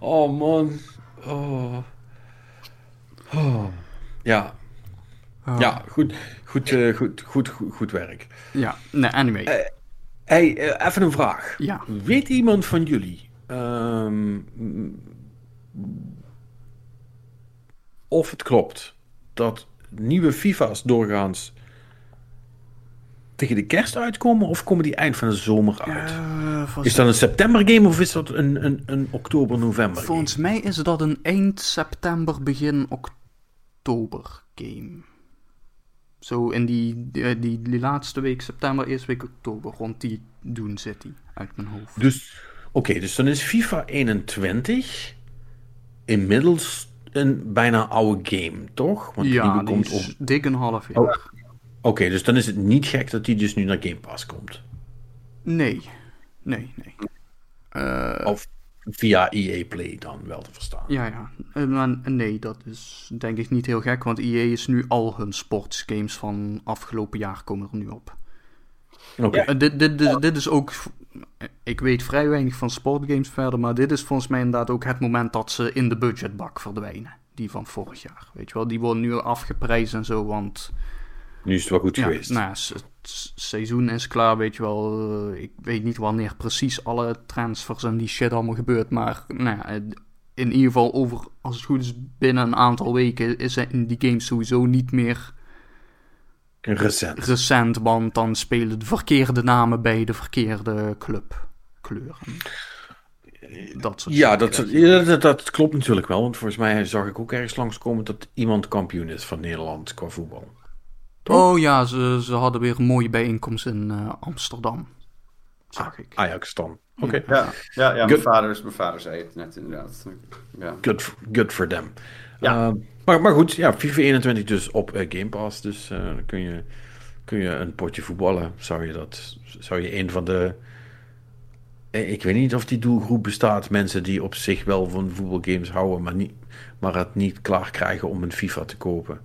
Speaker 1: Oh man. Oh. Oh. Ja,
Speaker 3: Oh.
Speaker 1: ja goed, goed, eh, goed, goed, goed, goed werk.
Speaker 3: Ja, nee, anyway.
Speaker 1: Hey, eh, even een vraag.
Speaker 3: ja.
Speaker 1: Weet iemand van jullie ehm, of het klopt dat nieuwe FIFA's doorgaans tegen de kerst uitkomen of komen die eind van de zomer uit?
Speaker 3: Eh,
Speaker 1: Is dat een september game of is dat een, een, een oktober-november game?
Speaker 3: volgens mij is dat een eind september, begin oktober game. Zo in die, die, die, die laatste week september, eerste week oktober, rond die doen zit die uit mijn hoofd.
Speaker 1: Dus, oké, dus dan is FIFA 21 inmiddels een bijna oude game, toch? Want die
Speaker 3: ja, die
Speaker 1: komt
Speaker 3: is
Speaker 1: op
Speaker 3: dik een half jaar.
Speaker 1: Oké, dus dan is het niet gek dat die dus nu naar Game Pass komt.
Speaker 3: Nee, nee, nee. Eh,
Speaker 1: Of via EA Play dan wel te verstaan.
Speaker 3: Ja, ja. Eh, maar nee, dat is denk ik niet heel gek, want EA is nu al hun sportsgames van afgelopen jaar komen er nu op.
Speaker 1: Oké,
Speaker 3: Eh, dit, dit, dit, dit is ook, ik weet vrij weinig van sportgames verder, maar dit is volgens mij inderdaad ook het moment dat ze in de budgetbak verdwijnen. Die van vorig jaar, weet je wel. Die worden nu afgeprijsd en zo, want
Speaker 1: nu is het wel goed
Speaker 3: ja,
Speaker 1: geweest.
Speaker 3: nou, het seizoen is klaar, weet je wel. Eh, ik weet niet wanneer precies alle transfers en die shit allemaal gebeurt. Maar nou ja, in ieder geval over, als het goed is, binnen een aantal weken is in die game sowieso niet meer
Speaker 1: Recent.
Speaker 3: recent. Want dan spelen de verkeerde namen bij de verkeerde clubkleuren. Dat soort
Speaker 1: Ja, dat, ja dat, dat klopt natuurlijk wel. Want volgens mij zag ik ook ergens langskomen dat iemand kampioen is van Nederland qua voetbal.
Speaker 3: Oh ja, ze, ze hadden weer een mooie bijeenkomst in eh, Amsterdam. Zag ik.
Speaker 1: Ajax dan. Oké,
Speaker 2: Ja, ja, ja mijn, vader, mijn vader zei het net inderdaad. Ja.
Speaker 1: good, for- good for them.
Speaker 2: Ja.
Speaker 1: Eh, maar, maar goed, ja, FIFA 21 dus op eh, Game Pass. Dus eh, dan kun je, kun je een potje voetballen. Zou je dat, zou je een van de... Ik weet niet of die doelgroep bestaat. Mensen die op zich wel van voetbalgames houden, maar, niet, maar het niet klaar krijgen om een FIFA te kopen.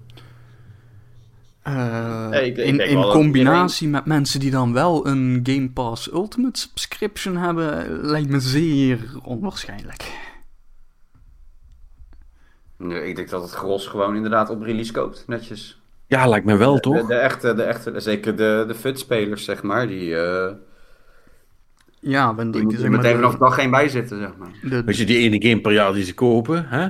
Speaker 3: Eh,
Speaker 2: Nee, ik- ik
Speaker 3: in combinatie met mensen die dan wel een Game Pass Ultimate subscription hebben, lijkt me zeer onwaarschijnlijk.
Speaker 2: Nee, ik denk dat het gros gewoon inderdaad op release koopt, netjes.
Speaker 1: Ja, lijkt me wel, toch?
Speaker 2: De, de echte, de echte, zeker de, de FUT-spelers, zeg maar, die, eh
Speaker 3: Ja, want
Speaker 2: die er
Speaker 3: maar,
Speaker 2: meteen vanaf
Speaker 3: de,
Speaker 2: dag geen bij zitten, zeg maar.
Speaker 3: de-
Speaker 1: Weet je, die ene game per jaar die ze kopen, hè?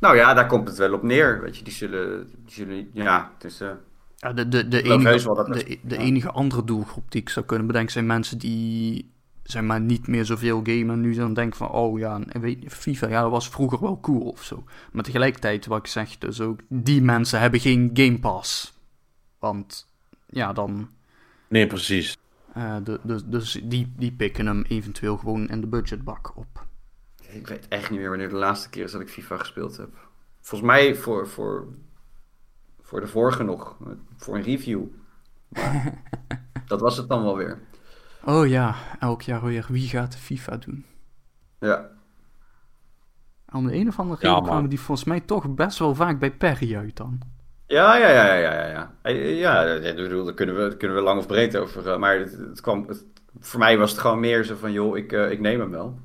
Speaker 2: Nou ja, daar komt het wel op neer, weet je. Die zullen, die zullen ja, het is... eh,
Speaker 3: ja, de, de, de, enige, de, de
Speaker 2: ja.
Speaker 3: enige andere doelgroep die ik zou kunnen bedenken zijn mensen die zeg maar niet meer zoveel gamen en nu dan denken van oh ja, en weet, je, FIFA, ja dat was vroeger wel cool of zo. Maar tegelijkertijd wat ik zeg, dus ook die mensen hebben geen Game Pass. Want ja, dan
Speaker 1: Nee, precies.
Speaker 3: Eh, de, de, dus die, die pikken hem eventueel gewoon in de budgetbak op.
Speaker 2: Ik weet echt niet meer wanneer de laatste keer is dat ik FIFA gespeeld heb. Volgens mij voor, voor, voor de vorige nog, voor een review. Maar dat was het dan wel weer.
Speaker 3: Oh ja, elk jaar weer. Wie gaat de FIFA doen?
Speaker 2: Ja.
Speaker 3: Om de een of andere reden
Speaker 1: Ja,
Speaker 3: kwamen die volgens mij toch best wel vaak bij Perry uit dan.
Speaker 2: Ja, ja, ja, ja, ja, ja. Ja, daar kunnen we, daar kunnen we lang of breed over. eh, Maar het, het kwam, het- voor mij was het gewoon meer zo van, joh, ik, eh, ik neem hem wel.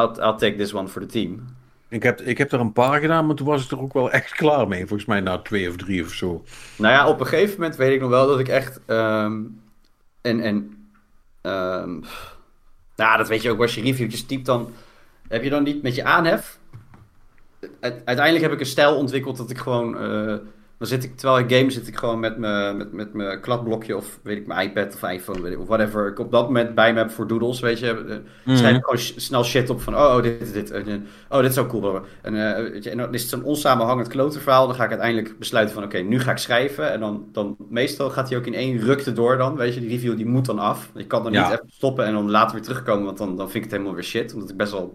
Speaker 2: I'll, I'll take this one for the team.
Speaker 1: Ik heb, ik heb er een paar gedaan, maar toen was ik er ook wel echt klaar mee. Volgens mij na twee of drie of zo.
Speaker 2: Nou ja, op een gegeven moment weet ik nog wel dat ik echt. ehm, en. en ehm, nou, dat weet je ook als je reviewtjes typt, dan heb je dan niet met je aanhef. Uiteindelijk heb ik een stijl ontwikkeld dat ik gewoon. eh, dan zit ik, terwijl ik game, zit ik gewoon met mijn met, met kladblokje of weet ik, mijn iPad of iPhone, weet ik, of whatever. Ik op dat moment bij me heb voor doodles, weet je. eh,
Speaker 1: Mhm.
Speaker 2: schrijf ik gewoon snel shit op van, oh, oh dit, dit, en, eh, oh, dit is ook cool. En, eh, weet je, en dan is het zo'n onsamenhangend klotenverhaal. Dan ga ik uiteindelijk besluiten van, oké, nu ga ik schrijven. En dan, dan, meestal gaat hij ook in één rukte door dan. Weet je, die review die moet dan af. Je kan dan
Speaker 1: Ja.
Speaker 2: niet even stoppen en dan later weer terugkomen. Want dan, dan vind ik het helemaal weer shit. Omdat ik best wel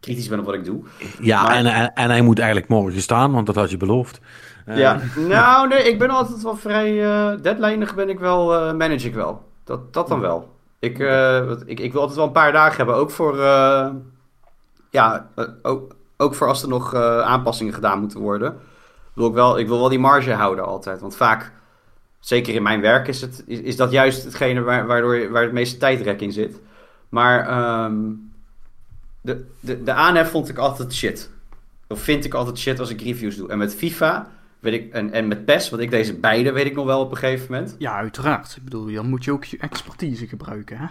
Speaker 2: kritisch ben op wat ik doe.
Speaker 1: Ja,
Speaker 2: Maar-
Speaker 1: en, en, en hij moet eigenlijk morgen staan, want dat had je beloofd. Eh,
Speaker 2: Ja, nou nee, ik ben altijd wel vrij uh, deadlineig ben ik wel, eh, manage ik wel. Dat, dat dan wel. Ik, eh, wat- ik, ik wil altijd wel een paar dagen hebben, ook voor, eh, ja, eh, ook, ook voor als er nog eh, aanpassingen gedaan moeten worden. Wil ik, wel, ik wil wel die marge houden altijd, want vaak, zeker in mijn werk, is, het, is, is dat juist hetgene waar, waardoor waar het meeste tijdrek in zit. Maar ehm, de, de, de aanhef vond ik altijd shit. Of vind ik altijd shit als ik reviews doe. En met FIFA weet ik, en, en met PES, want ik deze beide weet ik nog wel op een gegeven moment.
Speaker 3: Ja, uiteraard. Ik bedoel, dan moet je ook je expertise gebruiken, hè?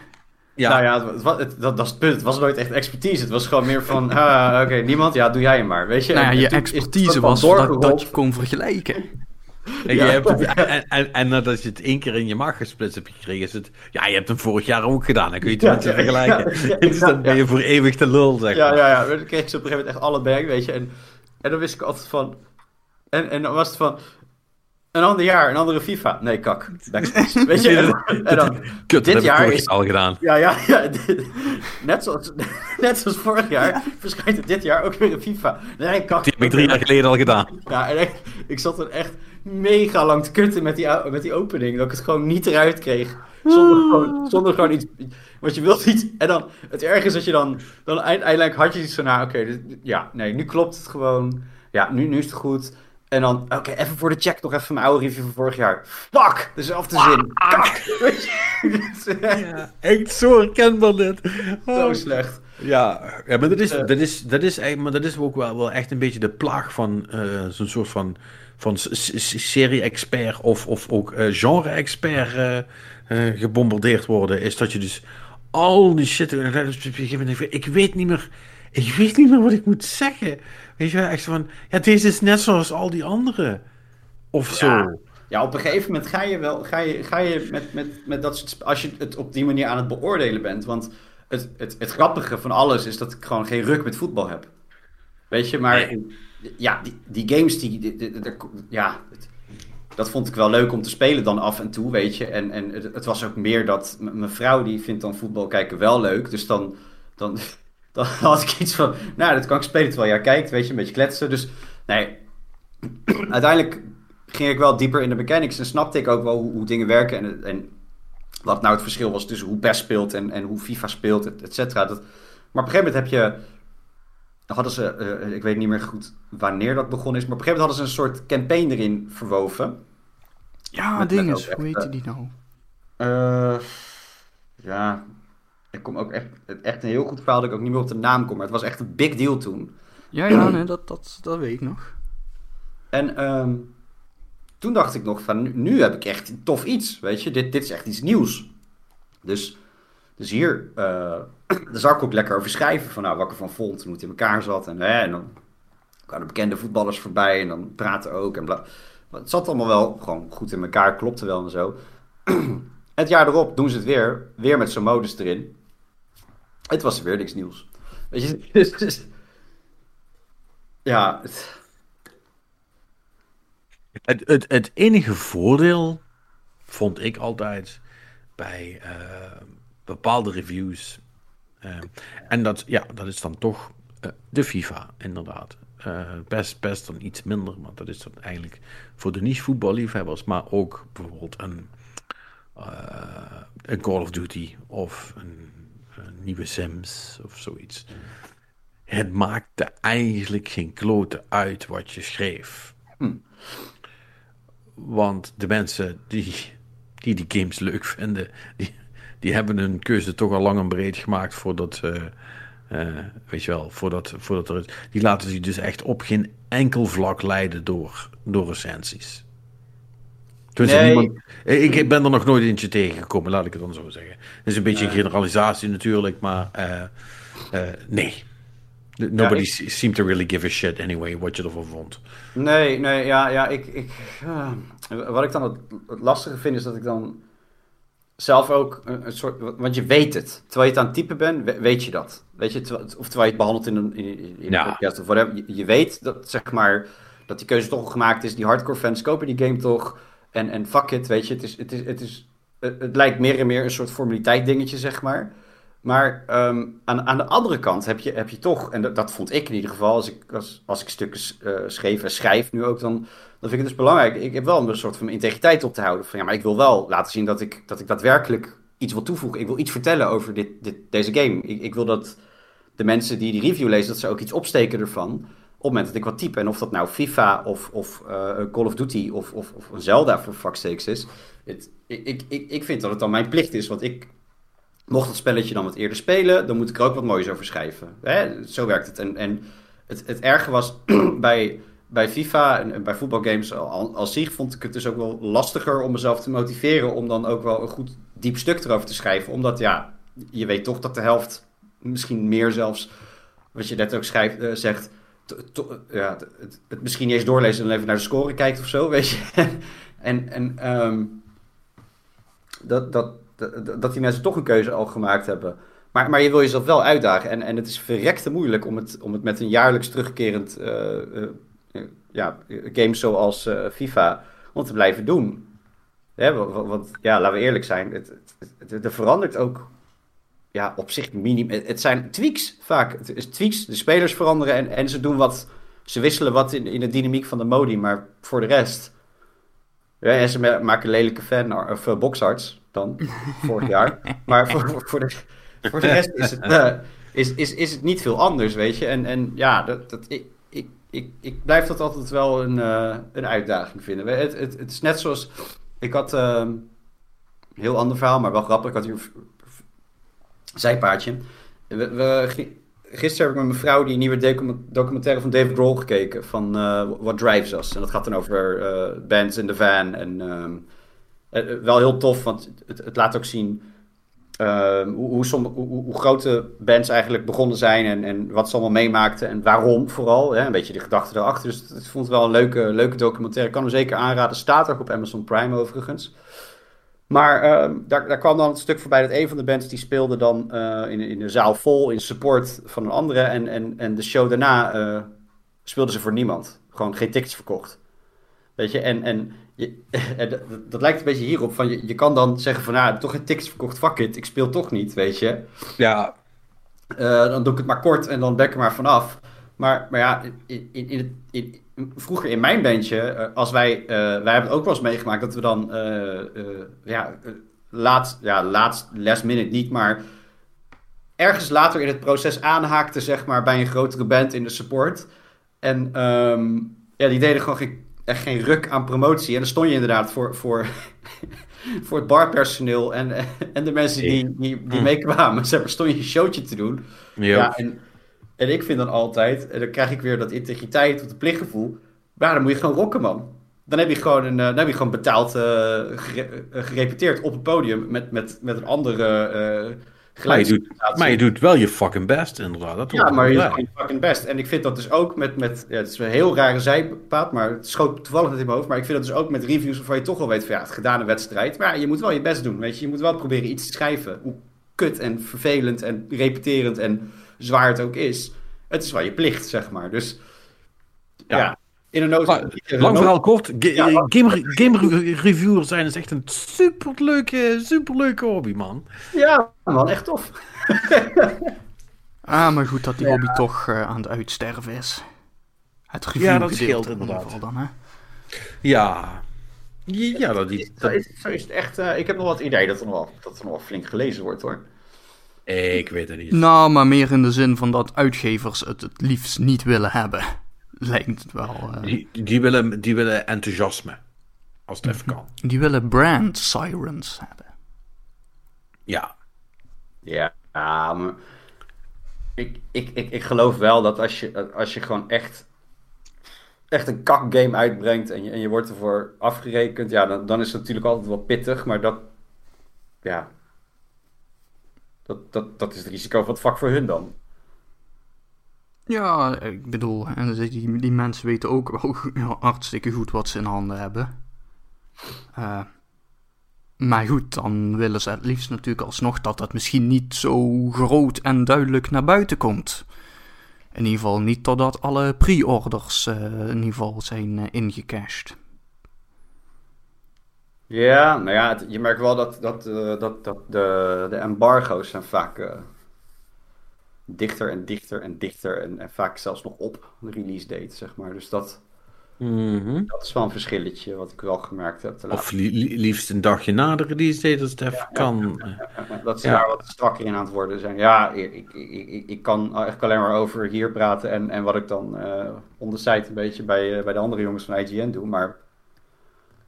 Speaker 1: Ja,
Speaker 2: Nou ja, het, wa- het- dat, dat is het punt. Het was nooit echt expertise. Het was gewoon meer van, ah, oké, niemand, ja, doe jij hem maar. Weet je?
Speaker 3: Nou ja,
Speaker 2: En
Speaker 3: je expertise was dat, dat je kon vergelijken.
Speaker 1: En,
Speaker 2: Ja.
Speaker 1: je hebt het, en, en, en nadat je het één keer in je maag gesplitst hebt gekregen, is het... Ja, je hebt hem vorig jaar ook gedaan. Dan kun je het
Speaker 2: Ja,
Speaker 1: met je
Speaker 2: ja,
Speaker 1: vergelijken.
Speaker 2: ja, ja,
Speaker 1: dus dan ben je voor eeuwig de lul, zeg
Speaker 2: Ja,
Speaker 1: maar.
Speaker 2: ja, ja. Dan kreeg ik ze op een gegeven moment echt allebei, weet je. En, en dan wist ik altijd van... En, en dan was het van... Een ander jaar, een andere FIFA. Nee, kak. Backspace. Weet je? En, en dan...
Speaker 1: Kut, dat
Speaker 2: Dit
Speaker 1: heb ik
Speaker 2: jaar
Speaker 1: vorig
Speaker 2: is-
Speaker 1: jaar al gedaan.
Speaker 2: Ja, ja, ja. dit- net, zoals, net zoals vorig jaar verschijnt er dit jaar ook weer een FIFA. Nee, kak.
Speaker 1: Die heb ik drie jaar geleden al gedaan.
Speaker 2: Ja, en echt, ik zat er echt mega lang te kutten met die, met die opening. Dat ik het gewoon niet eruit kreeg. Zonder gewoon, zonder gewoon iets... Want je wilt iets... En dan... Het erg is dat je dan... Dan eind- eindelijk had je iets van... Nou, oké. ja, nee. Nu klopt het gewoon. Ja, nu, nu is het goed. En dan... Oké, even voor de check nog even mijn oude review van vorig jaar. Fuck! Dezelfde zin. Kak! Weet je? Het is echt
Speaker 1: Ja, echt zo herkenbaar dit.
Speaker 2: Zo slecht.
Speaker 1: Ja, ja maar dat is,
Speaker 2: Eh.
Speaker 1: dat is, dat is, eigenlijk- maar dat is ook wel, wel echt een beetje de plaag van eh, zo'n soort van, van serie-expert of, of ook eh, genre-expert eh, eh, gebombardeerd worden. Is dat je dus al die shit. Ik weet niet meer. Ik weet niet meer wat ik moet zeggen. Weet je wel, echt van. Ja, deze is net zoals al die andere. Of zo.
Speaker 2: Ja. Ja, op een gegeven moment ga je wel, ga je, ga je met, met, met dat soort, als je het op die manier aan het beoordelen bent. Want het, het, het grappige van alles is dat ik gewoon geen ruk met voetbal heb. Weet je, maar ja, die, die games, die, die- die- die- ja, het- dat vond ik wel leuk om te spelen dan af en toe, weet je. En, en het, het was ook meer dat, mijn vrouw die vindt dan voetbal kijken wel leuk. Dus dan, dan, dan had ik iets van, nou, dat kan ik spelen terwijl jij kijkt, weet je, een beetje kletsen. Dus, nee, uiteindelijk ging ik wel dieper in de mechanics en snapte ik ook wel hoe, hoe dingen werken en, en wat nou het verschil was tussen hoe PES speelt en, en hoe FIFA speelt, et, et cetera. Dat, maar op een gegeven moment heb je, hadden ze, eh, ik weet niet meer goed wanneer dat begonnen is, maar op een gegeven moment hadden ze een soort campaign erin verwoven.
Speaker 3: Ja,
Speaker 2: Met-
Speaker 3: ding
Speaker 2: met
Speaker 3: is,
Speaker 2: ook
Speaker 3: hoe
Speaker 2: echt,
Speaker 3: heet
Speaker 2: eh,
Speaker 3: die nou?
Speaker 2: Eh, ja, ik kom ook echt, echt een heel goed verhaal dat ik ook niet meer op de naam kom, maar het was echt een big deal toen.
Speaker 3: Ja, ja, nee, dat, dat, dat weet ik nog.
Speaker 2: En ehm, toen dacht ik nog van, nu, nu heb ik echt een tof iets, weet je. Dit, dit is echt iets nieuws. Dus, dus hier, eh daar zou ik ook lekker over schrijven. Van nou, wat ik ervan vond, hoe het in elkaar zat. En, hè, en dan kwamen bekende voetballers voorbij en dan praten ook. En bla. Maar het zat allemaal wel gewoon goed in elkaar, klopte wel en zo. het jaar erop doen ze het weer, weer met zo'n modus erin. Het was weer niks nieuws. Weet je, dus, dus- ja, het-
Speaker 1: Het, het, het enige voordeel vond ik altijd bij eh, bepaalde reviews. eh, en dat, ja, dat is dan toch eh, de FIFA, inderdaad. Best, best dan iets minder, maar dat is dan eigenlijk voor de niche voetballiefhebbers. Maar ook bijvoorbeeld een, een Call of Duty of een nieuwe Sims of zoiets. het maakte eigenlijk geen klote uit wat je schreef.
Speaker 2: Hm.
Speaker 1: Want de mensen die, die die games leuk vinden, die, die hebben hun keuze toch al lang en breed gemaakt voordat, eh, eh, weet je wel, voordat, voordat er, die laten zich dus echt op geen enkel vlak leiden door, door recensies.
Speaker 2: Nee.
Speaker 1: niemand, ik ben er nog nooit eentje tegengekomen, laat ik het dan zo zeggen. Het is een beetje een generalisatie natuurlijk, maar eh, eh, nee. Nobody
Speaker 2: ik-
Speaker 1: se- seemed to really give a shit anyway, wat je ervan vond.
Speaker 2: Nee, nee, ja, ja, ik, ik, wat ik dan het, het lastige vind is dat ik dan zelf ook een, een soort, want je weet het. Terwijl je het aan het typen bent, we- weet je dat. Weet je, terwijl- of terwijl je het behandelt in een, in,
Speaker 1: Ja.
Speaker 2: podcast of whatever. Je, je weet dat, zeg maar, dat die keuze toch gemaakt is. Die hardcore fans kopen die game toch. En, en fuck it, weet je, het is, het is, het is, het, lijkt meer en meer een soort formaliteit dingetje, zeg maar. Maar ehm, aan, aan de andere kant heb je, heb je toch, en dat, vond ik in ieder geval, als ik, als, als ik stukken eh, schreef en schrijf nu ook, dan, dan vind ik het dus belangrijk. Ik heb wel een soort van integriteit op te houden. Van ja, maar ik wil wel laten zien dat ik, dat ik daadwerkelijk iets wil toevoegen. Ik wil iets vertellen over dit, dit, deze game. Ik, ik wil dat de mensen die die review lezen, dat ze ook iets opsteken ervan. Op het moment dat ik wat type. En of dat nou FIFA of, of eh, Call of Duty of, of, of een Zelda voor fuck's sakes is. Het, ik, ik, ik, vind dat het dan mijn plicht is. Want ik, mocht het spelletje dan wat eerder spelen, dan moet ik er ook wat moois over schrijven. Hè? Zo werkt het. En, en het, het erge was bij, bij FIFA en, bij voetbalgames al- als zich vond ik het dus ook wel lastiger om mezelf te motiveren om dan ook wel een goed diep stuk erover te schrijven. Omdat ja, je weet toch dat de helft, misschien meer zelfs, wat je net ook schrijft, eh, zegt, ja, het, misschien niet eens doorlezen en even naar de score kijkt of zo, weet je. en en ehm, dat, dat, dat, die mensen toch een keuze al gemaakt hebben. Maar, maar je wil jezelf wel uitdagen. En, en het is verrekte moeilijk om het, om het met een jaarlijks terugkerend eh, eh, ja, game zoals eh, FIFA om te blijven doen. Wa- want ja, laten we eerlijk zijn, het- er verandert ook ja, op zich minim. Het, zijn tweaks vaak. Het is tweaks, de spelers veranderen en, en ze doen wat. Ze wisselen wat in, in de dynamiek van de modi, maar voor de rest. Ja, en ze ma- maken lelijke fan of uh, boxarts dan, vorig jaar. Maar voor, voor, de, voor de rest is het, eh, is, is, is het niet veel anders, weet je. En, en ja, dat, dat, ik, ik, ik, ik blijf dat altijd wel een, eh, een uitdaging vinden. Het, het, het is net zoals... Ik had eh, een heel ander verhaal, maar wel grappig. Ik had hier zijpaadje. We, we, gi- gisteren heb ik met mijn vrouw die nieuwe docu- documentaire van Dave Grohl gekeken. Van eh, What Drives Us. En dat gaat dan over eh, bands in the van. En ehm, eh, wel heel tof, want het, het laat ook zien... ehm, hoe, hoe, som- hoe, grote bands eigenlijk begonnen zijn en, en wat ze allemaal meemaakten en waarom vooral. Hè? Een beetje de gedachte erachter. Dus ik vond het wel een leuke, leuke documentaire. Ik kan hem zeker aanraden. Staat ook op Amazon Prime overigens. Maar ehm, daar, daar kwam dan het stuk voorbij dat een van de bands die speelde dan eh, in, in de zaal vol in support van een andere. En, en, en de show daarna eh, speelden ze voor niemand. Gewoon geen tickets verkocht. Weet je, en, en, je, en dat, dat lijkt een beetje hierop. Van je, je kan dan zeggen van, nou, toch geen tickets verkocht, fuck it, ik speel toch niet, weet je.
Speaker 1: Ja,
Speaker 2: Eh, dan doe ik het maar kort en dan ben ik er maar vanaf. Maar, maar ja, in, in, in, in, vroeger in mijn bandje, eh, als wij, eh, wij hebben het ook wel eens meegemaakt dat we dan, eh, eh, ja, laat, ja, laatst, last minute niet, maar ergens later in het proces aanhaakten, zeg maar, bij een grotere band in de support. En ehm, ja, die deden gewoon geen, echt geen ruk aan promotie. En dan stond je inderdaad voor, voor, voor het barpersoneel en, en de mensen die, die, die
Speaker 1: Mm.
Speaker 2: meekwamen. Zeg maar, stond je een showtje te doen.
Speaker 1: ja.
Speaker 2: Ja, en, en ik vind dan altijd, en dan krijg ik weer dat integriteit of het plichtgevoel. Maar dan moet je gewoon rocken, man. Dan heb je gewoon, een, eh, dan heb je gewoon betaald eh, gere- eh, gerepeteerd op het podium met, met, met een andere eh
Speaker 1: maar, je doet, maar je doet wel je fucking best, inderdaad. Dat
Speaker 2: ja, maar je doet je fucking best. En ik vind dat dus ook met, met ja, het is een heel rare zijpaad, maar het schoot toevallig net in mijn hoofd. Maar ik vind dat dus ook met reviews waarvan je toch wel weet van ja, het gedane wedstrijd. Maar ja, je moet wel je best doen, weet je. Je moet wel proberen iets te schrijven. Hoe kut en vervelend en repeterend en zwaar het ook is. Het is wel je plicht, zeg maar. Dus ja,
Speaker 1: Ja.
Speaker 2: in een
Speaker 1: Lang verhaal kort,
Speaker 2: Ja, lang-
Speaker 1: game, game reviewer zijn is echt een superleuke, superleuke hobby, man.
Speaker 2: Ja, man, echt tof.
Speaker 3: Ah, maar goed dat die hobby toch eh, aan het uitsterven is. Het review
Speaker 1: Ja, dat scheelt
Speaker 3: in ieder
Speaker 1: inderdaad.
Speaker 3: geval dan, hè.
Speaker 1: Ja, ja dat,
Speaker 2: Zo is, zo is het echt. eh, ik heb nog wat idee dat er nog wel, dat er nog wel flink gelezen wordt, hoor.
Speaker 1: Ik weet het niet.
Speaker 3: Nou, maar meer in de zin van dat uitgevers het het liefst niet willen hebben. Lijkt het wel. eh.
Speaker 1: Die, die, willen, die willen enthousiasme. Als het even kan.
Speaker 3: Die willen brand sirens hebben.
Speaker 1: Ja.
Speaker 2: Ja, ja, maar ik, ik, ik, ik geloof wel dat als je, als je gewoon echt, echt een kakgame uitbrengt en je, en je wordt ervoor afgerekend, ja, dan, dan is het natuurlijk altijd wel pittig, maar dat, ja, dat, dat, dat is het risico van het vak voor hun dan.
Speaker 3: Ja, ik bedoel, en die, die mensen weten ook wel hartstikke goed wat ze in handen hebben. Eh, maar goed, dan willen ze het liefst natuurlijk alsnog dat dat misschien niet zo groot en duidelijk naar buiten komt. In ieder geval niet totdat alle pre-orders eh, in ieder geval zijn ingecashed.
Speaker 2: Ja, nou ja, het- je merkt wel dat, dat, eh, dat, dat de, de embargo's zijn vaak eh, dichter en dichter en dichter en, en vaak zelfs nog op de release date, zeg maar. Dus dat,
Speaker 1: Mhm.
Speaker 2: dat is wel een verschilletje wat ik wel gemerkt heb. de
Speaker 1: Of
Speaker 2: laatste-
Speaker 1: li- li- liefst een dagje na de release date als het even kan.
Speaker 2: Dat ze
Speaker 1: Ja.
Speaker 2: daar wat strakker in aan het worden zijn. Ja, ik, ik, ik, ik- kan eigenlijk alleen maar over hier praten en, en wat ik dan eh on the site een beetje bij, eh, bij de andere jongens van IGN doe. Maar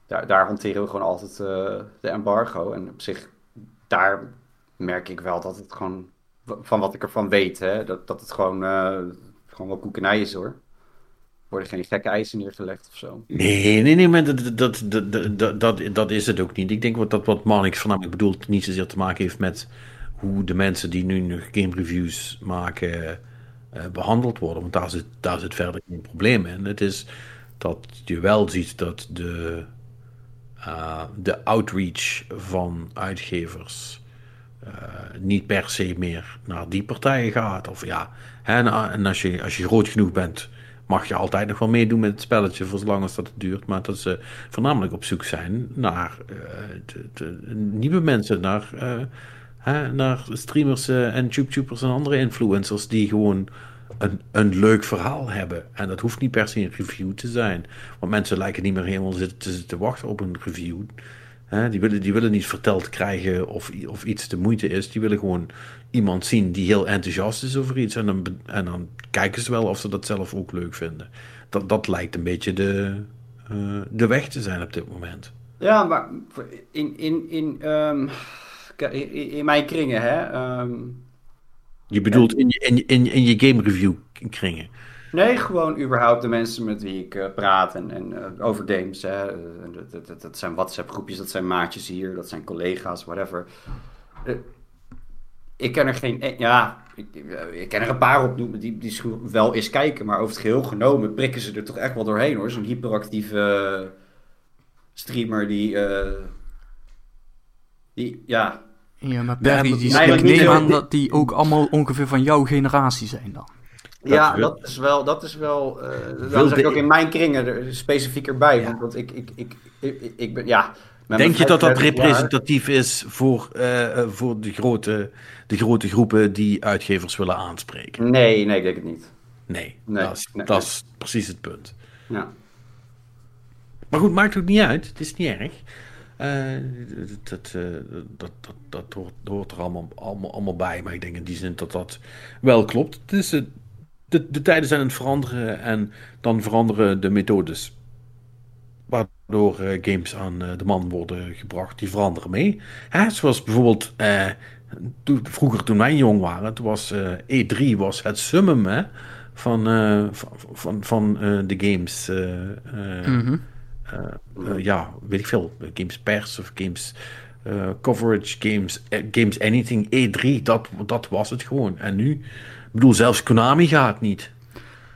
Speaker 2: daar, daar hanteren we gewoon altijd eh, de embargo. En op zich, daar merk ik wel dat het gewoon, van wat ik ervan weet, hè, dat, dat het gewoon, eh, gewoon wel koekenij is hoor. Worden geen gekke eisen neergelegd of zo.
Speaker 1: Nee, nee, nee, maar dat, dat, dat, dat, dat, dat, is het ook niet. Ik denk dat wat Marnix voornamelijk bedoelt niet zozeer te maken heeft met hoe de mensen die nu game reviews maken eh, behandeld worden. Want daar zit, daar zit verder geen probleem in. Het is dat je wel ziet dat de, eh, de outreach van uitgevers eh, niet per se meer naar die partijen gaat. Of ja, en, en als, je, als je groot genoeg bent, mag je altijd nog wel meedoen met het spelletje voor zolang als dat het duurt. Maar dat ze voornamelijk op zoek zijn naar eh, nieuwe mensen, naar, naar streamers en YouTubers en andere influencers die gewoon een, een leuk verhaal hebben. En dat hoeft niet per se een review te zijn. Want mensen lijken niet meer helemaal zitten te, zitten wachten op een review. Die, willen, die willen niet verteld krijgen of, of iets de moeite is. Die willen gewoon iemand zien die heel enthousiast is over iets. En dan, en dan kijken ze wel of ze dat zelf ook leuk vinden. Dat, dat lijkt een beetje de, eh, de weg te zijn op dit moment.
Speaker 2: Ja, maar in, in, in, ehm, in, in mijn kringen, hè. ehm,
Speaker 1: Je bedoelt in je, in, in, in je game review kringen.
Speaker 2: nee, gewoon überhaupt de mensen met wie ik eh, praat en, en eh, over games. Hè. Eh, dat, dat- dat, zijn WhatsApp-groepjes, dat zijn maatjes hier, dat zijn collega's, whatever. Ik ken er geen... eh, Ja, ik, ik ken er een paar op die, die wel eens kijken, maar over het geheel genomen prikken ze er toch echt wel doorheen, hoor. Zo'n hyperactieve streamer die... die, ja,
Speaker 3: Ja, maar
Speaker 1: maar-
Speaker 3: die, ik neem
Speaker 2: niet,
Speaker 3: aan dat die ook allemaal ongeveer van jouw generatie zijn dan.
Speaker 2: Ja, dat is wel, dat is wel, eh dan zeg ik ook in mijn kringen er specifiek erbij,
Speaker 1: Ja.
Speaker 2: want, ik, ik, ik, ik, ik ben, ja...
Speaker 1: Denk je dat dat
Speaker 2: 35 jaar-
Speaker 1: representatief is voor, eh, eh, voor de, grote, de grote groepen die uitgevers willen aanspreken?
Speaker 2: Nee, nee, ik denk het niet.
Speaker 1: Nee,
Speaker 2: Nee,
Speaker 1: dat, is,
Speaker 2: nee,
Speaker 1: dat
Speaker 2: nee.
Speaker 1: is precies het punt.
Speaker 2: Ja.
Speaker 1: Maar goed, maakt ook niet uit. Het is niet erg. Eh, dat, eh, dat, dat, dat hoort, er allemaal, allemaal, bij. Maar ik denk in die zin dat dat wel klopt. Eh, de, de tijden zijn aan het veranderen en dan veranderen de methodes. Waardoor games aan de man worden gebracht, die veranderen mee. Hè, zoals bijvoorbeeld vroeger toen wij jong waren, toen was eh, E3 was het summum van, van, van, de games. Eh, eh, ja, weet ik veel. Games Pers of Games eh, Coverage, Games, games Anything, E3, dat, dat was het gewoon. En nu, ik bedoel, zelfs Konami gaat niet.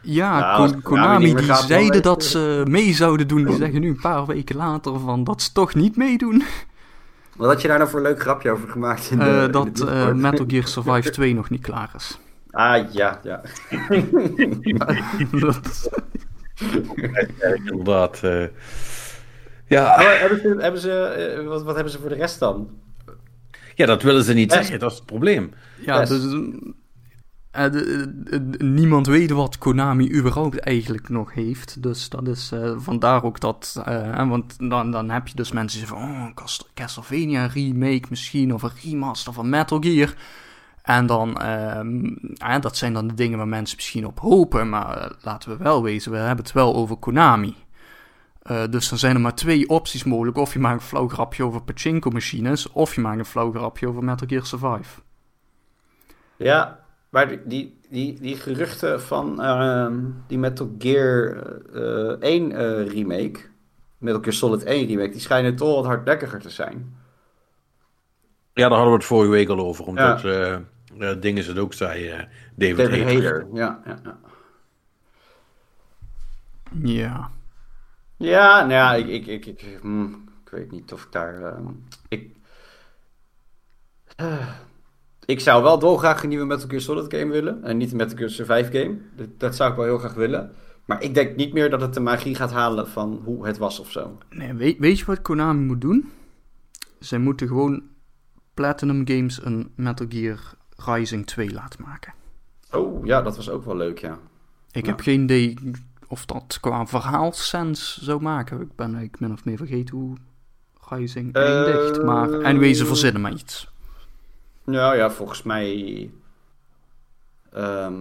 Speaker 3: Ja,
Speaker 2: Ja,
Speaker 3: Ko-
Speaker 2: als Konami
Speaker 3: die zeiden dat ze mee zouden doen. Die zeggen nu een paar weken later van dat ze toch niet meedoen.
Speaker 2: Wat had je daar nou voor een leuk grapje over gemaakt? In de,
Speaker 3: Eh,
Speaker 2: in de
Speaker 3: dat eh, Metal Gear Survive 2 nog niet klaar is.
Speaker 2: Ah, ja, ja.
Speaker 3: Dat-
Speaker 1: Inderdaad. eh. ja,
Speaker 2: Maar hebben ze, hebben ze, eh, wat, wat hebben ze voor de rest dan?
Speaker 1: ja, dat willen ze niet
Speaker 2: Yes.
Speaker 1: zeggen, dat is het probleem.
Speaker 3: ja,
Speaker 2: Yes.
Speaker 3: dus, eh, de- de- de- niemand weet wat Konami überhaupt eigenlijk nog heeft. Dus dat is eh, vandaar ook dat. eh, want dan, dan heb je dus mensen die zeggen van. Oh, Castlevania remake misschien. Of een remaster van Metal Gear. En dan, ehm, eh, dat zijn dan de dingen waar mensen misschien op hopen, maar eh, laten we wel wezen, we hebben het wel over Konami. Eh, dus dan zijn er maar twee opties mogelijk. Of je maakt een flauw grapje over pachinko-machines, of je maakt een flauw grapje over Metal Gear Survive.
Speaker 2: Ja, maar die, die, die, geruchten van ehm, die Metal Gear eh 1 eh, remake, Metal Gear Solid 1 remake, die schijnen toch wat hardnekkiger te zijn.
Speaker 1: Ja, daar hadden we het vorige week al over. Omdat eh eh, dingen ze het ook zei, eh, David,
Speaker 2: David
Speaker 1: Hayter.
Speaker 2: Hayter, ja, ja, ja.
Speaker 3: Ja.
Speaker 2: Ja, nou ja, ik, ik, ik, ik, hmm, ik weet niet of ik daar. ehm, ik, Eh, ik zou wel dolgraag een nieuwe Metal Gear Solid game willen. En niet een Metal Gear Survive game. Dat, dat zou ik wel heel graag willen. Maar ik denk niet meer dat het de magie gaat halen van hoe het was of zo.
Speaker 3: Nee, weet, weet je wat Konami moet doen? Zij moeten gewoon Platinum Games een Metal Gear Rising 2 laten maken.
Speaker 2: Oh, ja, dat was ook wel leuk, ja.
Speaker 3: Ik
Speaker 2: Ja.
Speaker 3: heb geen idee of dat qua verhaalsens zou maken. Ik ben eigenlijk min of meer vergeten hoe Rising
Speaker 2: Eh,
Speaker 3: eindigt. Maar anyway, ze verzinnen maar iets.
Speaker 2: Nou ja, volgens mij. ehm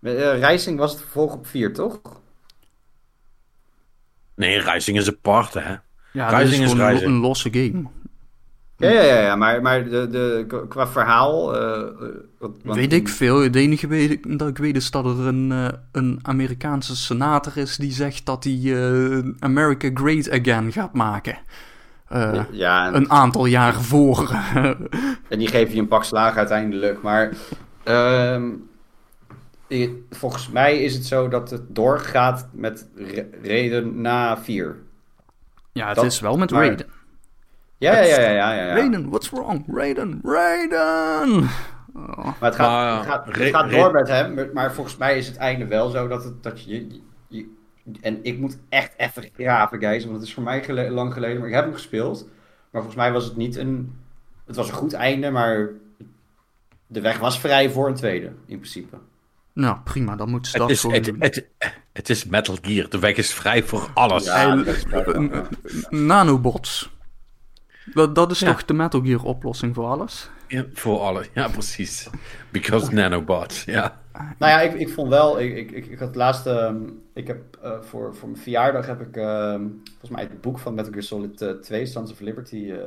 Speaker 2: eh, Rising was het vervolg op 4, toch?
Speaker 1: Nee, Rising is apart, hè.
Speaker 3: Ja, is
Speaker 1: Rising is
Speaker 3: een,
Speaker 1: Rising.
Speaker 3: een losse game.
Speaker 2: Ja, ja, ja, ja maar, maar de, de, qua verhaal. eh, wat, want-
Speaker 3: Weet ik veel. Het enige weet, dat ik weet is dat er een, eh, een Amerikaanse senator is die zegt dat hij eh, America Great Again gaat maken. Eh,
Speaker 2: Ja, en,
Speaker 3: Een aantal jaren voor.
Speaker 2: en die geven je een pak slaag uiteindelijk. Maar ehm, volgens mij is het zo dat het doorgaat met re- reden na 4.
Speaker 3: ja, het
Speaker 2: Dat-
Speaker 3: is wel met
Speaker 2: maar-
Speaker 3: Raiden.
Speaker 2: Ja, ja, ja, ja, ja, ja.
Speaker 3: Raiden, what's wrong? Raiden, Raiden! Oh.
Speaker 2: Maar het gaat,
Speaker 1: Maar,
Speaker 2: het gaat, het
Speaker 1: re-
Speaker 2: gaat
Speaker 1: re-
Speaker 2: door met hem. maar- volgens mij is het einde wel zo dat, het, dat je, je- je- En ik moet echt even graven, guys. Want het is voor mij gele- lang geleden. Maar ik heb hem gespeeld. Maar volgens mij was het niet een... Het was een goed einde, maar... De weg was vrij voor een tweede, in principe.
Speaker 3: Nou, prima, dan moeten ze
Speaker 1: Het
Speaker 3: dat gewoon
Speaker 1: het,
Speaker 3: doen.
Speaker 1: het, het is Metal Gear. De weg is vrij voor alles.
Speaker 2: Ja, wel-
Speaker 3: Een-
Speaker 2: ja.
Speaker 3: Nanobots. Dat, dat is
Speaker 1: Ja.
Speaker 3: toch de Metal Gear oplossing voor alles?
Speaker 1: Ja, voor alles. Ja, precies. Because nanobots. Ja.
Speaker 2: Nou ja, ik, ik vond wel, ik, ik, ik, ik had laatst, ehm, ik heb eh, voor, voor mijn verjaardag heb ik ehm, volgens mij het boek van Metal Gear Solid eh, 2, Sons of Liberty, eh,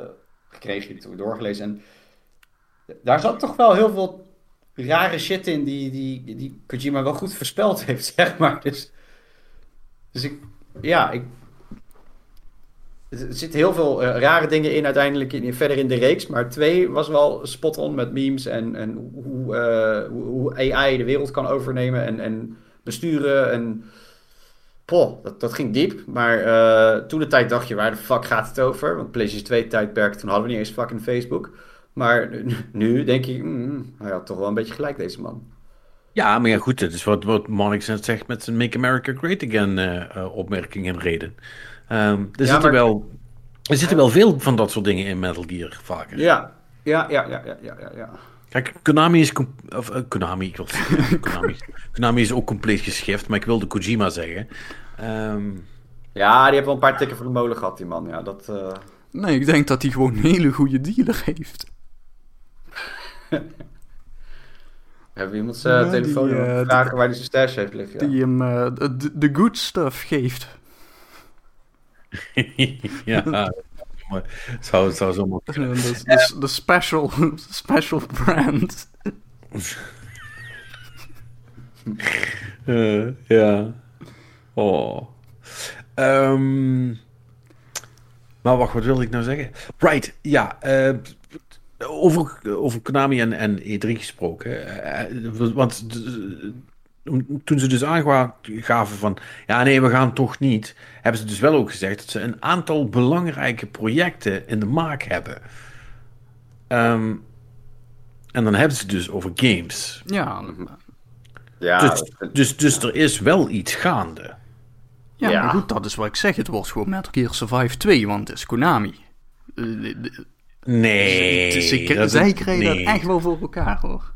Speaker 2: gekregen, die toen doorgelezen. En daar zat toch wel heel veel rare shit in die, die, die Kojima wel goed voorspeld heeft, zeg maar. Dus, dus ik, ja, ik, er zitten heel veel eh, rare dingen in uiteindelijk in, verder in de reeks. Maar twee was wel spot on met memes en, en hoe, eh, hoe, AI de wereld kan overnemen en, en besturen. En poh, dat, dat ging diep. Maar eh, toen de tijd dacht je, waar de fuck gaat het over? Want PlayStation 2 tijdperk, toen hadden we niet eens fucking Facebook. Maar nu, denk ik, mm, hij had toch wel een beetje gelijk deze man.
Speaker 1: ja, maar ja, goed. Dat is wat, wat net zegt met zijn Make America Great Again opmerking en reden. Ehm, er, zitten
Speaker 2: maar-
Speaker 1: wel, er zitten wel veel van dat soort dingen in Metal Gear vaker.
Speaker 2: Ja, ja, ja, ja, ja, ja, ja.
Speaker 1: Kijk, Konami is... Of, eh, Konami, ik wil zeggen, Konami. Konami is ook compleet geschift, maar ik wilde Kojima zeggen. Ehm,
Speaker 2: Ja, die heeft wel een paar tikken voor de molen gehad, die man. Ja, dat... eh,
Speaker 3: Nee, ik denk dat hij gewoon een hele goede dealer heeft.
Speaker 2: Hebben we iemand zijn
Speaker 3: Ja,
Speaker 2: telefoon
Speaker 3: die, eh,
Speaker 2: vragen waar hij zijn stash heeft liggen? Ja.
Speaker 3: Die hem eh, de, de good stuff geeft.
Speaker 1: Ja, maar zou, zou zomaar
Speaker 3: Eh, De, de, de special, special brand.
Speaker 1: Eh, ja. Oh. Ehm, maar wacht, wat wilde ik nou zeggen? Right, ja. eh, over, over Konami en, en E3 gesproken. eh, want de- toen ze dus aangaven van... Ja, nee, we gaan toch niet. Hebben ze dus wel ook gezegd dat ze een aantal belangrijke projecten in de maak hebben. Ehm, en dan hebben ze het dus over games.
Speaker 3: Ja,
Speaker 2: Ja,
Speaker 1: Dus, dus, dus er is wel iets gaande.
Speaker 3: ja,
Speaker 2: Ja.
Speaker 3: maar goed, dat is wat ik zeg. Het wordt gewoon Metal Gear Survive 2, want het is Konami. Eh,
Speaker 1: Nee.
Speaker 3: ze- ze-
Speaker 1: dat-
Speaker 3: zij krijgen
Speaker 1: nee.
Speaker 3: dat echt wel voor elkaar, hoor.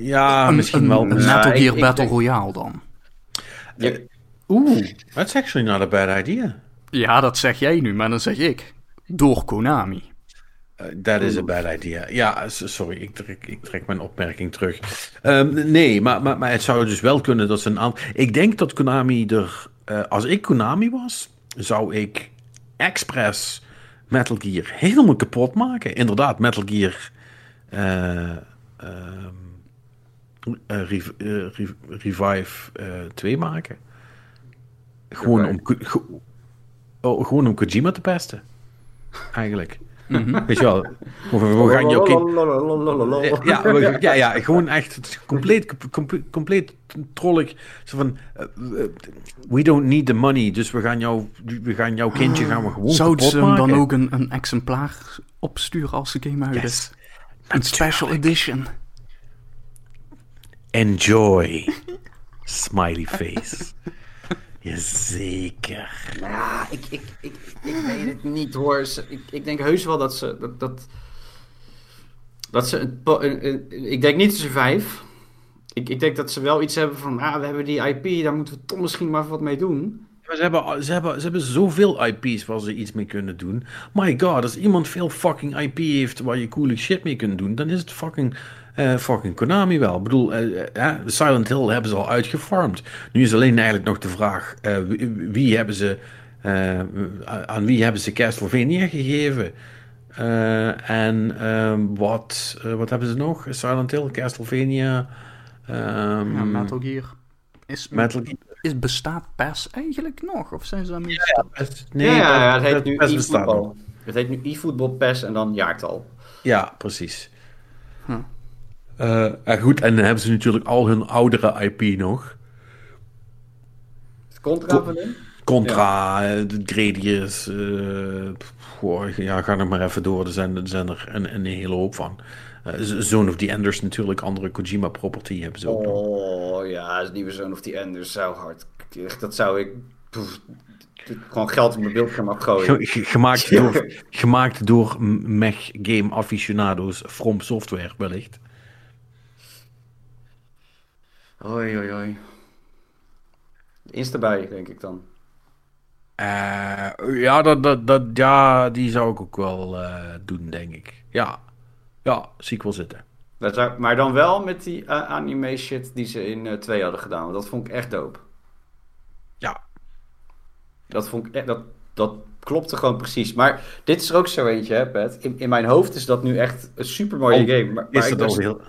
Speaker 1: Ja,
Speaker 3: Een-
Speaker 1: misschien
Speaker 3: een,
Speaker 1: wel.
Speaker 3: Een Metal Gear
Speaker 2: ik
Speaker 3: Battle Royale dan.
Speaker 1: Oeh, that's actually not a bad idea.
Speaker 3: Ja, dat zeg jij nu, maar dan zeg ik. Door Konami.
Speaker 1: that is a bad idea. Ja, sorry, ik trek, ik trek mijn opmerking terug. Ehm, nee, maar, maar, maar het zou dus wel kunnen dat ze een aantal... Ik denk dat Konami er... eh, als ik Konami was, zou ik expres Metal Gear helemaal kapot maken. Inderdaad, Metal Gear... eh, ehm, eh, Rev- eh, Rev- Revive eh 2 maken. Gewoon om, oh, gewoon om Kojima te pesten. Eigenlijk.
Speaker 3: Mhm.
Speaker 1: Weet je wel, we, we gaan jouw kind... Ja, we- ja, ja, gewoon echt compleet, com- compleet trollig. Zo van, eh, we- don't need the money, dus we gaan, jou, we gaan jouw kindje gaan we gewoon
Speaker 3: Zouden ze hem dan ook een, een exemplaar opsturen als de game uit
Speaker 1: Yes.
Speaker 3: is? Een special edition.
Speaker 1: Enjoy. Smiley face. Jazeker.
Speaker 2: Nou ja, ik, ik, ik, ik weet het niet hoor. Ik, ik denk heus wel dat ze. Dat, dat, dat ze een, po- een- een- ik denk niet dat ze vijf. Ik, ik denk dat ze wel iets hebben van. Ah, we hebben die IP, daar moeten we toch misschien maar wat mee doen.
Speaker 1: Maar ze hebben, ze, hebben, ze hebben zoveel IP's waar ze iets mee kunnen doen. My god, als iemand veel fucking IP heeft waar je coole shit mee kunt doen, dan is het fucking, eh, fucking Konami wel. Ik bedoel, eh, Silent Hill hebben ze al uitgefarmd. Nu is alleen eigenlijk nog de vraag, eh, wie, wie hebben ze, eh, aan wie hebben ze Castlevania gegeven? Eh, en ehm, wat, wat hebben ze nog? Silent Hill, Castlevania... ehm,
Speaker 3: Ja, Metal Gear. Is,
Speaker 1: Metal Gear.
Speaker 3: is, bestaat PES eigenlijk nog? Of zijn ze daarmee
Speaker 2: ja, ja, ja, het heet nu
Speaker 1: best bestaat nog.
Speaker 2: Het heet nu e-voetbal PES en dan jaartal.
Speaker 1: Ja, precies.
Speaker 3: Huh.
Speaker 1: Eh, en goed, en dan hebben ze natuurlijk al hun oudere IP nog.
Speaker 2: Het contra van hem?
Speaker 1: Contra, eh, de Gradius, eh, goh, ja, ga nog maar even door. Er zijn, er zijn er een, een hele hoop van. Eh, Z- Zone of the Enders natuurlijk, andere Kojima property hebben ze ook nog.
Speaker 2: Oh ja, het nieuwe Zone of the Enders zou hard. Dat zou ik. gewoon geld op mijn beeldscherm afgooien.
Speaker 1: Ge- ge- gemaakt, door, gemaakt door m- mech game aficionado's From Software wellicht.
Speaker 2: Hoi, hoi, hoi. Insta bij, denk ik dan.
Speaker 1: Eh, ja, dat, dat, dat, ja, die zou ik ook wel eh, doen, denk ik. Ja, ja, zie ik wel zitten.
Speaker 2: Dat zou, maar dan wel met die anime shit die ze in eh 2 hadden gedaan. Want dat vond ik echt dope.
Speaker 1: Ja,
Speaker 2: Dat vond ik echt, dat, dat klopte gewoon precies. Maar dit is er ook zo eentje, hè, Pet. In, in mijn hoofd is dat nu echt een super mooie
Speaker 1: Oh,
Speaker 2: game. Maar, maar
Speaker 1: is dat al heel...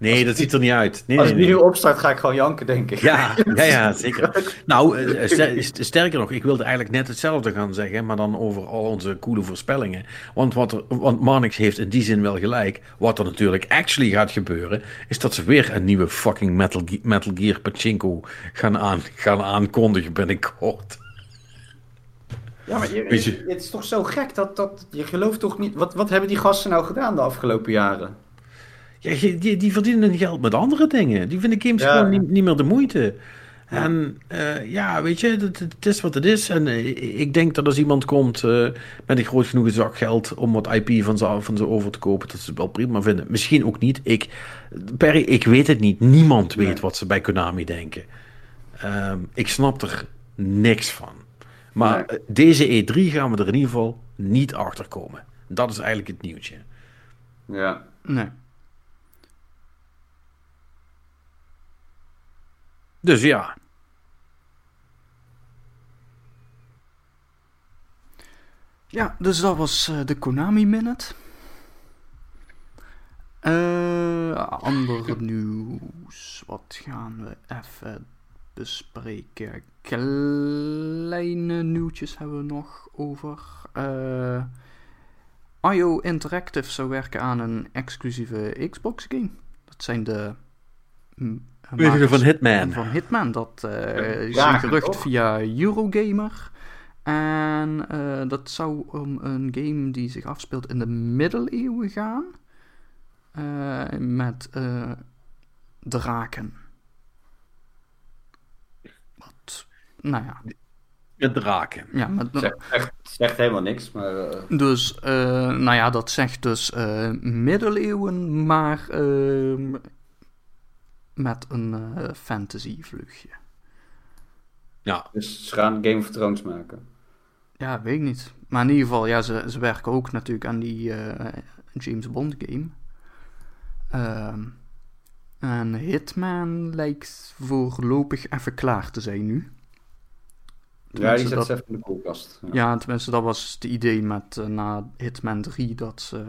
Speaker 1: Nee, dat ziet er niet uit. Nee,
Speaker 2: als die
Speaker 1: nee.
Speaker 2: nu opstart, ga ik gewoon janken, denk ik.
Speaker 1: Ja, ja, ja, zeker. Nou, eh, ster- sterker nog, ik wilde eigenlijk net hetzelfde gaan zeggen, maar dan over al onze coole voorspellingen. Want, wat er, want Marnix heeft in die zin wel gelijk. Wat er natuurlijk actually gaat gebeuren, is dat ze weer een nieuwe fucking Metal, Metal Gear Pachinko gaan, aan, gaan aankondigen binnenkort.
Speaker 2: Ja, maar je,
Speaker 1: je-
Speaker 2: het is toch zo gek dat, dat je gelooft toch niet. Wat, wat hebben die gasten nou gedaan de afgelopen jaren?
Speaker 1: Ja, die, die verdienen hun geld met andere dingen. Die vinden games
Speaker 2: Ja.
Speaker 1: gewoon niet, niet meer de moeite. En eh, ja, weet je, het, het is wat het is. En eh, ik denk dat als iemand komt eh, met een groot genoeg zak geld om wat IP van ze, van ze over te kopen, dat ze het wel prima vinden. Misschien ook niet. Ik, Perry, ik weet het niet. Niemand weet
Speaker 2: Nee.
Speaker 1: wat ze bij Konami denken. Ehm, ik snap er niks van. Maar
Speaker 2: Nee.
Speaker 1: deze E3 gaan we er in ieder geval niet achter komen. Dat is eigenlijk het nieuwtje.
Speaker 2: Ja.
Speaker 3: Nee.
Speaker 1: Dus ja,
Speaker 3: Ja, dus dat was eh, de Konami Minute. Eh ander nieuws. Wat gaan we even bespreken? Kleine nieuwtjes hebben we nog over. Eh IO Interactive zou werken aan een exclusieve Xbox game. Dat zijn de.
Speaker 1: Weet je
Speaker 3: makers
Speaker 1: van Hitman?
Speaker 3: Van Hitman. Dat eh, is
Speaker 2: Ja,
Speaker 3: een gerucht
Speaker 2: toch?
Speaker 3: via Eurogamer. En eh, dat zou om een game die zich afspeelt in de middeleeuwen gaan. Eh, met eh, draken. Wat, nou ja.
Speaker 1: met draken.
Speaker 3: ja met,
Speaker 2: Zegt, echt, zegt helemaal niks, maar.
Speaker 3: dus, eh, nou ja, dat zegt dus eh, middeleeuwen, maar ehm, met een eh, fantasy vluchtje.
Speaker 1: Ja,
Speaker 2: dus ze gaan Game of Thrones maken.
Speaker 3: Ja, weet ik niet. Maar in ieder geval, ja, ze, ze werken ook natuurlijk aan die eh, James Bond game. Ehm, en Hitman lijkt voorlopig even klaar te zijn nu.
Speaker 2: Ja, die
Speaker 3: Tenminste,
Speaker 2: zet
Speaker 3: dat-
Speaker 2: ze even in de koelkast. Ja.
Speaker 3: Ja, tenminste, dat was het idee met eh, na Hitman 3 dat ze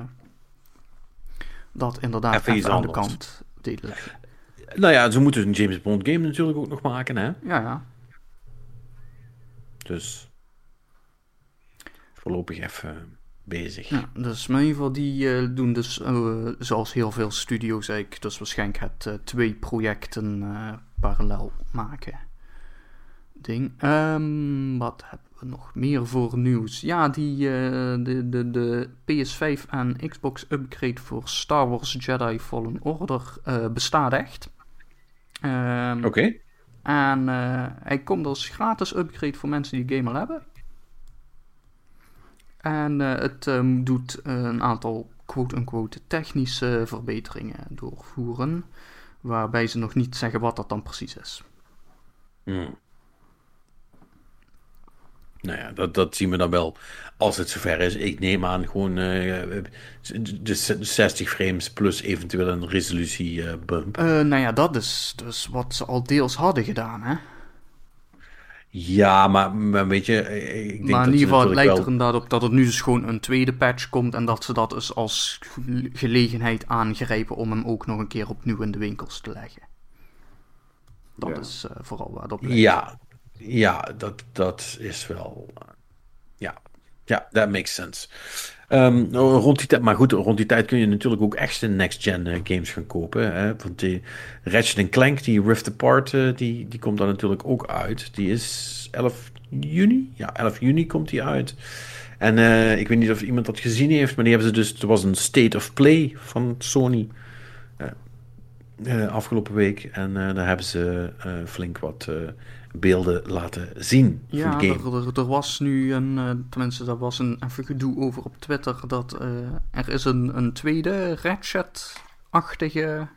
Speaker 3: dat inderdaad
Speaker 1: Even
Speaker 3: aan de kant deden leggen.
Speaker 1: Nou ja, ze moeten een James Bond game natuurlijk ook nog maken, hè?
Speaker 3: Ja, ja.
Speaker 1: Dus voorlopig even bezig.
Speaker 3: ja dus in ieder geval, die eh, doen dus eh, zoals heel veel studio's eigenlijk, dus waarschijnlijk het eh, twee projecten parallel maken ding. Ehm, wat hebben we nog meer voor nieuws? Ja, die, de, de, de PS5 en Xbox upgrade voor Star Wars Jedi Fallen Order bestaat echt. Ehm,
Speaker 1: Oké.
Speaker 3: En eh, hij komt als gratis upgrade voor mensen die game al hebben. En eh, het ehm, doet eh, een aantal quote-unquote technische verbeteringen doorvoeren. Waarbij ze nog niet zeggen wat dat dan precies is.
Speaker 1: Hmm. Nou ja, dat, dat zien we dan wel als het zover is. Ik neem aan gewoon eh, de 60 frames plus eventueel een resolutie eh, bump.
Speaker 3: Eh, nou ja, dat is dus wat ze al deels hadden gedaan, hè.
Speaker 1: Ja, maar, maar weet je, ik denk
Speaker 3: maar in
Speaker 1: dat
Speaker 3: ieder geval, lijkt
Speaker 1: wel...
Speaker 3: er inderdaad op dat er nu dus gewoon een tweede patch komt. En dat ze dat dus als ge- gelegenheid aangrijpen om hem ook nog een keer opnieuw in de winkels te leggen. Dat
Speaker 2: Ja.
Speaker 3: is eh, vooral waar het op lijkt.
Speaker 1: Ja, ja dat, dat is wel... ja, ja, that makes sense. Ehm, rond die tijd, maar goed, rond die tijd kun je natuurlijk ook echte next-gen eh, games gaan kopen. Hè? Want die Ratchet Clank, die Rift Apart, eh, die, die komt dan natuurlijk ook uit. Die is 11 juni? Ja, 11 juni komt die uit. En eh, ik weet niet of iemand dat gezien heeft, maar die hebben ze dus... Er was een State of Play van Sony afgelopen week. En daar hebben ze flink wat beelden laten zien
Speaker 3: Ja,
Speaker 1: van de game.
Speaker 3: er, er, er was nu een, eh, tenminste, daar was een even gedoe over op Twitter dat eh, er is een, een tweede Ratchet-achtige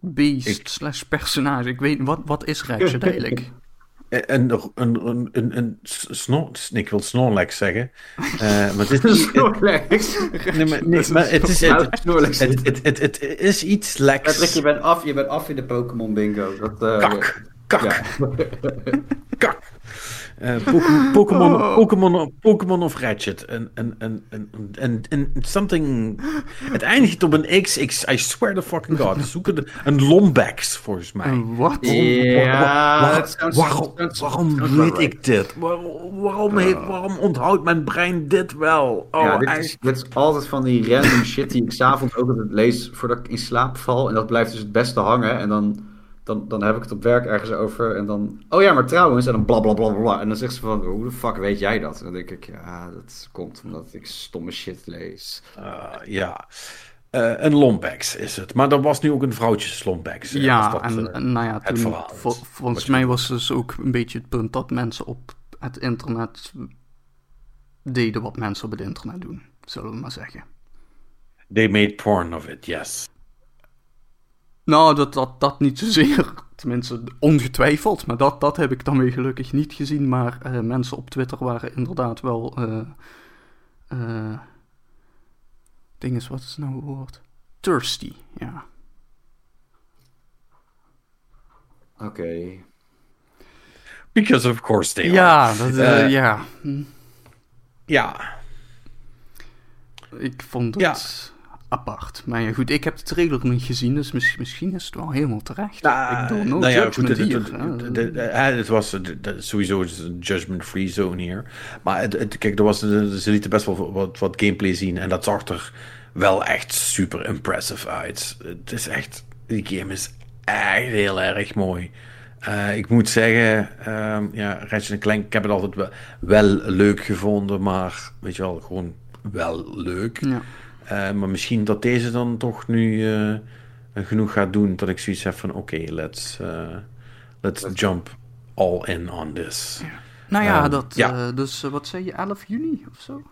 Speaker 3: beest
Speaker 1: Ik-
Speaker 3: slash personage. Ik weet niet, wat, wat is Ratchet eigenlijk?
Speaker 1: En een, een, een, een, een snor, ik wil Snorlax zeggen. Eh, maar het is,
Speaker 2: Snorlax.
Speaker 1: nee, maar, nee, maar het is, het,
Speaker 2: Snorlax.
Speaker 1: het, het, het, het is iets
Speaker 2: Patrick,
Speaker 1: leks.
Speaker 2: je bent af, je bent af in de Pokémon bingo. Dat, eh,
Speaker 1: Kak, kak,
Speaker 2: Ja.
Speaker 1: kak. Eh, Pokémon, Pokémon,
Speaker 3: Oh.
Speaker 1: Pokémon, Pokémon of Ratchet. En, en, en, en, en, en something... Het eindigt op een X. X I swear to fucking god. Zoek een, een Lombax, volgens mij.
Speaker 3: Wat?
Speaker 2: Ja,
Speaker 1: waarom, weet ik dit? Waarom, waarom, heeft, waarom onthoudt mijn brein dit wel? Oh,
Speaker 2: ja, dit
Speaker 1: echt?
Speaker 2: is, dit is altijd van die random shit die ik s'avonds ook altijd lees voordat ik in slaap val. En dat blijft dus het beste hangen. En dan, dan, dan heb ik het op werk ergens over. En dan, oh ja, maar trouwens. En dan bla bla bla bla. En dan zegt ze van, hoe de fuck weet jij dat? En dan denk ik, ja, dat komt omdat ik stomme shit lees.
Speaker 1: Uh, ja. Uh, een Lombax is het. Maar er was nu ook een vrouwtjes Lombax.
Speaker 3: Ja,
Speaker 1: dat,
Speaker 3: en,
Speaker 1: eh,
Speaker 3: en nou ja, toen, vol- volgens mij was dus ook een beetje het punt dat mensen op het internet deden wat mensen op het internet doen, zullen we maar zeggen.
Speaker 1: They made porn of it, yes.
Speaker 3: Nou, dat, dat, dat niet zozeer. Tenminste, ongetwijfeld. Maar dat, dat heb ik dan weer gelukkig niet gezien. Maar eh, mensen op Twitter waren inderdaad wel. eh eh ding is, wat is nou het woord? Thirsty, ja.
Speaker 2: Oké.
Speaker 1: Because of course they are.
Speaker 3: Ja, dat, eh,
Speaker 1: Eh,
Speaker 3: ja. Hm.
Speaker 1: Ja.
Speaker 3: Ik vond het
Speaker 1: Ja.
Speaker 3: Apart. Maar ja, goed, ik heb trailer niet gezien, dus mis- misschien is het wel helemaal terecht.
Speaker 1: Nou,
Speaker 3: ik doe no
Speaker 1: nou ja, goed, het,
Speaker 3: hier.
Speaker 1: het, het- het- het- het was sowieso een judgment-free zone hier. Maar het, het- kijk, er was, ze lieten best wel wat, wat gameplay zien. En dat zag er wel echt super impressive uit. Het is echt, die game is echt heel erg mooi. Eh, ik moet zeggen, ehm, ja, Ratchet Clank, ik heb het altijd wel, wel leuk gevonden, maar weet je wel, gewoon wel leuk.
Speaker 3: Ja.
Speaker 1: Eh, maar misschien dat deze dan toch nu eh, genoeg gaat doen dat ik zoiets heb van oké, let's, eh, let's jump all in on this.
Speaker 3: Nou ja,
Speaker 1: Ehm,
Speaker 3: dat,
Speaker 1: ja.
Speaker 3: dus wat zei je, 11 juni of zo?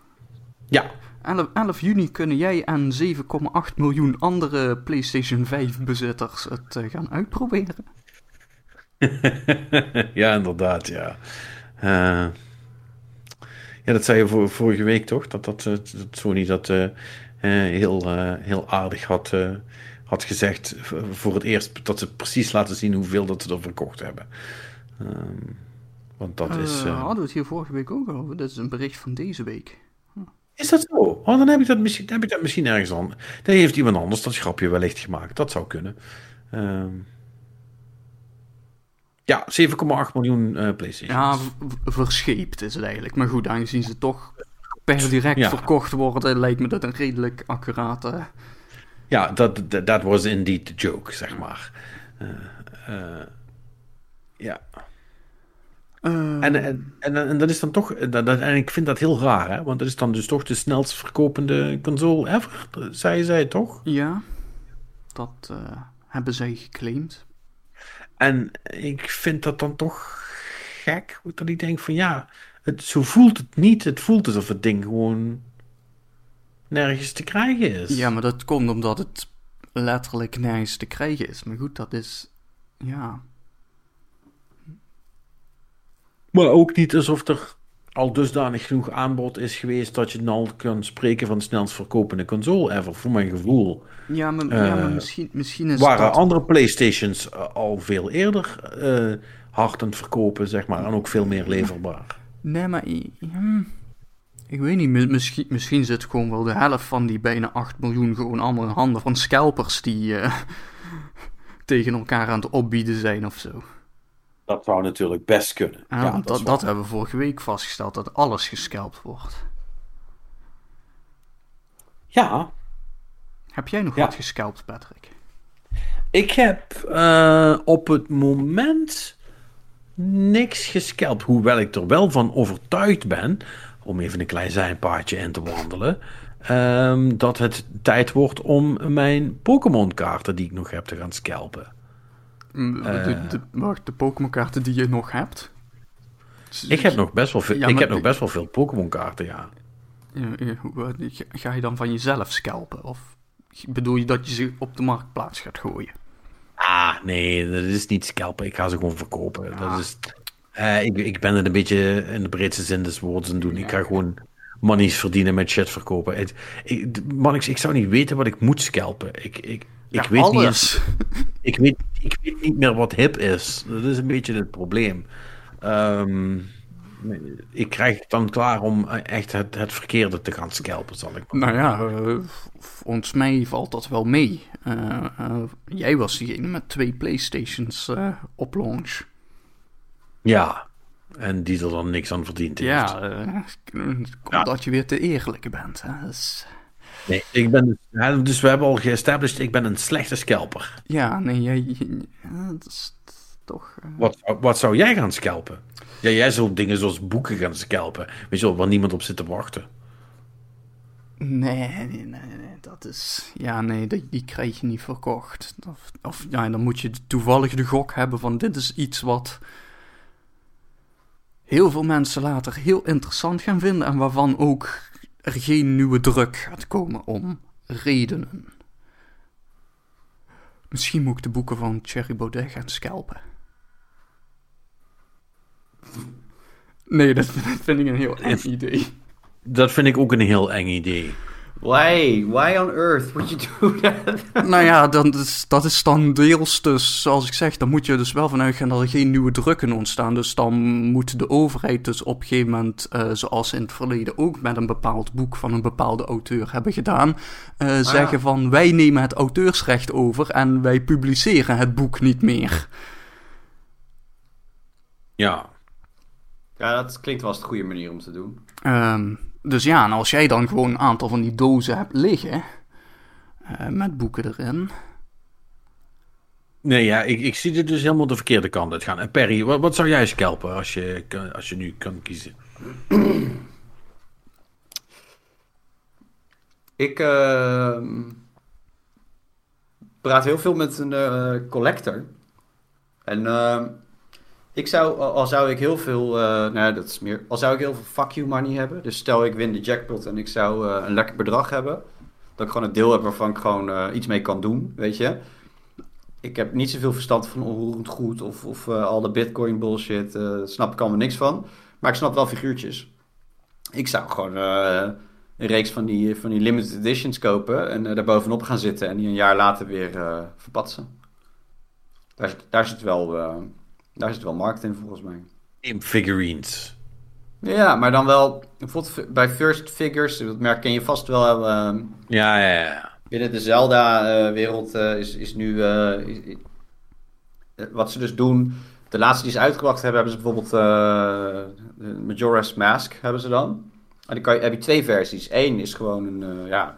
Speaker 1: Ja,
Speaker 3: 11, 11 juni kunnen jij en 7,8 miljoen andere PlayStation 5 bezitters het gaan uitproberen.
Speaker 1: ja, inderdaad, ja. Uh, ja, dat zei je vorige week toch? Dat, dat, dat Sony dat uh, heel, uh, heel aardig had, had gezegd. Voor het eerst dat ze precies laten zien hoeveel dat ze er verkocht hebben. Um, want dat is.
Speaker 3: hadden we het hier vorige week ook over? Dat is een bericht van deze week.
Speaker 1: Is dat zo? Oh, dan heb ik dat misschien, heb ik dat misschien ergens aan. Dan heeft iemand anders dat grapje wellicht gemaakt. Dat zou kunnen. Um, ja, 7,8 miljoen uh, PlayStation.
Speaker 3: Ja, verscheept is het eigenlijk. Maar goed, aangezien ze toch per direct verkocht worden, lijkt me dat een redelijk accurate.
Speaker 1: Ja, dat dat was indeed the joke, zeg maar. Uh, uh, ja. En, en, en, en, dat is dan toch, dat, en ik vind dat heel raar, hè? want dat is dan dus toch de snelst verkopende console ever, zei zij toch?
Speaker 3: Ja, dat hebben zij geclaimd.
Speaker 1: En ik vind dat dan toch gek, dat ik denk van ja, het, zo voelt het niet. Het voelt alsof het ding gewoon nergens te krijgen is.
Speaker 3: Ja, maar dat komt omdat het letterlijk nergens te krijgen is. Maar goed, dat is, ja...
Speaker 1: Maar ook niet alsof er al dusdanig genoeg aanbod is geweest dat je dan al kunt spreken van de snelst verkopende console ever, voor mijn gevoel.
Speaker 3: Ja, maar, ja, maar eh, misschien, misschien is
Speaker 1: Waren andere Playstations eh, al veel eerder uh, hard aan het verkopen, zeg maar, en ook veel meer leverbaar.
Speaker 3: Nee, maar ik weet niet, misschien, misschien zit gewoon wel de helft van die bijna 8 miljoen gewoon allemaal in handen van scalpers die tegen elkaar aan het opbieden zijn of zo.
Speaker 1: Dat zou natuurlijk best kunnen.
Speaker 3: Ja, dat, dat, dat, hebben we vorige week vastgesteld, dat alles gescalpt wordt.
Speaker 1: Ja.
Speaker 3: Heb jij nog wat gescalpt, Patrick?
Speaker 1: Ik heb uh, op het moment niks gescalpt. Hoewel ik er wel van overtuigd ben, om even een klein zijpaadje in te wandelen, um, dat het tijd wordt om mijn Pokémon kaarten die ik nog heb te gaan scalpen.
Speaker 3: Mm, de, eh. de, de Pokémon kaarten die je nog hebt?
Speaker 1: Ik heb nog best wel veel, ik heb nog best wel veel Pokémon kaarten, ja.
Speaker 3: Ga je dan van jezelf scalpen? Of bedoel je dat je ze op de marktplaats gaat gooien?
Speaker 1: Ah, nee, dat is niet scalpen. Ik ga ze gewoon verkopen. Dat ah. is, uh, ik, ik ben het een beetje in de breedste zin des woords aan doen. Ik ga gewoon monies verdienen met shit verkopen. Het, ik, man, ik, ik, zou niet weten wat ik moet scalpen. Ik, ik, ik weet
Speaker 3: alles.
Speaker 1: niet. Ik weet, ik weet niet meer wat hip is. Dat is een beetje het probleem. Um, ik krijg het dan klaar om echt het, het verkeerde te gaan scalpen, zal ik
Speaker 3: maar. Nou ja, uh, volgens mij valt dat wel mee. Uh, uh, jij was diegene met twee Playstations op launch.
Speaker 1: Ja, en die er dan niks aan verdiend heeft.
Speaker 3: Ja, omdat je weer te eerlijk bent. Hè? Dus...
Speaker 1: Nee, ik ben dus, dus we hebben al geestablished, ik ben een slechte scalper.
Speaker 3: Ja, nee, jij, dat is toch... Uh...
Speaker 1: Wat, wat zou jij gaan scalpen? Ja, jij zult dingen zoals boeken gaan scalpen. Weet je wel, waar niemand op zit te wachten.
Speaker 3: Nee, nee, nee, nee, dat is... Ja, nee, die, die krijg je niet verkocht. Of, of ja, dan moet je toevallig de gok hebben van dit is iets wat heel veel mensen later heel interessant gaan vinden en waarvan ook er geen nieuwe druk gaat komen om redenen. Misschien moet ik de boeken van Thierry Baudet gaan scalpen. Nee, dat vind ik een heel eng idee.
Speaker 1: Dat vind ik ook een heel eng idee.
Speaker 2: Why? Why on earth would you do that?
Speaker 3: nou ja, dan dat is dan deels dus, zoals ik zeg, dan moet je dus wel vanuit gaan dat er geen nieuwe drukken ontstaan. Dus dan moet de overheid dus op een gegeven moment, uh, zoals in het verleden ook met een bepaald boek van een bepaalde auteur hebben gedaan, uh, zeggen van wij nemen het auteursrecht over en wij publiceren het boek niet meer.
Speaker 1: Ja.
Speaker 2: Ja, dat klinkt wel als de goede manier om te doen.
Speaker 3: Um, dus ja, en als jij dan gewoon een aantal van die dozen hebt liggen, uh, met boeken erin.
Speaker 1: Nee, ja, ik, ik zie dit dus helemaal de verkeerde kant uit gaan. En Perry, wat, wat zou jij scalpen als je, als je nu kan kiezen?
Speaker 2: ik uh, praat heel veel met een uh, collector. En ehm, ik zou, al zou ik heel veel, uh, nou dat is meer, al zou ik heel veel fuck you money hebben. Dus stel ik win de jackpot en ik zou uh, een lekker bedrag hebben. Dat ik gewoon een deel heb waarvan ik gewoon uh, iets mee kan doen, weet je. ik heb niet zoveel verstand van onroerend goed of, of eh, al de bitcoin bullshit. eh, snap ik allemaal niks van. Maar ik snap wel figuurtjes. Ik zou gewoon eh, een reeks van die, van die limited editions kopen en eh, daar bovenop gaan zitten en die een jaar later weer eh, verpatsen. Daar, daar, zit wel, eh, daar zit wel markt in volgens mij.
Speaker 1: Game figurines.
Speaker 2: Ja, maar dan wel, bijvoorbeeld bij First Figures, dat merk ken je vast wel, eh,
Speaker 1: Ja, ja, ja.
Speaker 2: binnen de Zelda-wereld eh, is, is nu. eh, is- is- wat ze dus doen. De laatste die ze uitgebracht hebben, hebben ze bijvoorbeeld. Majora's Mask hebben ze dan. En dan kan je, heb je twee versies. Eén is gewoon een. ja,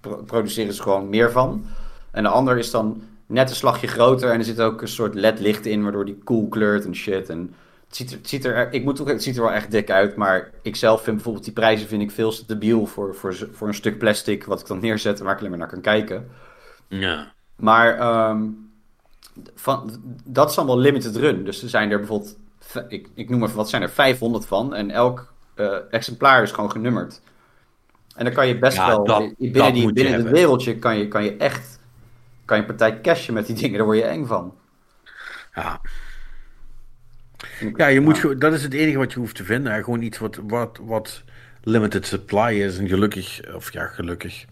Speaker 2: pro- produceren ze gewoon meer van. En de ander is dan net een slagje groter. En er zit ook een soort LED-licht in, waardoor die cool kleurt en shit. En het ziet er, het ziet er, ik moet ook, het ziet er wel echt dik uit. Maar ik zelf vind bijvoorbeeld die prijzen vind ik veel te debiel voor, voor, voor een stuk plastic. Wat ik dan neerzet en waar ik alleen maar naar kan kijken.
Speaker 1: Ja.
Speaker 2: Maar ehm, van, dat is allemaal limited run. Dus er zijn er bijvoorbeeld, ik, ik noem even wat, zijn er 500 van. En elk eh, exemplaar is gewoon genummerd. En dan kan je best
Speaker 1: Ja,
Speaker 2: wel,
Speaker 1: dat-
Speaker 2: binnen,
Speaker 1: dat
Speaker 2: die, binnen het wereldje kan je, kan je echt kan je partij cashen met die dingen. Daar word je eng van.
Speaker 1: Ja. Ja, je moet, dat is het enige wat je hoeft te vinden. hè. Gewoon iets wat, wat, wat limited supply is. En gelukkig, of ja, gelukkig.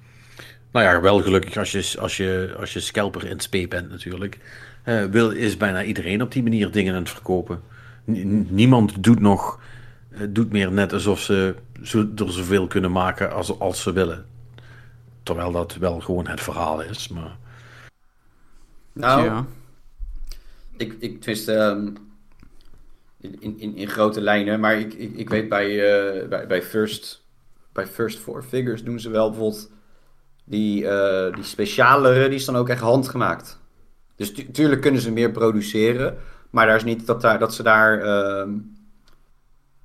Speaker 1: Nou ja, wel gelukkig als je, als je, als je scalper in spe bent natuurlijk. eh, wil, is bijna iedereen op die manier dingen aan het verkopen. N- niemand doet nog, eh, doet meer net alsof ze zo, er zoveel kunnen maken als, als ze willen. Terwijl dat wel gewoon het verhaal is. Maar
Speaker 2: Nou,
Speaker 3: ja.
Speaker 2: Ik, ik twist ehm, in, in, in grote lijnen, maar ik, ik, ik weet bij, eh, bij, bij, First, bij First Four Figures doen ze wel bijvoorbeeld die, eh, die specialere, die is dan ook echt handgemaakt. Dus tu- tuurlijk kunnen ze meer produceren, maar daar is niet dat, daar, dat ze daar ehm,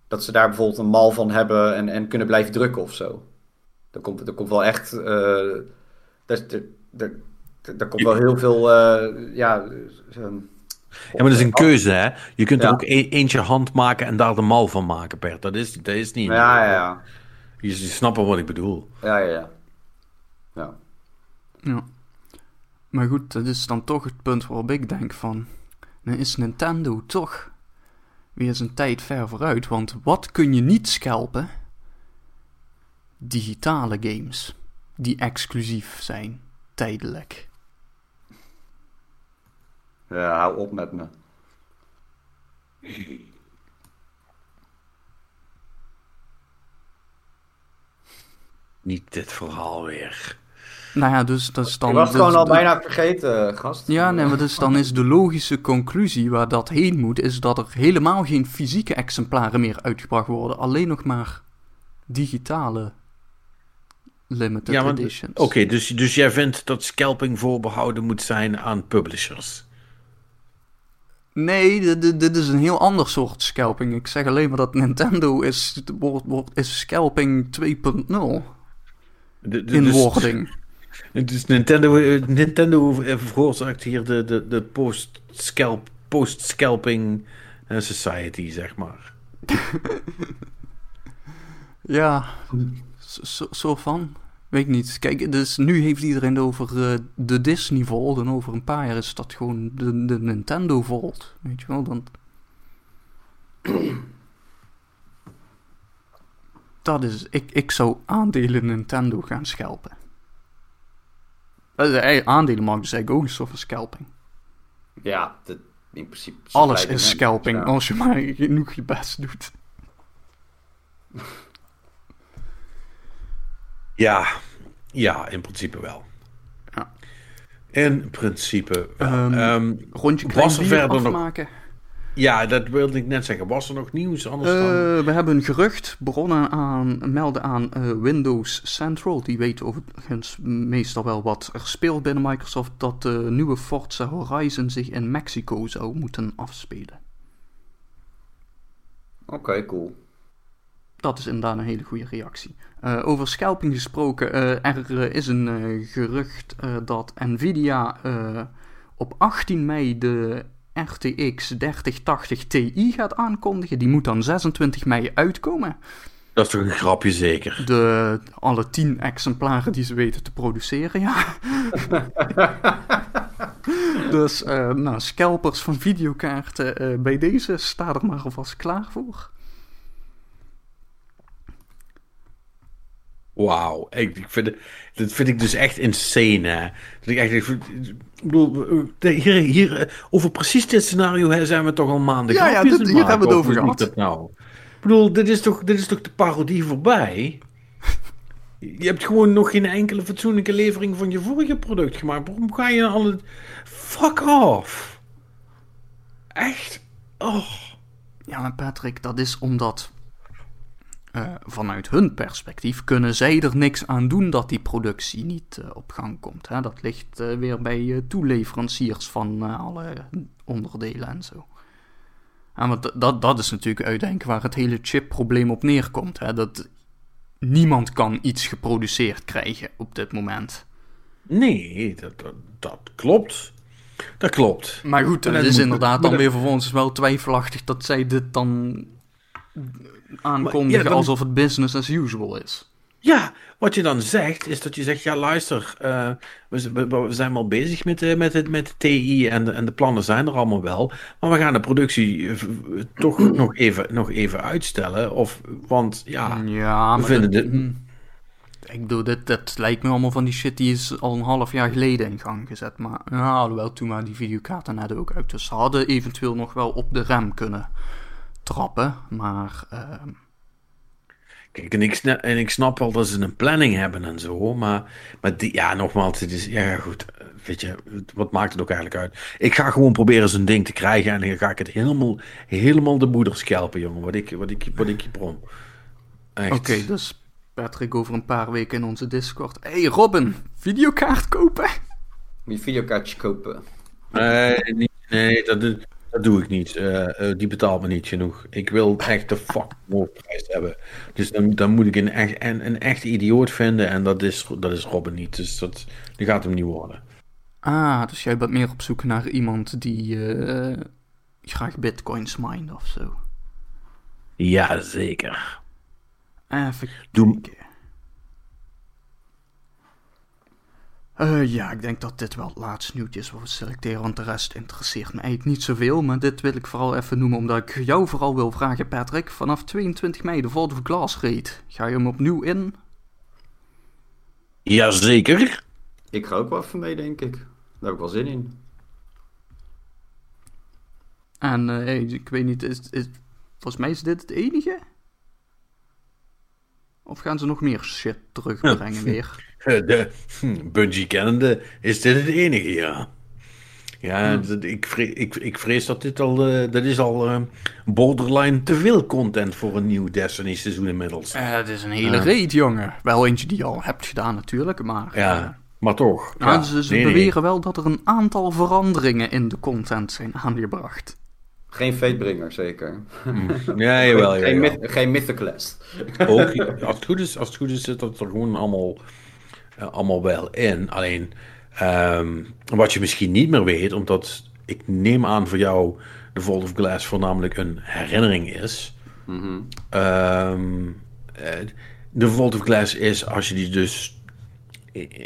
Speaker 2: dat ze daar bijvoorbeeld een mal van hebben en, en kunnen blijven drukken of zo. Er komt, er komt wel echt. eh daar, daar, daar, daar komt wel heel veel. eh, ja, zo'n-
Speaker 1: Ja, maar dat is een keuze, hè? Je kunt er
Speaker 2: Ja.
Speaker 1: ook e- eentje hand maken en daar de mal van maken, Bert. Dat is, dat is niet.
Speaker 2: Ja, ja, ja.
Speaker 1: Je, je snapt wel wat ik bedoel.
Speaker 2: Ja, ja, ja. ja.
Speaker 3: Ja. Maar goed, dat is dan toch het punt waarop ik denk van... Dan is Nintendo toch weer zijn tijd ver vooruit. Want wat kun je niet scalpen? Digitale games. Die exclusief zijn. Tijdelijk.
Speaker 2: Ja, hou op met me.
Speaker 1: Niet dit verhaal weer.
Speaker 3: Nou ja, dus dat is dan...
Speaker 2: ik was het gewoon al
Speaker 3: de-
Speaker 2: bijna vergeten, gast.
Speaker 3: Ja, nee, maar dus dan is de logische conclusie waar dat heen moet... is dat er helemaal geen fysieke exemplaren meer uitgebracht worden. Alleen nog maar digitale limited
Speaker 1: Ja, maar
Speaker 3: editions.
Speaker 1: Oké, dus, dus jij vindt dat scalping voorbehouden moet zijn aan publishers?
Speaker 3: Nee, dit, dit- is een heel ander soort scalping. Ik zeg alleen maar dat Nintendo is, is scalping 2.0
Speaker 1: De- de-
Speaker 3: in
Speaker 1: dus-
Speaker 3: wording.
Speaker 1: Dus Nintendo, eh, Nintendo eh, veroorzaakt hier de, de, de post-scalp, post-scalping eh, society, zeg maar.
Speaker 3: Ja, zo- zo van. Weet ik niet. Kijk, dus nu heeft iedereen het over eh, de Disney Vault. En over een paar jaar is dat gewoon de, de Nintendo Vault. Weet je wel, dan... Dat is... Ik, ik zou aandelen Nintendo gaan scalpen. Uh, aandelenmarkt is eigenlijk ook een soort van scalping.
Speaker 2: Ja, in principe.
Speaker 3: Alles is scalping
Speaker 2: Ja.
Speaker 3: als je maar genoeg je best doet.
Speaker 1: Ja, ja, in principe wel.
Speaker 3: Ja.
Speaker 1: In principe wel.
Speaker 3: Ehm,
Speaker 1: Ehm,
Speaker 3: Rondje
Speaker 1: Was er verder nog-
Speaker 3: afmaken.
Speaker 1: ja, dat wilde ik net zeggen. Was er nog nieuws anders dan...
Speaker 3: Eh, we hebben een gerucht, bronnen aan, melden aan eh, Windows Central. Die weten overigens meestal wel wat er speelt binnen Microsoft. Dat de nieuwe Forza Horizon zich in Mexico zou moeten afspelen.
Speaker 2: Oké, cool.
Speaker 3: Dat is inderdaad een hele goede reactie. Eh, over scalping gesproken, eh, er eh, is een gerucht dat Nvidia op 18 mei de RTX 3080 Ti gaat aankondigen. Die moet dan 26 mei uitkomen.
Speaker 1: Dat is toch een grapje zeker?
Speaker 3: De, alle 10 exemplaren die ze weten te produceren, ja. Dus, uh, nou, scalpers van videokaarten, uh, bij deze sta er maar alvast klaar voor.
Speaker 1: Wauw, ik, ik vind, dat vind ik dus echt insane. Hè? Dat ik, echt, ik bedoel, hier, hier, over precies dit scenario zijn we toch al maanden
Speaker 3: Ja, ja, dit, hier hebben we het over gehad.
Speaker 1: nou? Ik bedoel, dit is, toch, dit is toch de parodie voorbij? Je hebt gewoon nog geen enkele fatsoenlijke levering van je vorige product gemaakt. Waarom ga je al het... Fuck off! Echt? Oh.
Speaker 3: Ja, maar Patrick, dat is omdat uh, vanuit hun perspectief kunnen zij er niks aan doen dat die productie niet uh, op gang komt. Hè? Dat ligt uh, weer bij toeleveranciers van alle onderdelen en zo. En want dat, dat is natuurlijk uiteindelijk waar het hele chipprobleem op neerkomt. Hè? Dat niemand kan iets geproduceerd krijgen op dit moment.
Speaker 1: Nee, dat, dat, dat klopt. Dat klopt.
Speaker 3: Maar goed, het is inderdaad dan weer voor ons wel twijfelachtig dat zij dit dan aankondigen alsof het business as usual is.
Speaker 1: Ja, wat je dan zegt, is dat je zegt, ja luister, uh, we, we, zijn wel bezig met, uh, met, het, met de TI en de, en de plannen zijn er allemaal wel, maar we gaan de productie uh, toch nog even, nog even uitstellen, of, want ja,
Speaker 3: ja we vinden dit... Hmm. Ik bedoel, dit, dit lijkt me allemaal van die shit die is al een half jaar geleden in gang gezet. Maar ja, alhoewel toen maar die videokaarten net ook uit. Dus ze hadden eventueel nog wel op de rem kunnen trappen. Maar. Uh...
Speaker 1: Kijk, en ik, snap, en ik snap wel dat ze een planning hebben en zo. Maar, maar die, ja, nogmaals, het is. Ja, goed. Weet je, wat maakt het ook eigenlijk uit? Ik ga gewoon proberen zo'n ding te krijgen. En dan ga ik het helemaal, helemaal de moeder schelpen, jongen. Wat ik, wat ik, wat ik je brom.
Speaker 3: Oké, dus Patrick over een paar weken in onze Discord. hey Robin, videokaart kopen?
Speaker 2: Moet je videokaartje kopen?
Speaker 1: Nee, niet, nee dat, dat doe ik niet. Uh, die betaalt me niet genoeg. Ik wil echt de fuck prijs hebben. Dus dan, dan moet ik een echt, een, een echt idioot vinden. En dat is, dat is Robin niet. Dus dat, die gaat hem niet worden.
Speaker 3: Ah, dus jij bent meer op zoek naar iemand die uh, graag bitcoins mined of zo.
Speaker 1: Ja, zeker.
Speaker 3: Even Doe, Uh, ja, ik denk dat dit wel het laatste nieuwtje is wat we selecteren, want de rest interesseert me eigenlijk niet zoveel. Maar dit wil ik vooral even noemen, omdat ik jou vooral wil vragen, Patrick. Vanaf 22 mei, de Vault of Glass raid. Ga je hem opnieuw in?
Speaker 1: Jazeker.
Speaker 2: Ik ga ook wel even mee, denk ik. Daar heb ik wel zin in.
Speaker 3: En uh, ik weet niet, is, is, volgens mij is dit het enige? Of gaan ze nog meer shit terugbrengen weer?
Speaker 1: De hm, Bungie kennende is dit het enige, ja. Ja, hm. ik, vrees, ik, ik vrees dat dit al, uh, dat is al uh, borderline te veel content voor een nieuw Destiny seizoen inmiddels.
Speaker 3: Uh, het is een hele reet, jongen. Wel eentje die je al hebt gedaan natuurlijk, maar...
Speaker 1: Ja, maar toch.
Speaker 3: Ja, ze, ze beweren wel dat er een aantal veranderingen in de content zijn aangebracht.
Speaker 2: Geen feitbringer, zeker.
Speaker 1: Hm. Ja, jawel,
Speaker 2: jawel. Geen, myth, geen Mythoclast.
Speaker 1: Ook, als het goed is, als het goed is zit dat er gewoon allemaal allemaal wel in. Alleen um, wat je misschien niet meer weet, omdat ik neem aan voor jou de Vault of Glass voornamelijk een herinnering is. Mm -hmm. um, de Vault of Glass is als je die dus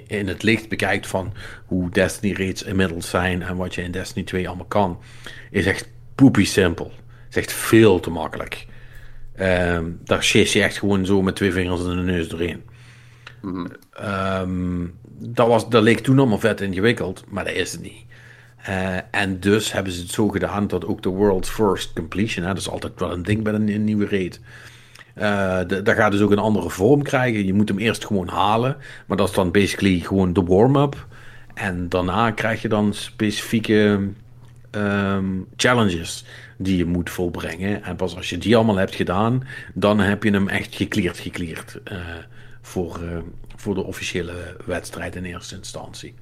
Speaker 1: in het licht bekijkt van hoe Destiny raids inmiddels zijn en wat je in Destiny 2 allemaal kan, is echt poepie simpel. Is echt veel te makkelijk. Um, daar chase je echt gewoon zo met twee vingers en de neus doorheen. Um, dat, was, dat leek toen allemaal vet ingewikkeld, maar dat is het niet. Uh, en dus hebben ze het zo gedaan dat ook de world's first completion, hè, dat is altijd wel een ding bij een, nieuwe raid. Uh, daar gaat dus ook een andere vorm krijgen. Je moet hem eerst gewoon halen, maar dat is dan basically gewoon de warm-up. En daarna krijg je dan specifieke um, challenges die je moet volbrengen. En pas als je die allemaal hebt gedaan, dan heb je hem echt gekleerd, gekleerd. Uh, voor, uh, voor de officiële wedstrijd in eerste instantie.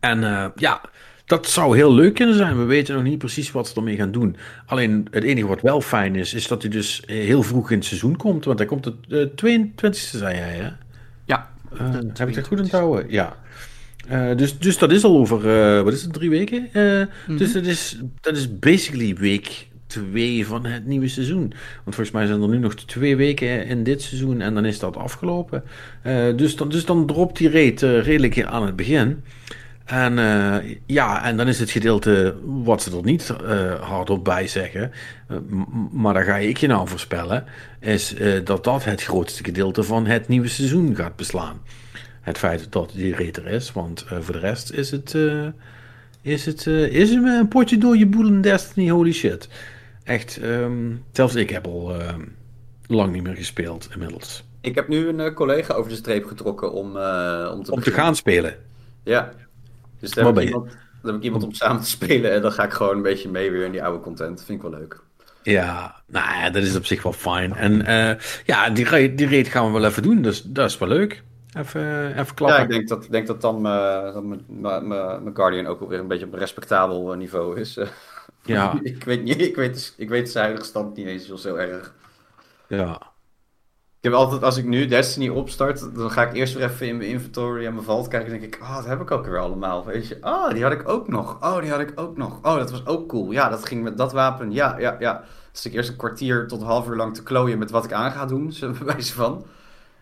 Speaker 1: En uh, ja, dat zou heel leuk kunnen zijn. We weten nog niet precies wat ze ermee gaan doen. Alleen het enige wat wel fijn is, is dat hij dus heel vroeg in het seizoen komt. Want hij komt het uh, 22e, zei jij, hè?
Speaker 3: Ja.
Speaker 1: heb ik dat goed onthouden? Ja. Uh, dus, dus dat is al over, uh, wat is het, drie weken? Uh, mm -hmm. Dus dat is, dat is basically week twee van het nieuwe seizoen. Want volgens mij zijn er nu nog twee weken in dit seizoen en dan is dat afgelopen. Uh, dus, dan, dus dan dropt die reet uh, redelijk aan het begin. En uh, ja, en dan is het gedeelte wat ze er niet hardop bij zeggen, maar daar ga ik je nou voorspellen, is dat dat het grootste gedeelte van het nieuwe seizoen gaat beslaan. Het feit dat die reter is, want voor de rest is het, is het is een potje door je boel in Destiny, holy shit. Echt, um, zelfs ik heb al lang niet meer gespeeld inmiddels.
Speaker 2: Ik heb nu een collega over de streep getrokken om, om, te,
Speaker 1: om te gaan spelen.
Speaker 2: Ja, dus dan heb, ik iemand, heb ik iemand om samen te spelen en dan ga ik gewoon een beetje mee weer in die oude content. Vind ik wel leuk.
Speaker 1: Ja, nou ja, dat is op zich wel fijn. En uh, ja, die, die raid gaan we wel even doen, dus dat is wel leuk. Even, even klappen.
Speaker 2: Ja, ik denk dat, denk dat dan mijn Guardian ook weer een beetje op een respectabel niveau is. Ja. ik, weet niet, ik, weet, ik weet zijn huidige stand niet eens zo erg.
Speaker 1: Ja.
Speaker 2: Ik heb altijd, als ik nu Destiny opstart, dan ga ik eerst weer even in mijn inventory en mijn vault kijken. En denk ik, ah, oh, dat heb ik ook weer allemaal. Weet je, oh, die had ik ook nog. Oh, die had ik ook nog. Oh, dat was ook cool. Ja, dat ging met dat wapen. Ja, ja, ja. Dus ik eerst een kwartier tot een half uur lang te klooien met wat ik aan ga doen, zo bewijzen van.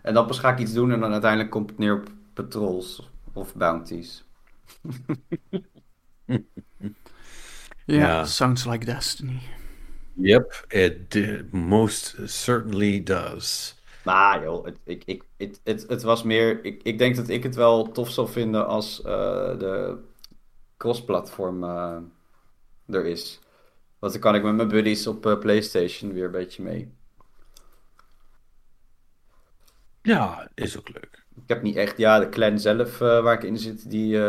Speaker 2: En dan pas ga ik iets doen en dan uiteindelijk komt het neer op patrols of bounties.
Speaker 3: ja, sounds like Destiny.
Speaker 1: Yep, it most certainly does.
Speaker 2: Nou joh, het, ik, ik, het, het, het was meer... Ik, ik denk dat ik het wel tof zou vinden als uh, de cross-platform uh, er is. Want dan kan ik met mijn buddies op uh, PlayStation weer een beetje mee.
Speaker 1: Ja, is ook leuk.
Speaker 2: Ik heb niet echt... Ja, de clan zelf waar ik in zit, die,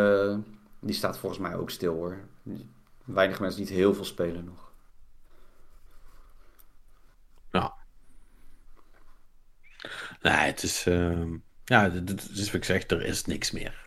Speaker 2: die staat volgens mij ook stil hoor. Weinig mensen niet heel veel spelen nog.
Speaker 1: Nee, het is. Uh, ja, het is wat ik zeg, er is niks meer.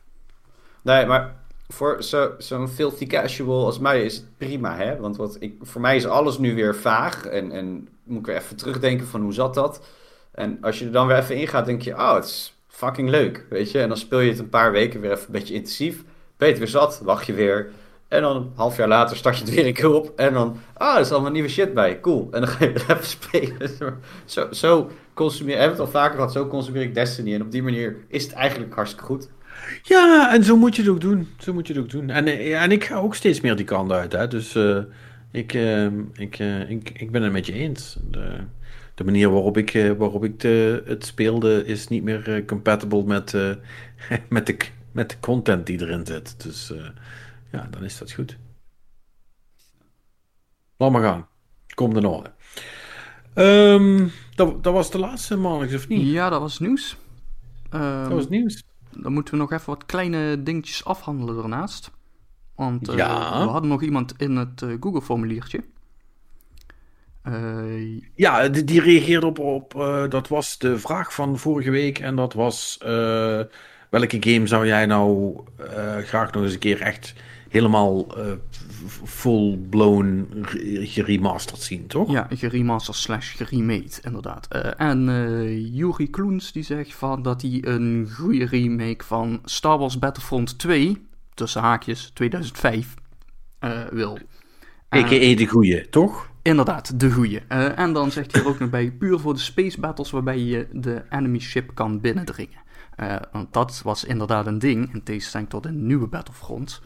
Speaker 2: Nee, maar voor zo'n zo filthy casual als mij is het prima, hè? Want wat ik, voor mij is alles nu weer vaag. En, en moet ik weer even terugdenken van hoe zat dat. En als je er dan weer even ingaat, denk je, oh, het is fucking leuk, weet je. En dan speel je het een paar weken weer even een beetje intensief. Beter weer zat, wacht je weer. En dan een half jaar later start je het weer een keer op. En dan, ah, er is allemaal nieuwe shit bij. Cool. En dan ga je weer even spelen. Zo, zo consumeer, hebben het al vaker gehad, zo consumeer ik Destiny. En op die manier is het eigenlijk hartstikke goed.
Speaker 1: Ja, en zo moet je het ook doen. Zo moet je het ook doen. En, eh, en ik ga ook steeds meer die kant uit. Hè. Dus uh, ik, uh, ik, uh, ik, ik ben het met je eens. De, de manier waarop ik, waarop ik het speelde is niet meer compatible met, met, de, met de content die erin zit. Dus ja, dan is dat goed. Laat maar gaan. Kom in orde. Um, dat, dat was de laatste, Marks, of niet?
Speaker 3: Ja, dat was nieuws.
Speaker 1: Um, dat was nieuws.
Speaker 3: Dan moeten we nog even wat kleine dingetjes afhandelen daarnaast. Want uh, ja. we hadden nog iemand in het uh, Google-formuliertje.
Speaker 1: Uh, ja, die, die, reageerde op, op dat was de vraag van vorige week. En dat was, welke game zou jij nou graag nog eens een keer echt helemaal uh, full-blown geremasterd zien, toch?
Speaker 3: Ja, geremasterd slash geremade, inderdaad. Uh, en uh, Yuri Kloens die zegt van dat hij een goede remake van Star Wars Battlefront 2, tussen haakjes 2005, wil.
Speaker 1: A.k.a. de goeie, toch?
Speaker 3: Inderdaad, de goeie. en dan zegt hij er ook nog bij, puur voor de space battles waarbij je de enemy ship kan binnendringen. want dat was inderdaad een ding, in tegenstelling tot een nieuwe Battlefront.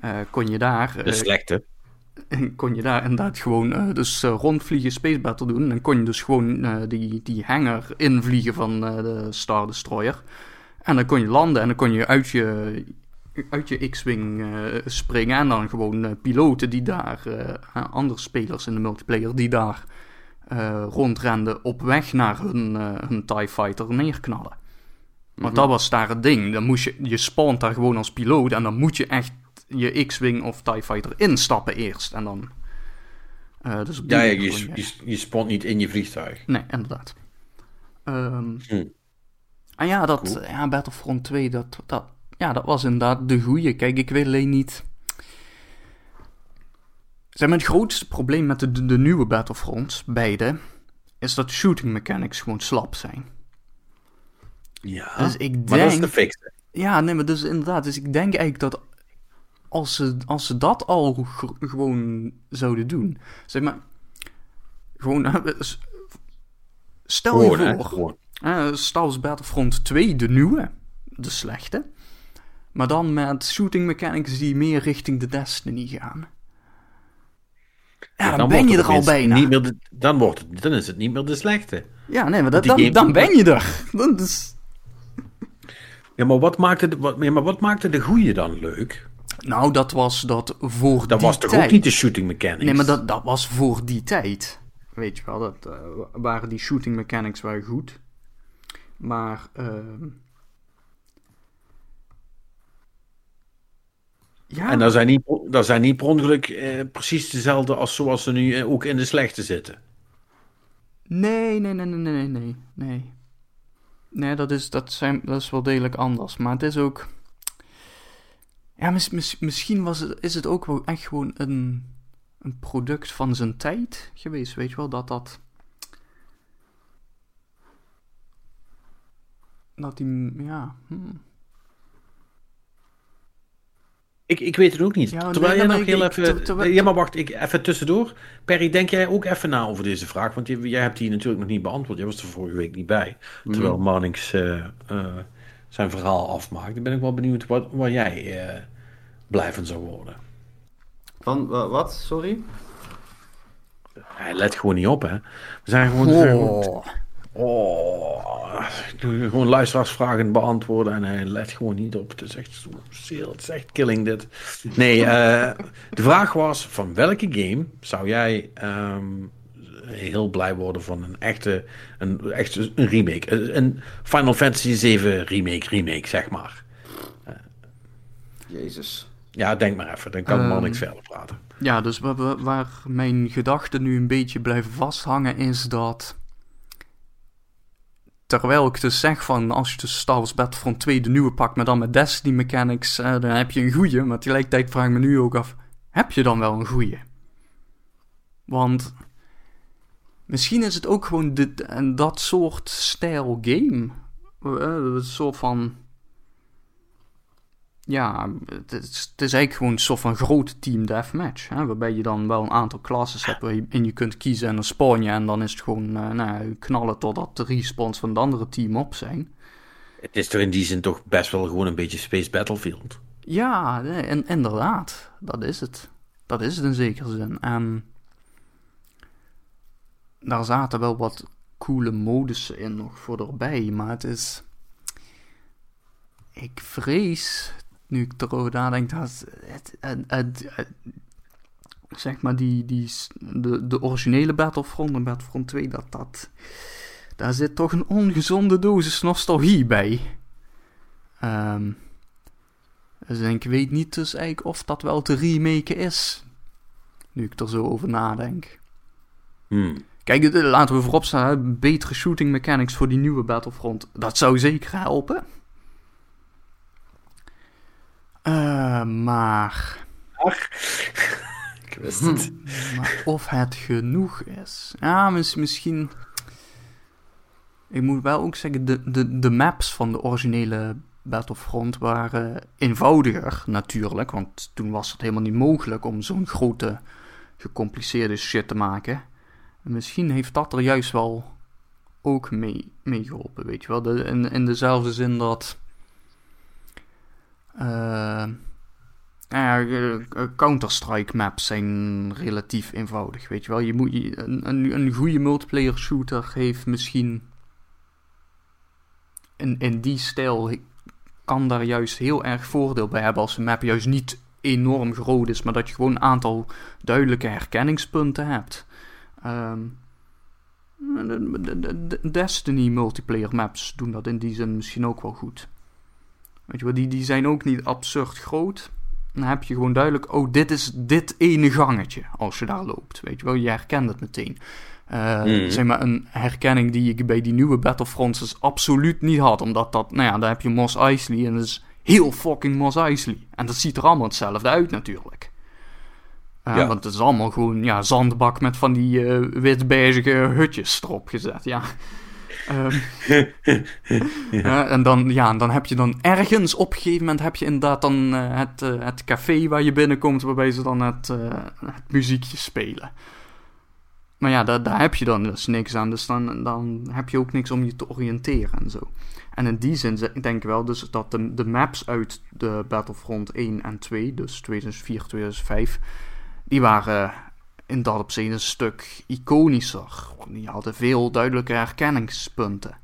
Speaker 3: Eh, kon je daar...
Speaker 1: de slechte.
Speaker 3: kon je daar inderdaad gewoon uh, dus rondvliegen, Space Battle doen. En kon je dus gewoon die, die hangar invliegen van de Star Destroyer. En dan kon je landen en dan kon je uit je, uit je X-Wing springen. En dan gewoon piloten die daar, andere spelers in de multiplayer, die daar rondrenden op weg naar hun, hun TIE Fighter neerknallen. Want mhm. dat was daar het ding. Dan moest je, je spawnt daar gewoon als piloot en dan moet je echt je X-Wing of TIE Fighter instappen eerst. En dan...
Speaker 1: Uh, dus ja, ja, je, je, je, spant niet in je vliegtuig.
Speaker 3: Nee, inderdaad. Um, hm. En ja, dat, ja, Battlefront 2, dat, dat, ja, dat was inderdaad de goeie. Kijk, ik weet alleen niet... Zeg maar, het grootste probleem met de, de, nieuwe Battlefronts, beide, is dat shooting mechanics gewoon slap zijn.
Speaker 1: Ja, dus ik denk, maar dat is de fix.
Speaker 3: Ja, nee, maar dus inderdaad, dus ik denk eigenlijk dat als ze, als ze dat al gewoon zouden doen. Zeg maar, gewoon, stel je voor, uh, Star Wars Battlefront 2, de nieuwe, de slechte. Maar dan met shooting mechanics die meer richting de Destiny gaan. Ja, dan, ben je er al bijna.
Speaker 1: Niet meer de- dan, wordt het, dan is het niet meer de slechte.
Speaker 3: Ja, nee, maar dat, dan, dan ben je er. Dat is...
Speaker 1: Ja, maar wat maakte de, wat, ja, maar wat maakte de goeie dan leuk?
Speaker 3: Nou, dat was dat voor
Speaker 1: Dat
Speaker 3: die
Speaker 1: was toch
Speaker 3: tijd.
Speaker 1: ook niet de shooting mechanics?
Speaker 3: Nee, maar dat, dat was voor die tijd. Weet je wel, dat eh, waren die shooting mechanics waren goed. Maar, ehm ja,
Speaker 1: En dat zijn niet, dat zijn niet per ongeluk eh, precies dezelfde als zoals ze nu eh, ook in de slechte zitten.
Speaker 3: nee, nee, nee, nee, nee, nee, nee. Nee, dat is, dat, zijn, dat is wel degelijk anders. Maar het is ook... Ja, mis, mis- misschien was het, is het ook wel echt gewoon een, een product van zijn tijd geweest. Weet je wel, dat dat... Dat die, ja... hmm.
Speaker 1: Ik, ik weet het ook niet.
Speaker 3: Ja,
Speaker 1: terwijl
Speaker 3: nee,
Speaker 1: jij
Speaker 3: maar
Speaker 1: nog heel
Speaker 3: ik-
Speaker 1: even...
Speaker 3: ter- terwijl-
Speaker 1: ja, maar wacht, ik, even tussendoor. Perry, denk jij ook even na over deze vraag? Want je- jij hebt die natuurlijk nog niet beantwoord. Jij was er vorige week niet bij. Terwijl
Speaker 3: Mhm.
Speaker 1: Marnix eh, eh, zijn verhaal afmaakt. Dan ben ik wel benieuwd wat, waar jij eh, blij van zou worden.
Speaker 2: Van, wa- wat? Sorry?
Speaker 1: Hij let gewoon niet op, hè. We zijn gewoon... we zijn gewoon-
Speaker 3: Oh.
Speaker 1: Oh, ik doe gewoon luisteraarsvragen beantwoorden en hij let gewoon niet op. Het is echt zo het is echt killing dit. Nee, eh, de vraag was: van welke game zou jij ehm, heel blij worden van een echte, een, echt een remake? Een Final Fantasy 7 remake, remake, zeg maar.
Speaker 2: Jezus.
Speaker 1: Ja, denk maar even, dan kan
Speaker 3: Ehm.
Speaker 1: man niks verder praten.
Speaker 3: Ja, dus waar, mijn gedachten nu een beetje blijven vasthangen is dat... Terwijl ik dus zeg van, als je dus Star Wars Battlefront 2 de nieuwe pakt, maar dan met Destiny mechanics, eh, dan heb je een goeie. Maar tegelijkertijd vraag ik me nu ook af, heb je dan wel een goeie? Want misschien is het ook gewoon dit, en dat soort stijl game. Eh, Een soort van ja, het is, het is eigenlijk gewoon een soort van grote team deathmatch. Hè, waarbij je dan wel een aantal classes hebt waarin je kunt kiezen en dan spawn je. En dan is het gewoon eh, nou, knallen totdat de respawns van het andere team op zijn.
Speaker 1: Het is toch in die zin toch best wel gewoon een beetje Space Battlefield.
Speaker 3: Ja, nee, en, inderdaad. Dat is het. Dat is het in zekere zin. En daar zaten wel wat coole modussen in nog voor erbij. Maar het is... Ik vrees, nu ik erover nadenk, dat het, zeg maar die, die, de, de originele Battlefront en Battlefront 2, dat dat... Daar zit toch een ongezonde dosis nostalgie bij. Ehm... Dus ik weet niet dus eigenlijk of dat wel te remaken is. Nu ik er zo over nadenk.
Speaker 1: Hmm.
Speaker 3: Kijk, eh, laten we voorop staan, betere shooting mechanics voor die nieuwe Battlefront. Dat zou zeker helpen. Eh, maar,
Speaker 1: Ik wist het.
Speaker 3: maar of het genoeg is. Ja, mis- misschien. Ik moet wel ook zeggen, de, de, de maps van de originele Battlefront waren eenvoudiger natuurlijk. Want toen was het helemaal niet mogelijk om zo'n grote, gecompliceerde shit te maken. En misschien heeft dat er juist wel ook mee, mee geholpen, weet je wel. De, in, in dezelfde zin dat... eh, nou eh, Counter-Strike maps zijn relatief eenvoudig, weet je wel. Je moet, je, een, een, goede multiplayer shooter heeft misschien... In, in die stijl kan daar juist heel erg voordeel bij hebben als een map juist niet enorm groot is, maar dat je gewoon een aantal duidelijke herkenningspunten hebt. Ehm, de, de- de- de Destiny multiplayer maps doen dat in die zin misschien ook wel goed. Weet je wel, die, die zijn ook niet absurd groot. Dan heb je gewoon duidelijk, oh, dit is dit ene gangetje als je daar loopt. Weet je wel, je herkent het meteen. Eh,
Speaker 1: Mhm.
Speaker 3: Zeg maar een herkenning die ik bij die nieuwe Battlefronts dus absoluut niet had. Omdat dat, nou ja, daar heb je Mos Eisley en dat is heel fucking Mos Eisley. En dat ziet er allemaal hetzelfde uit natuurlijk.
Speaker 1: Ja.
Speaker 3: Want het is allemaal gewoon ja, zandbak met van die eh wit-beige hutjes erop gezet. Ja. Ehm, eh, en dan, ja, dan heb je dan ergens op een gegeven moment heb je inderdaad dan eh, het, eh, het café waar je binnenkomt, waarbij ze dan het, het muziekje spelen. Maar ja, daar, daar heb je dan dus niks aan. Dus dan, dan heb je ook niks om je te oriënteren en zo. En in die zin denk ik wel dus dat de, de maps uit de Battlefront 1 en 2, dus 2004, 2005, die waren in dat opzicht een stuk iconischer. Die hadden veel duidelijke herkenningspunten.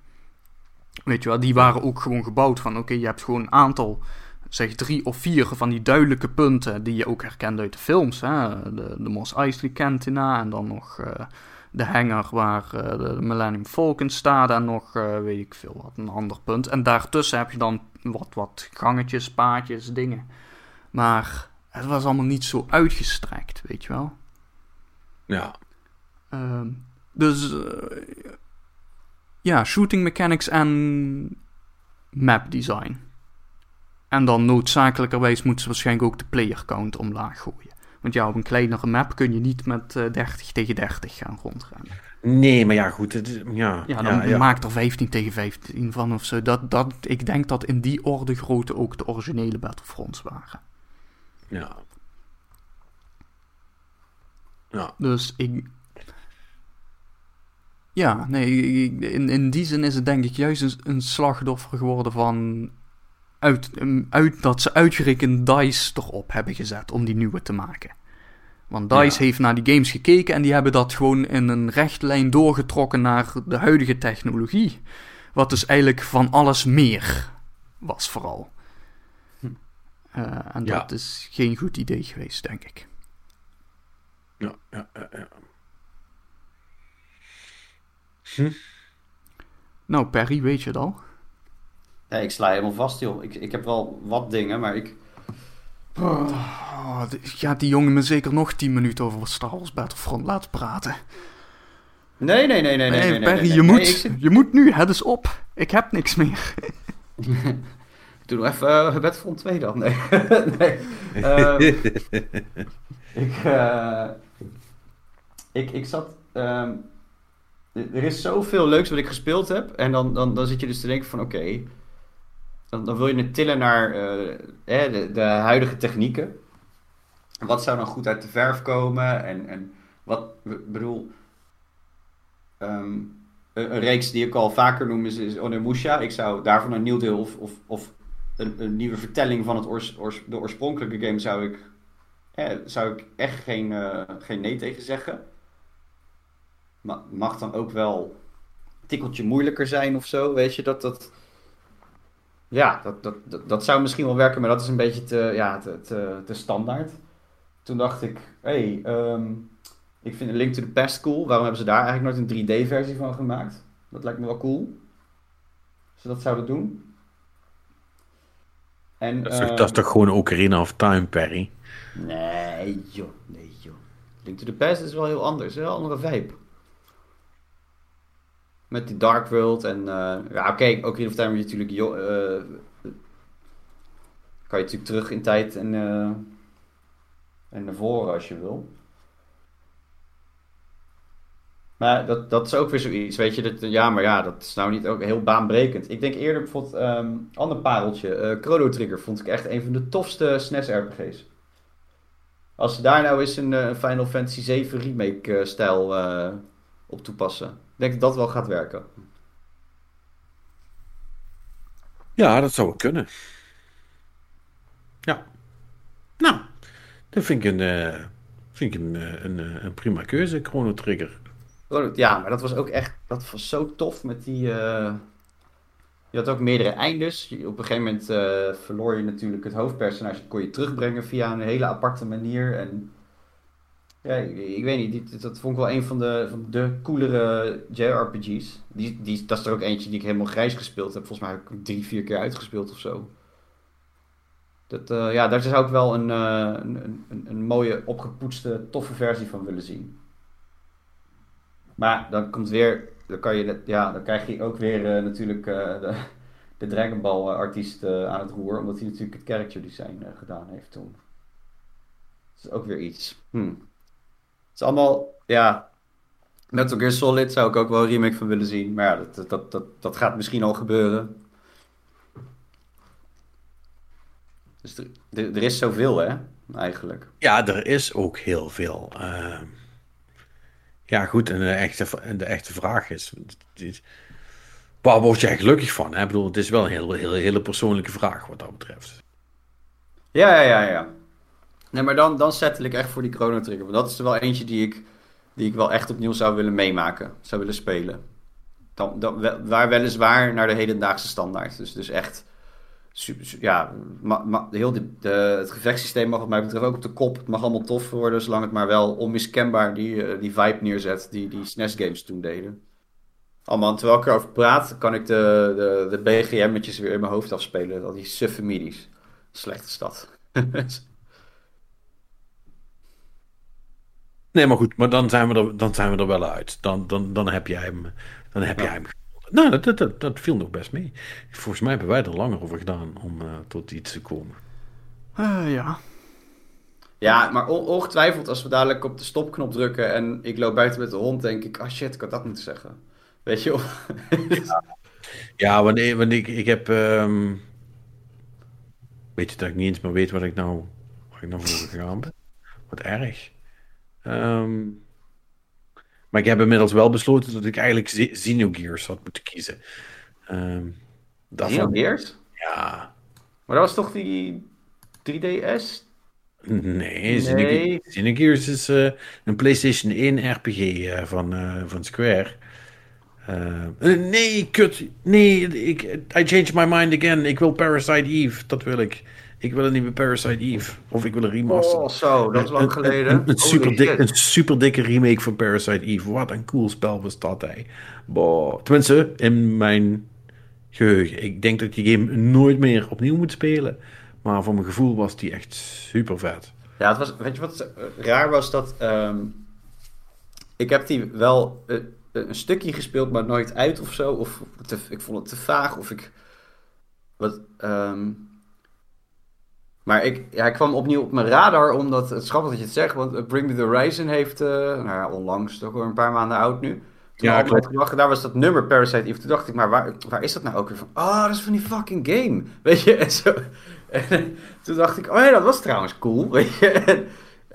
Speaker 3: Weet je wel, die waren ook gewoon gebouwd van, oké, je hebt gewoon een aantal, zeg drie of vier van die duidelijke punten die je ook herkent uit de films. Hè? De, de Mos Eisley Cantina en dan nog uh, de hangar waar uh, de Millennium Falcon staat en nog, uh, weet ik veel wat, een ander punt. En daartussen heb je dan wat, wat gangetjes, paadjes, dingen. Maar het was allemaal niet zo uitgestrekt, weet je wel.
Speaker 1: Ja.
Speaker 3: Uh, dus ja, shooting mechanics en map design. En dan noodzakelijkerwijs moeten ze waarschijnlijk ook de player count omlaag gooien. Want ja, op een kleinere map kun je niet met uh, 30 tegen 30 gaan rondrennen.
Speaker 1: Nee, maar ja, goed. Het, ja,
Speaker 3: ja, dan
Speaker 1: ja, ja.
Speaker 3: maak er 15 tegen 15 van of zo. Dat, dat, ik denk dat in die orde grootte ook de originele Battlefronts waren.
Speaker 1: Ja. Ja.
Speaker 3: Dus ik. Ja, nee, in, in die zin is het denk ik juist een, een slachtoffer geworden van. Uit, uit, dat ze uitgerekend DICE erop hebben gezet om die nieuwe te maken. Want DICE
Speaker 1: Ja.
Speaker 3: heeft naar die games gekeken en die hebben dat gewoon in een rechte lijn doorgetrokken naar de huidige technologie. Wat dus eigenlijk van alles meer was, vooral. Eh, en
Speaker 1: Ja.
Speaker 3: dat is geen goed idee geweest, denk ik.
Speaker 1: Ja, ja, ja, ja.
Speaker 3: Nou, Perry, weet je het al?
Speaker 2: Nee, ik sla helemaal vast, joh. Ik, ik heb wel wat dingen, maar ik...
Speaker 3: Oh, gaat die jongen me zeker nog 10 minuten over Star Wars Battlefront laten praten?
Speaker 2: Nee, nee, nee, nee, nee.
Speaker 3: Nee, Perry,
Speaker 2: nee,
Speaker 3: je,
Speaker 2: nee,
Speaker 3: moet,
Speaker 2: zit-
Speaker 3: je moet nu, het is op. Ik heb niks meer.
Speaker 2: Doe nog even uh, Battlefront 2 dan. Nee. nee. Ehm, ik, eh, ik, ik zat... ehm, er is zoveel leuks wat ik gespeeld heb. En dan, dan, dan zit je dus te denken van oké... dan, dan wil je het tillen naar eh, de, de huidige technieken. Wat zou dan goed uit de verf komen? En, en wat... Bedoel... ehm, een, reeks die ik al vaker noem is, is. Ik zou daarvan een nieuw deel of, of, of een, nieuwe vertelling van het de oorspronkelijke game zou ik, zou ik echt geen, eh, geen nee tegen zeggen. Maar mag dan ook wel een tikkeltje moeilijker zijn of zo, weet je, dat dat... Ja, dat, dat, dat, zou misschien wel werken, maar dat is een beetje te, ja, te, te, standaard. Toen dacht ik, hé, hey, ehm, ik vind Link to the Past cool. Waarom hebben ze daar eigenlijk nooit een 3D-versie van gemaakt? Dat lijkt me wel cool. Ze dat zouden doen. En,
Speaker 1: Dat is, toch,
Speaker 2: ehm,
Speaker 1: dat is toch gewoon Ocarina of Time, Perry?
Speaker 2: Nee, joh. Nee, joh. Link to the Past is wel heel anders. Een heel andere vibe. Met die Dark World en... eh, ja, oké. Ocarina of Time je natuurlijk... eh, kan je natuurlijk terug in tijd en... eh, en naar voren als je wil. Maar dat, dat is ook weer zoiets, weet je. Dat, ja, maar ja, dat is nou niet ook heel baanbrekend. Ik denk eerder bijvoorbeeld, ehm ander pareltje, eh, Chrono Trigger vond ik echt een van de tofste SNES-RPG's. Als ze daar nou eens een eh, Final Fantasy 7 remake-stijl eh, op toepassen, ik denk dat dat wel gaat werken.
Speaker 1: Ja, dat zou wel kunnen. Ja. Nou, dat vind ik een, vind ik een, een prima keuze, Chrono Trigger.
Speaker 2: Ja, maar dat was ook echt, dat was zo tof met die... eh, Je had ook meerdere eindes. Op een gegeven moment eh, verloor je natuurlijk het hoofdpersonage. Dat kon je terugbrengen via een hele aparte manier. En ja, ik, weet niet, dit- dat vond ik wel een van de, van de coolere JRPG's. Die, die, dat is er ook eentje die ik helemaal grijs gespeeld heb. Volgens mij heb ik drie, vier keer uitgespeeld of zo. Dat, eh, ja, daar zou ik wel een, een, een, een mooie, opgepoetste, toffe versie van willen zien. Maar dan komt weer, dan, kan je, ja, dan krijg je ook weer eh, natuurlijk eh, de, de Dragon Ball eh, artiest aan het roer, omdat hij natuurlijk het character design gedaan heeft toen. Dat is ook weer iets. Hm. Het is allemaal, ja, Metal Gear Solid zou ik ook wel een remake van willen zien, maar ja, dat, dat, dat, dat, gaat misschien al gebeuren. Dus er, er, is zoveel, hè, eigenlijk.
Speaker 1: Ja, er is ook heel veel. Eh, Ja, goed, en de echte, de echte vraag is: waar word jij gelukkig van? hè? Ik bedoel, het is wel een hele, hele, hele persoonlijke vraag wat dat betreft.
Speaker 2: Ja, ja, ja, ja. Nee, maar dan, dan settel ik echt voor die Chrono Trigger. Want dat is er wel eentje die ik, die ik wel echt opnieuw zou willen meemaken. Zou willen spelen. Dan, dan, waar weliswaar naar de hedendaagse standaard. Dus, dus echt... Super, ja, ma, ma- heel de, de, het gevechtssysteem mag wat mij betreft ook op de kop. Het mag allemaal tof worden, zolang het maar wel onmiskenbaar die, eh, die vibe neerzet die die SNES-games toen deden. Oh man, terwijl ik erover praat, kan ik de, de, de BGM'tjes weer in mijn hoofd afspelen. Al die suffe midis. Slechte stad.
Speaker 1: Nee, maar goed, maar dan zijn we er, dan zijn we er wel uit. Dan, dan, dan heb jij hem. Dan heb jij hem. Nou, dat, dat, dat, dat viel nog best mee. Volgens mij hebben wij er langer over gedaan om eh, tot iets te komen.
Speaker 3: Eh, ja.
Speaker 2: Ja, maar on- ongetwijfeld als we dadelijk op de stopknop drukken en ik loop buiten met de hond, denk ik, ah shit, ik had dat moeten zeggen. Weet je wel?
Speaker 1: Ja, wanneer, wanneer ik, ik heb. ehm, weet je dat ik niet eens meer weet wat ik nou, waar ik nou voor gegaan ben? Wat erg. Ehm, maar ik heb inmiddels wel besloten dat ik eigenlijk Xenogears had moeten kiezen. Ehm dat
Speaker 2: Xenogears?
Speaker 1: Ja.
Speaker 2: Maar dat was toch die 3DS?
Speaker 1: Nee,
Speaker 2: Nee.
Speaker 1: Xenoge- Xenogears is eh, een PlayStation 1 RPG eh, van, eh, van Square. Nee, kut. Nee, ik, I changed my mind again. Ik wil Parasite Eve. Dat wil ik. Ik wil een nieuwe Parasite Eve. Of ik wil een remaster.
Speaker 2: Oh, zo, dat is lang geleden.
Speaker 1: Een, super dik,
Speaker 2: shit.
Speaker 1: een super dikke remake van Parasite Eve. Wat een cool spel was dat, hè. Boah. Tenminste, in mijn geheugen. Ik denk dat die game nooit meer opnieuw moet spelen. Maar voor mijn gevoel was die echt super vet.
Speaker 2: Ja, het was, weet je wat eh, raar was? Dat ehm, ik heb die wel eh, een stukje gespeeld, maar nooit uit of zo. Of te, ik vond het te vaag. Of ik. Wat, ehm, maar ik, ja, hij kwam opnieuw op mijn radar, omdat het grappig dat je het zegt. Want eh, Bring Me the Horizon heeft, eh, nou ja, onlangs, toch wel een paar maanden oud nu. Toen
Speaker 1: Ja, klopt.
Speaker 2: klopt. Daar was dat nummer Parasite Eve. Toen dacht ik, maar waar, waar is dat nou ook weer van? Ah, dat is van die fucking game. Weet je, en zo. En toen dacht ik, oh ja, dat was trouwens cool. Weet je, en,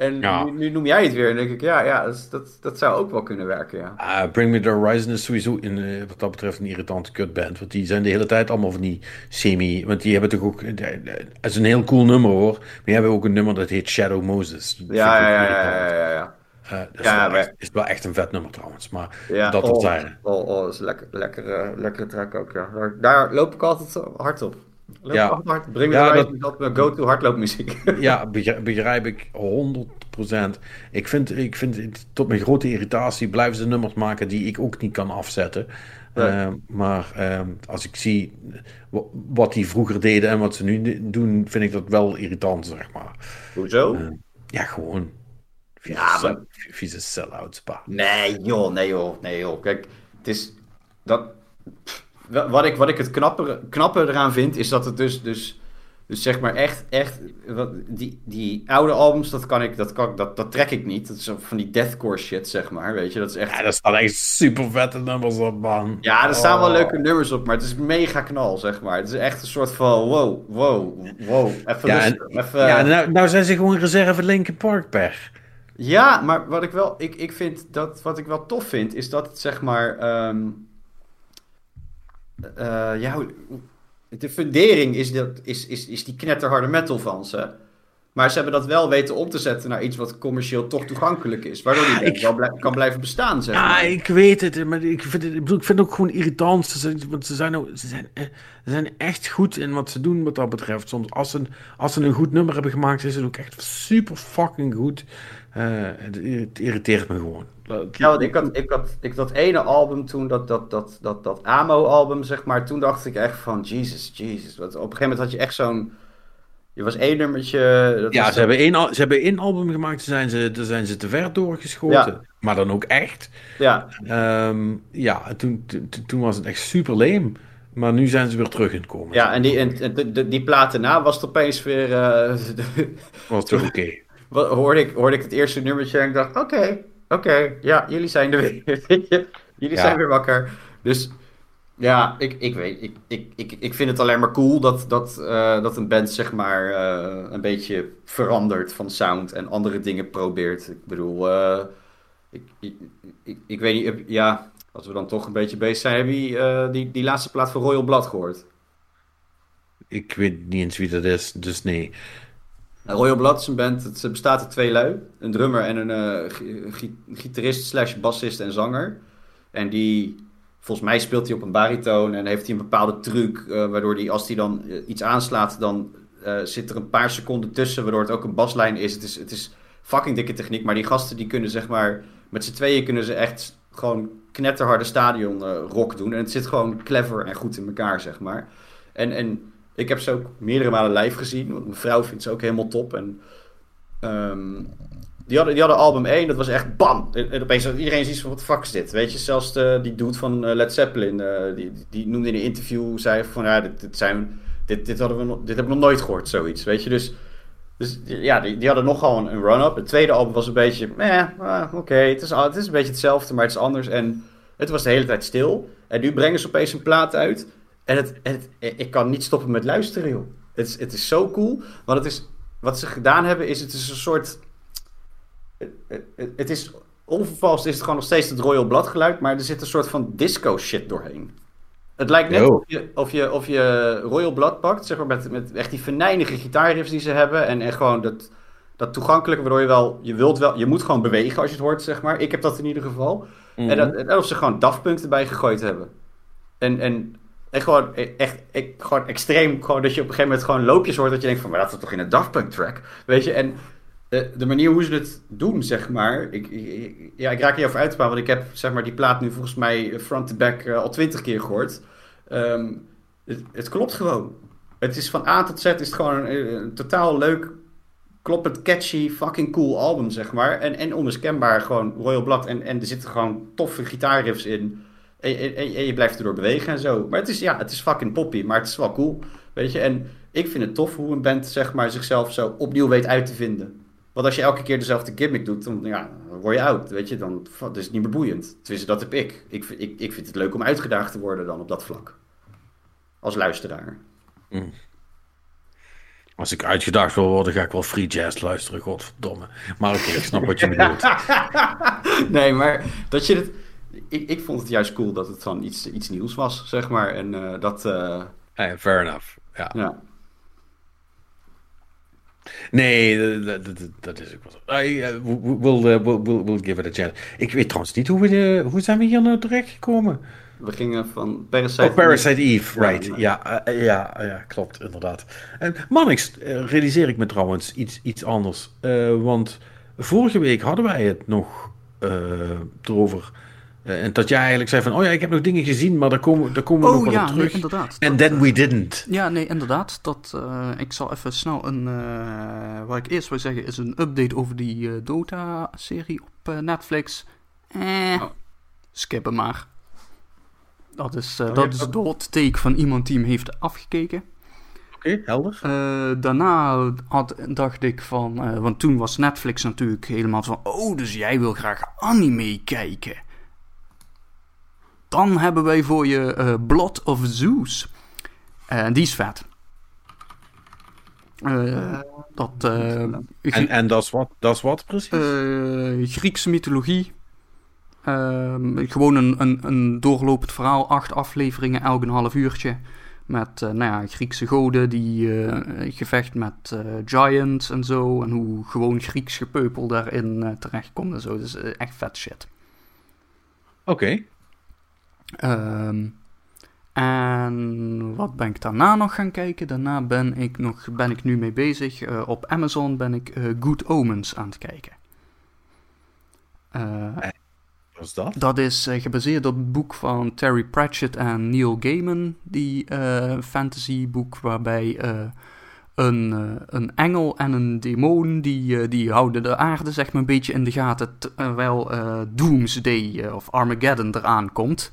Speaker 2: en
Speaker 1: Ja.
Speaker 2: nu, nu noem jij het weer. En denk ik, ja, ja dat, dat, dat zou ook wel kunnen werken, ja.
Speaker 1: Ah, Bring Me The Horizon is sowieso in, eh, wat dat betreft een irritante kutband. Want die zijn de hele tijd allemaal van die semi... Want die hebben toch ook... eh, eh, Het is een heel cool nummer hoor. Maar die hebben ook een nummer dat heet Shadow Moses. Dat
Speaker 2: Ja, ja, ja, ja, ja, ja.
Speaker 1: Eh, dat is,
Speaker 2: Ja,
Speaker 1: wel
Speaker 2: maar-
Speaker 1: echt, is wel echt een vet nummer trouwens. Maar
Speaker 2: Ja,
Speaker 1: dat
Speaker 2: oh,
Speaker 1: terzijde.
Speaker 2: Oh, oh, dat is lekker, lekker, eh, lekkere track ook, ja. Daar, daar loop ik altijd hard op. Loop
Speaker 1: Ja.
Speaker 2: hard. Me
Speaker 1: Ja,
Speaker 2: ja,
Speaker 1: dat-
Speaker 2: dat... mijn go-to hardloopmuziek.
Speaker 1: Ja, begrijp, ik 100%. Ik vind, ik vind het- tot mijn grote irritatie blijven ze nummers maken die ik ook niet kan afzetten.
Speaker 2: Nee.
Speaker 1: Eh, maar eh, als ik zie wa- wat die vroeger deden en wat ze nu doen, vind ik dat wel irritant, zeg maar.
Speaker 2: Hoezo?
Speaker 1: Eh, ja, gewoon. Vieze,
Speaker 2: Ja, maar-
Speaker 1: vieze sell-outs, pa.
Speaker 2: Nee joh, nee joh, nee joh. Kijk, het is dat. pff, Wat ik, wat ik het knapper, knapper eraan vind, is dat het dus, dus, dus zeg maar echt, echt, wat, die, die oude albums, dat kan ik, dat kan, dat, dat trek ik niet. Dat is van die deathcore shit, zeg maar, weet je. Dat is echt.
Speaker 1: Ja, daar staan echt super vette nummers op, man.
Speaker 2: Ja, er staan wel
Speaker 1: Oh.
Speaker 2: leuke nummers op, maar het is mega knal, zeg maar. Het is echt een soort van wow, wow, wow. Even
Speaker 1: Ja,
Speaker 2: even...
Speaker 1: Ja, nou, nou zijn ze gewoon reserve Linkin Park per.
Speaker 2: Ja, maar wat ik wel, ik, ik vind dat, wat ik wel tof vind, is dat het zeg maar, ehm, eh, ja, de fundering is, dat, is, is, is die knetterharde metal van ze. Maar ze hebben dat wel weten om te zetten naar iets wat commercieel toch toegankelijk is. Waardoor die
Speaker 1: ik-
Speaker 2: wel blij- kan blijven bestaan, zeg
Speaker 1: Ja, ik weet het, maar ik vind het, ik bedoel, ik vind het ook gewoon irritant. Ze zijn, want ze zijn, ook- ze, zijn, eh, ze zijn echt goed in wat ze doen wat dat betreft. Soms als ze, als ze een goed nummer hebben gemaakt, is het ook echt super fucking goed. Eh, het, het irriteert me gewoon.
Speaker 2: Ja, want ik had, ik had ik, dat ene album toen, dat, dat, dat, dat, dat Amo-album, zeg maar, toen dacht ik echt van, Jesus, Jesus. Want op een gegeven moment had je echt zo'n, je was één nummertje. Dat
Speaker 1: ja, ze hebben, één, al- ze hebben één album gemaakt, daar zijn ze, daar zijn ze te ver doorgeschoten.
Speaker 2: Ja.
Speaker 1: Maar dan ook echt.
Speaker 2: Ja,
Speaker 1: Ehm, ja, toen, toen, toen was het echt super leem. Maar nu zijn ze weer terug in het komen.
Speaker 2: Ja, en die, en, de- die plaat daarna was het opeens weer. eh,
Speaker 1: was toch oké.
Speaker 2: wat- hoorde, ik, hoorde ik het eerste nummertje en ik dacht: oké, oké, ja, jullie zijn er weer. jullie
Speaker 1: Ja.
Speaker 2: zijn weer wakker. Dus ja, ik, ik weet, ik, ik, ik, ik vind het alleen maar cool dat, dat, eh, dat een band zeg maar eh, een beetje verandert van sound en andere dingen probeert. Ik bedoel, eh, ik, ik, ik, ik weet niet, ja, als we dan toch een beetje bezig zijn, heb je eh, die, die laatste plaat van Royal Blood gehoord?
Speaker 1: Ik weet niet eens wie dat is, dus nee.
Speaker 2: Nou, Royal Blood band, het bestaat uit twee lui. Een drummer en een eh, gi- gi- gitarist slash bassist en zanger. En die, volgens mij speelt hij op een baritoon en heeft hij een bepaalde truc, eh, waardoor hij als hij dan eh, iets aanslaat, dan zit er een paar seconden tussen, waardoor het ook een baslijn is. Het is, het is fucking dikke techniek, maar die gasten die kunnen zeg maar, met z'n tweeën kunnen ze echt gewoon knetterharde stadion rock doen. En het zit gewoon clever en goed in elkaar, zeg maar. En, en ik heb ze ook meerdere malen live gezien, want mijn vrouw vindt ze ook helemaal top. En ehm, die, hadden, die hadden album 1, dat was echt bam! En, en opeens had iedereen zoiets van, wat fuck is dit? Weet je, zelfs de, die dude van eh, Led Zeppelin, eh, die, die, noemde in een interview, zei van, ja, dit, zijn... Dit, dit, hadden we dit hebben we nog nooit gehoord, zoiets, weet je. Dus, dus ja, die, die hadden nogal een, een run-up. Het tweede album was een beetje, eh, oké, het, is, het is een beetje hetzelfde, maar het is anders. En het was de hele tijd stil. En nu brengen ze opeens een plaat uit. En het, ik kan niet stoppen met luisteren, joh. Het is, het is zo cool. Want het is, wat ze gedaan hebben, is het is een soort... Het, is onvervalst, is het gewoon nog steeds het Royal Blood geluid. Maar er zit een soort van disco shit doorheen. Het lijkt net of je, of, je, of je Royal Blood pakt, zeg maar, met, met echt die venijnige gitaarriffs die ze hebben. En, en gewoon dat, dat toegankelijke, waardoor je wel, je wilt wel, je moet gewoon bewegen als je het hoort, zeg maar. Ik heb dat in ieder geval. En, dat, en of ze gewoon Daft Punk erbij gegooid hebben. En, en, en gewoon echt ik, gewoon extreem, gewoon dat je op een gegeven moment gewoon loopjes hoort dat je denkt van, maar dat is toch in een Daft Punk track? Weet je, en de, de manier hoe ze het doen, zeg maar, ik, ja, ik raak niet over uit te praten, want ik heb zeg maar die plaat nu volgens mij front to back eh, al twintig keer gehoord. Ehm, het, het klopt gewoon. Het is van A tot Z is het gewoon een, een totaal leuk, kloppend, catchy, fucking cool album, zeg maar. En, en onmiskenbaar gewoon Royal Blood. En, en er zitten gewoon toffe gitaarriffs in. En, en, en- en je blijft erdoor bewegen en zo. Maar het is, ja, het is fucking poppy, maar het is wel cool. Weet je, en ik vind het tof hoe een band, zeg maar, zichzelf zo opnieuw weet uit te vinden. Want als je elke keer dezelfde gimmick doet, dan, ja, dan word je oud, weet je. Dan dat is het niet meer boeiend. Tenminste, dat heb ik. Ik, vind- ik. ik vind het leuk om uitgedaagd te worden dan op dat vlak. Als luisteraar.
Speaker 1: Als ik uitgedaagd wil worden, ga ik wel free jazz luisteren, godverdomme. Maar oké, ik snap wat je bedoelt.
Speaker 2: nee, maar dat je het... Ik, ik vond het juist cool dat het dan iets, iets nieuws was, zeg maar. En eh, dat... eh,
Speaker 1: Eh, fair enough. Ja.
Speaker 2: ja.
Speaker 1: Nee, dat, dat, dat- dat is ook wel zo. I, uh, we'll, uh, we'll, we'll, we'll give it a chance. Ik weet trouwens niet hoe we, de, hoe zijn we hier nou terecht gekomen?
Speaker 2: We gingen van Parasite...
Speaker 1: Oh, Parasite Eve, right. Ja, eh, ja, ja, klopt, inderdaad. En Mannix, eh, realiseer ik me trouwens iets, iets anders. Eh, want vorige week hadden wij het nog eh, erover. Eh, en dat jij eigenlijk zei van, oh ja, ik heb nog dingen gezien, maar daar komen, daar komen we nog
Speaker 3: Oh
Speaker 1: wel
Speaker 3: ja,
Speaker 1: op
Speaker 3: nee,
Speaker 1: terug.
Speaker 3: inderdaad.
Speaker 1: En
Speaker 3: Dat,
Speaker 1: then
Speaker 3: eh,
Speaker 1: we didn't.
Speaker 3: Ja, nee, inderdaad. Dat, eh, ik zal even snel een. eh, wat ik eerst wil zeggen is een update over die eh, Dota-serie op eh, Netflix. Eh,
Speaker 2: Oh.
Speaker 3: skip hem maar. Dat is, eh,
Speaker 2: je
Speaker 3: dat is de hot take van iemand die hem heeft afgekeken.
Speaker 1: Oké, helder.
Speaker 3: Eh, daarna had, dacht ik van. eh, want toen was Netflix natuurlijk helemaal van. Oh, dus jij wil graag anime kijken. Dan hebben wij voor je eh, Blood of Zeus. Eh, En die is vet. Eh, dat. eh,
Speaker 1: En, en dat is wat, dat is wat precies?
Speaker 3: eh, Griekse mythologie. Ehm, gewoon een, een, een doorlopend verhaal. Acht afleveringen, elk een half uurtje. Met eh, nou ja, Griekse goden die eh, gevecht met eh, giants en zo. En hoe gewoon Grieks gepeupel daarin eh, terechtkomt en zo. Dus eh, echt vet shit.
Speaker 1: Oké.
Speaker 3: Ehm, en wat ben ik daarna nog gaan kijken? Daarna ben ik, nog, ben ik nu mee bezig. Eh, op Amazon ben ik eh, Good Omens aan het kijken. Eh,
Speaker 1: Wat is dat?
Speaker 3: dat is gebaseerd op het boek van Terry Pratchett en Neil Gaiman. Die fantasyboek waarbij een, een engel en een demon... Die, die houden de aarde zeg maar een beetje in de gaten... terwijl Doomsday of Armageddon eraan komt...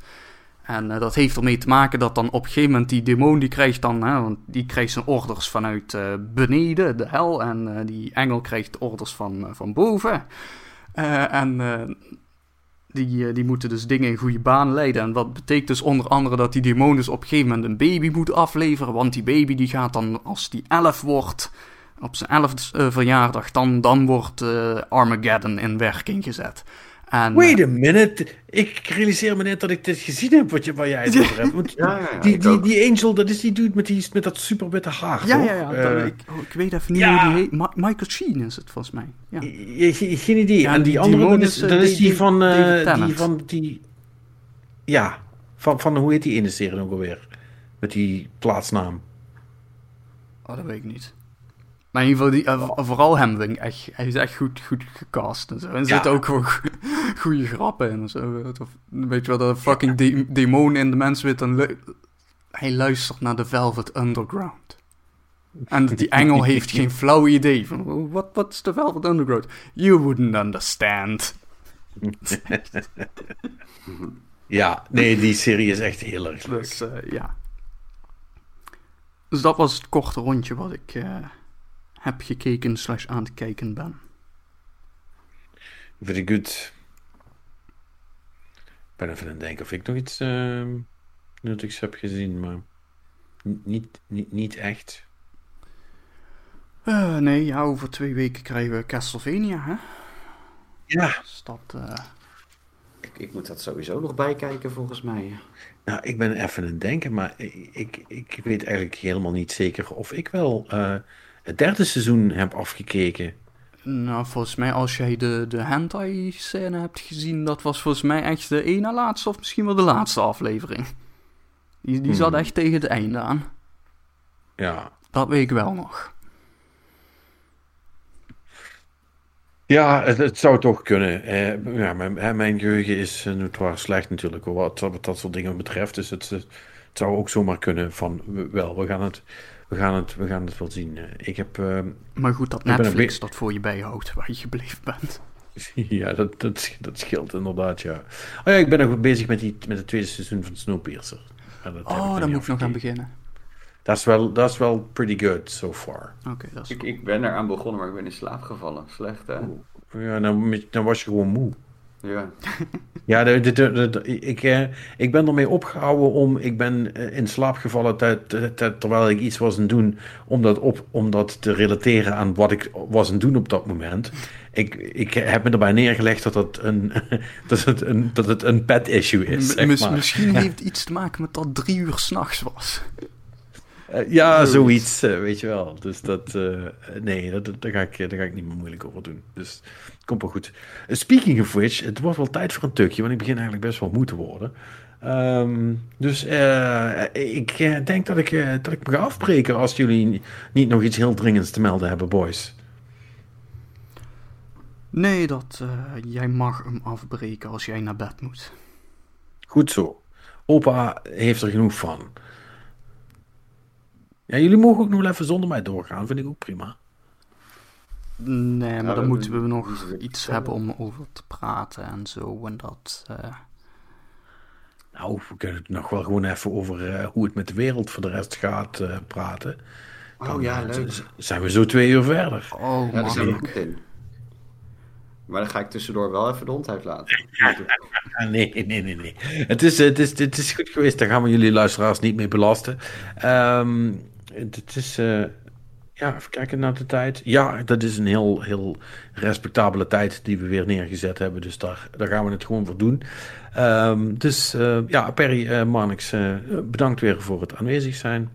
Speaker 3: En eh, dat heeft ermee te maken dat dan op een gegeven moment die demon die krijgt dan, hè, want die krijgt zijn orders vanuit eh, beneden, de hel, en eh, die engel krijgt orders van, van boven. En die, die moeten dus dingen in goede baan leiden. En wat betekent dus onder andere dat die demon dus op een gegeven moment een baby moet afleveren, want die baby die gaat dan, als die elf wordt, op zijn elfde verjaardag, dan, dan wordt Armageddon in werking gezet. En,
Speaker 1: Wait a minute. Ik realiseer me net dat ik dit gezien heb wat je, waar jij het over hebt. Want
Speaker 2: Ja, ja, ja,
Speaker 1: die, die, die Angel, dat is die dude met, die, met dat super witte haar,
Speaker 3: ja,
Speaker 1: toch?
Speaker 3: ja, ja.
Speaker 1: Eh,
Speaker 3: ik, oh, ik weet even niet
Speaker 1: ja.
Speaker 3: hoe die heet. Ma- Michael Sheen is het volgens mij. Ja.
Speaker 1: je- je- Geen idee.
Speaker 3: Ja,
Speaker 1: en die,
Speaker 3: die
Speaker 1: andere, dat is,
Speaker 3: is, eh,
Speaker 1: dat is
Speaker 3: die-
Speaker 1: van... eh, die van die... Ja, van, van hoe heet die ene serie ook alweer? Met die plaatsnaam.
Speaker 3: Oh, dat weet ik niet. Maar in ieder geval, die, eh, vooral hem, denk ik, echt, hij is echt goed, goed gecast en zo. En er
Speaker 1: Ja.
Speaker 3: zitten ook gewoon goede grappen in en zo. Weet je wel, dat fucking de- demon in de mens weet dan... lu- Hij luistert naar de Velvet Underground. En die engel heeft geen flauw idee van, wat wat is de Velvet Underground? You wouldn't understand.
Speaker 1: Ja, nee, die serie is echt heel erg leuk.
Speaker 3: Dus eh, ja. Dus dat was het korte rondje wat ik eh, heb gekeken slash aan het kijken ben.
Speaker 1: Very good. Ik ben even aan het denken of ik nog iets ehm, nuttigs heb gezien, maar niet, niet, niet echt.
Speaker 3: Eh, nee, ja, over twee weken krijgen we Castlevania, hè?
Speaker 1: Ja.
Speaker 3: Dus dat, eh,
Speaker 2: Ik, ik moet dat sowieso nog bijkijken, volgens mij.
Speaker 1: Nou, ik ben even aan het denken, maar ik, ik, ik weet eigenlijk helemaal niet zeker of ik wel eh, het derde seizoen heb afgekeken.
Speaker 3: nou, volgens mij als jij de, de hentai-scène hebt gezien, dat was volgens mij echt de ene laatste of misschien wel de laatste aflevering. Die, die zat
Speaker 1: Hmm.
Speaker 3: echt tegen het einde aan.
Speaker 1: Ja.
Speaker 3: Dat weet ik wel nog.
Speaker 1: Ja, het, het zou toch kunnen. Eh, ja, mijn, mijn geheugen is uh, notoire slecht natuurlijk, wat, wat dat soort dingen betreft. Dus het, het zou ook zomaar kunnen van, we- wel, we gaan het, we gaan het, we gaan het wel zien. Eh, ik heb, eh,
Speaker 3: Maar goed, dat
Speaker 1: ben een
Speaker 3: Netflix dat voor je bijhoudt waar je gebleven bent.
Speaker 1: ja, dat, dat, dat scheelt inderdaad, ja. Oh ja, ik ben nog bezig met, die, met het tweede seizoen van Snowpiercer.
Speaker 3: Oh, daar moet ik nog aan beginnen.
Speaker 1: Dat is wel, dat is wel pretty good so far.
Speaker 3: Oké, dat is
Speaker 2: Ik, ik ben eraan begonnen, maar ik ben in slaap gevallen. Slecht, hè?
Speaker 1: Ja, dan, dan was je gewoon moe.
Speaker 2: Ja.
Speaker 1: Ja, de, de, de- de- ik, eh, ik ben ermee opgehouden om. Ik ben eh, in slaap gevallen ter- ter- ter- terwijl ik iets was aan het doen. Om dat, op, om dat te relateren aan wat ik was aan het doen op dat moment. Ik, ik heb me erbij neergelegd dat het een, dat het een, dat het een pet issue is.
Speaker 3: M-
Speaker 1: Zeg
Speaker 3: mis-
Speaker 1: maar.
Speaker 3: Misschien heeft het iets te maken met dat drie uur s'nachts was.
Speaker 1: Eh, ja,
Speaker 3: Zoiets.
Speaker 1: zoiets, eh, weet je wel. Dus dat, eh, nee, dat, dat- daar, ga ik, daar ga ik niet meer moeilijk over doen. Dus komt wel goed. Speaking of which, het wordt wel tijd voor een tukje, want ik begin eigenlijk best wel moe te worden. Ehm, dus eh, ik eh, denk dat ik, eh, dat ik me ga afbreken als jullie ni- niet nog iets heel dringends te melden hebben, boys.
Speaker 3: Nee, dat jij mag hem afbreken als jij naar bed moet.
Speaker 1: Goed zo. Opa heeft er genoeg van. Ja, jullie mogen ook nog even zonder mij doorgaan, vind ik ook prima.
Speaker 3: Nee, maar dan moeten we nog iets hebben om over te praten en zo. En dat. eh,
Speaker 1: Nou, we kunnen het nog wel gewoon even over eh, hoe het met de wereld voor de rest gaat eh, praten.
Speaker 2: Oh ja, leuk.
Speaker 1: zijn we zo twee uur verder.
Speaker 3: Oh,
Speaker 2: Ja, daar zijn we
Speaker 3: man.
Speaker 2: goed in. Maar dan ga ik tussendoor wel even de hond uitlaten.
Speaker 1: Ah, nee, nee, nee, nee. Het is, het, is, het is goed geweest, daar gaan we jullie luisteraars niet mee belasten. Ehm, het, het is, eh, ja, even kijken naar de tijd. Ja, dat is een heel, heel respectabele tijd die we weer neergezet hebben. Dus daar, daar gaan we het gewoon voor doen. Ehm, dus eh, ja, Perry, eh Marnix, eh, bedankt weer voor het aanwezig zijn.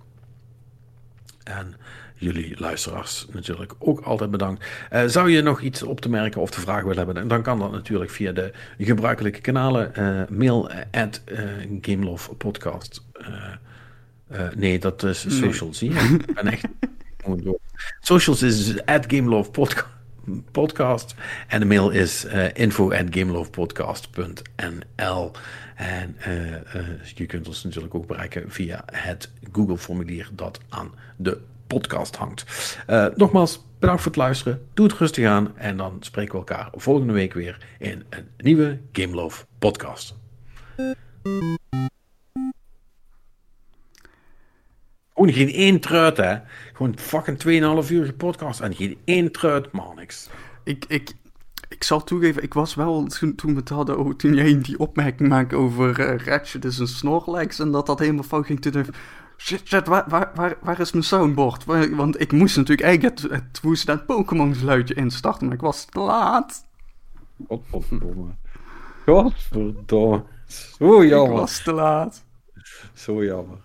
Speaker 1: En jullie luisteraars natuurlijk ook altijd bedankt. Zou je nog iets op te merken of te vragen willen hebben, dan kan dat natuurlijk via de gebruikelijke kanalen. mail at uh, eh, nee, dat is
Speaker 3: Nee.
Speaker 1: socials. Zie je? Ik ben echt... Socials is at Gamelovepodcast. Podcast. En de mail is eh, info at gamelovepodcast.nl. En eh, eh, je kunt ons natuurlijk ook bereiken via het Google-formulier dat aan de podcast hangt. Nogmaals, bedankt voor het luisteren. Doe het rustig aan. En dan spreken we elkaar volgende week weer in een nieuwe Gamelove podcast. Gewoon geen één truit, hè. Gewoon fucking 2,5 uur podcast en geen één truit, man, niks.
Speaker 3: Ik, ik, ik zal toegeven, ik was wel toen, toen we het hadden, over- toen jij die opmerking maakte over eh Ratchet is een Snorlax en dat dat helemaal fout ging, toen ik, shit, shit, waar, waar, waar, waar is mijn soundboard? Want ik moest natuurlijk eigenlijk het, het, ze dat Pokémon geluidje instarten, maar ik was te laat.
Speaker 1: Godverdomme. Godverdomme. Zo
Speaker 3: Ik
Speaker 1: jammer.
Speaker 3: was te laat.
Speaker 1: Zo jammer.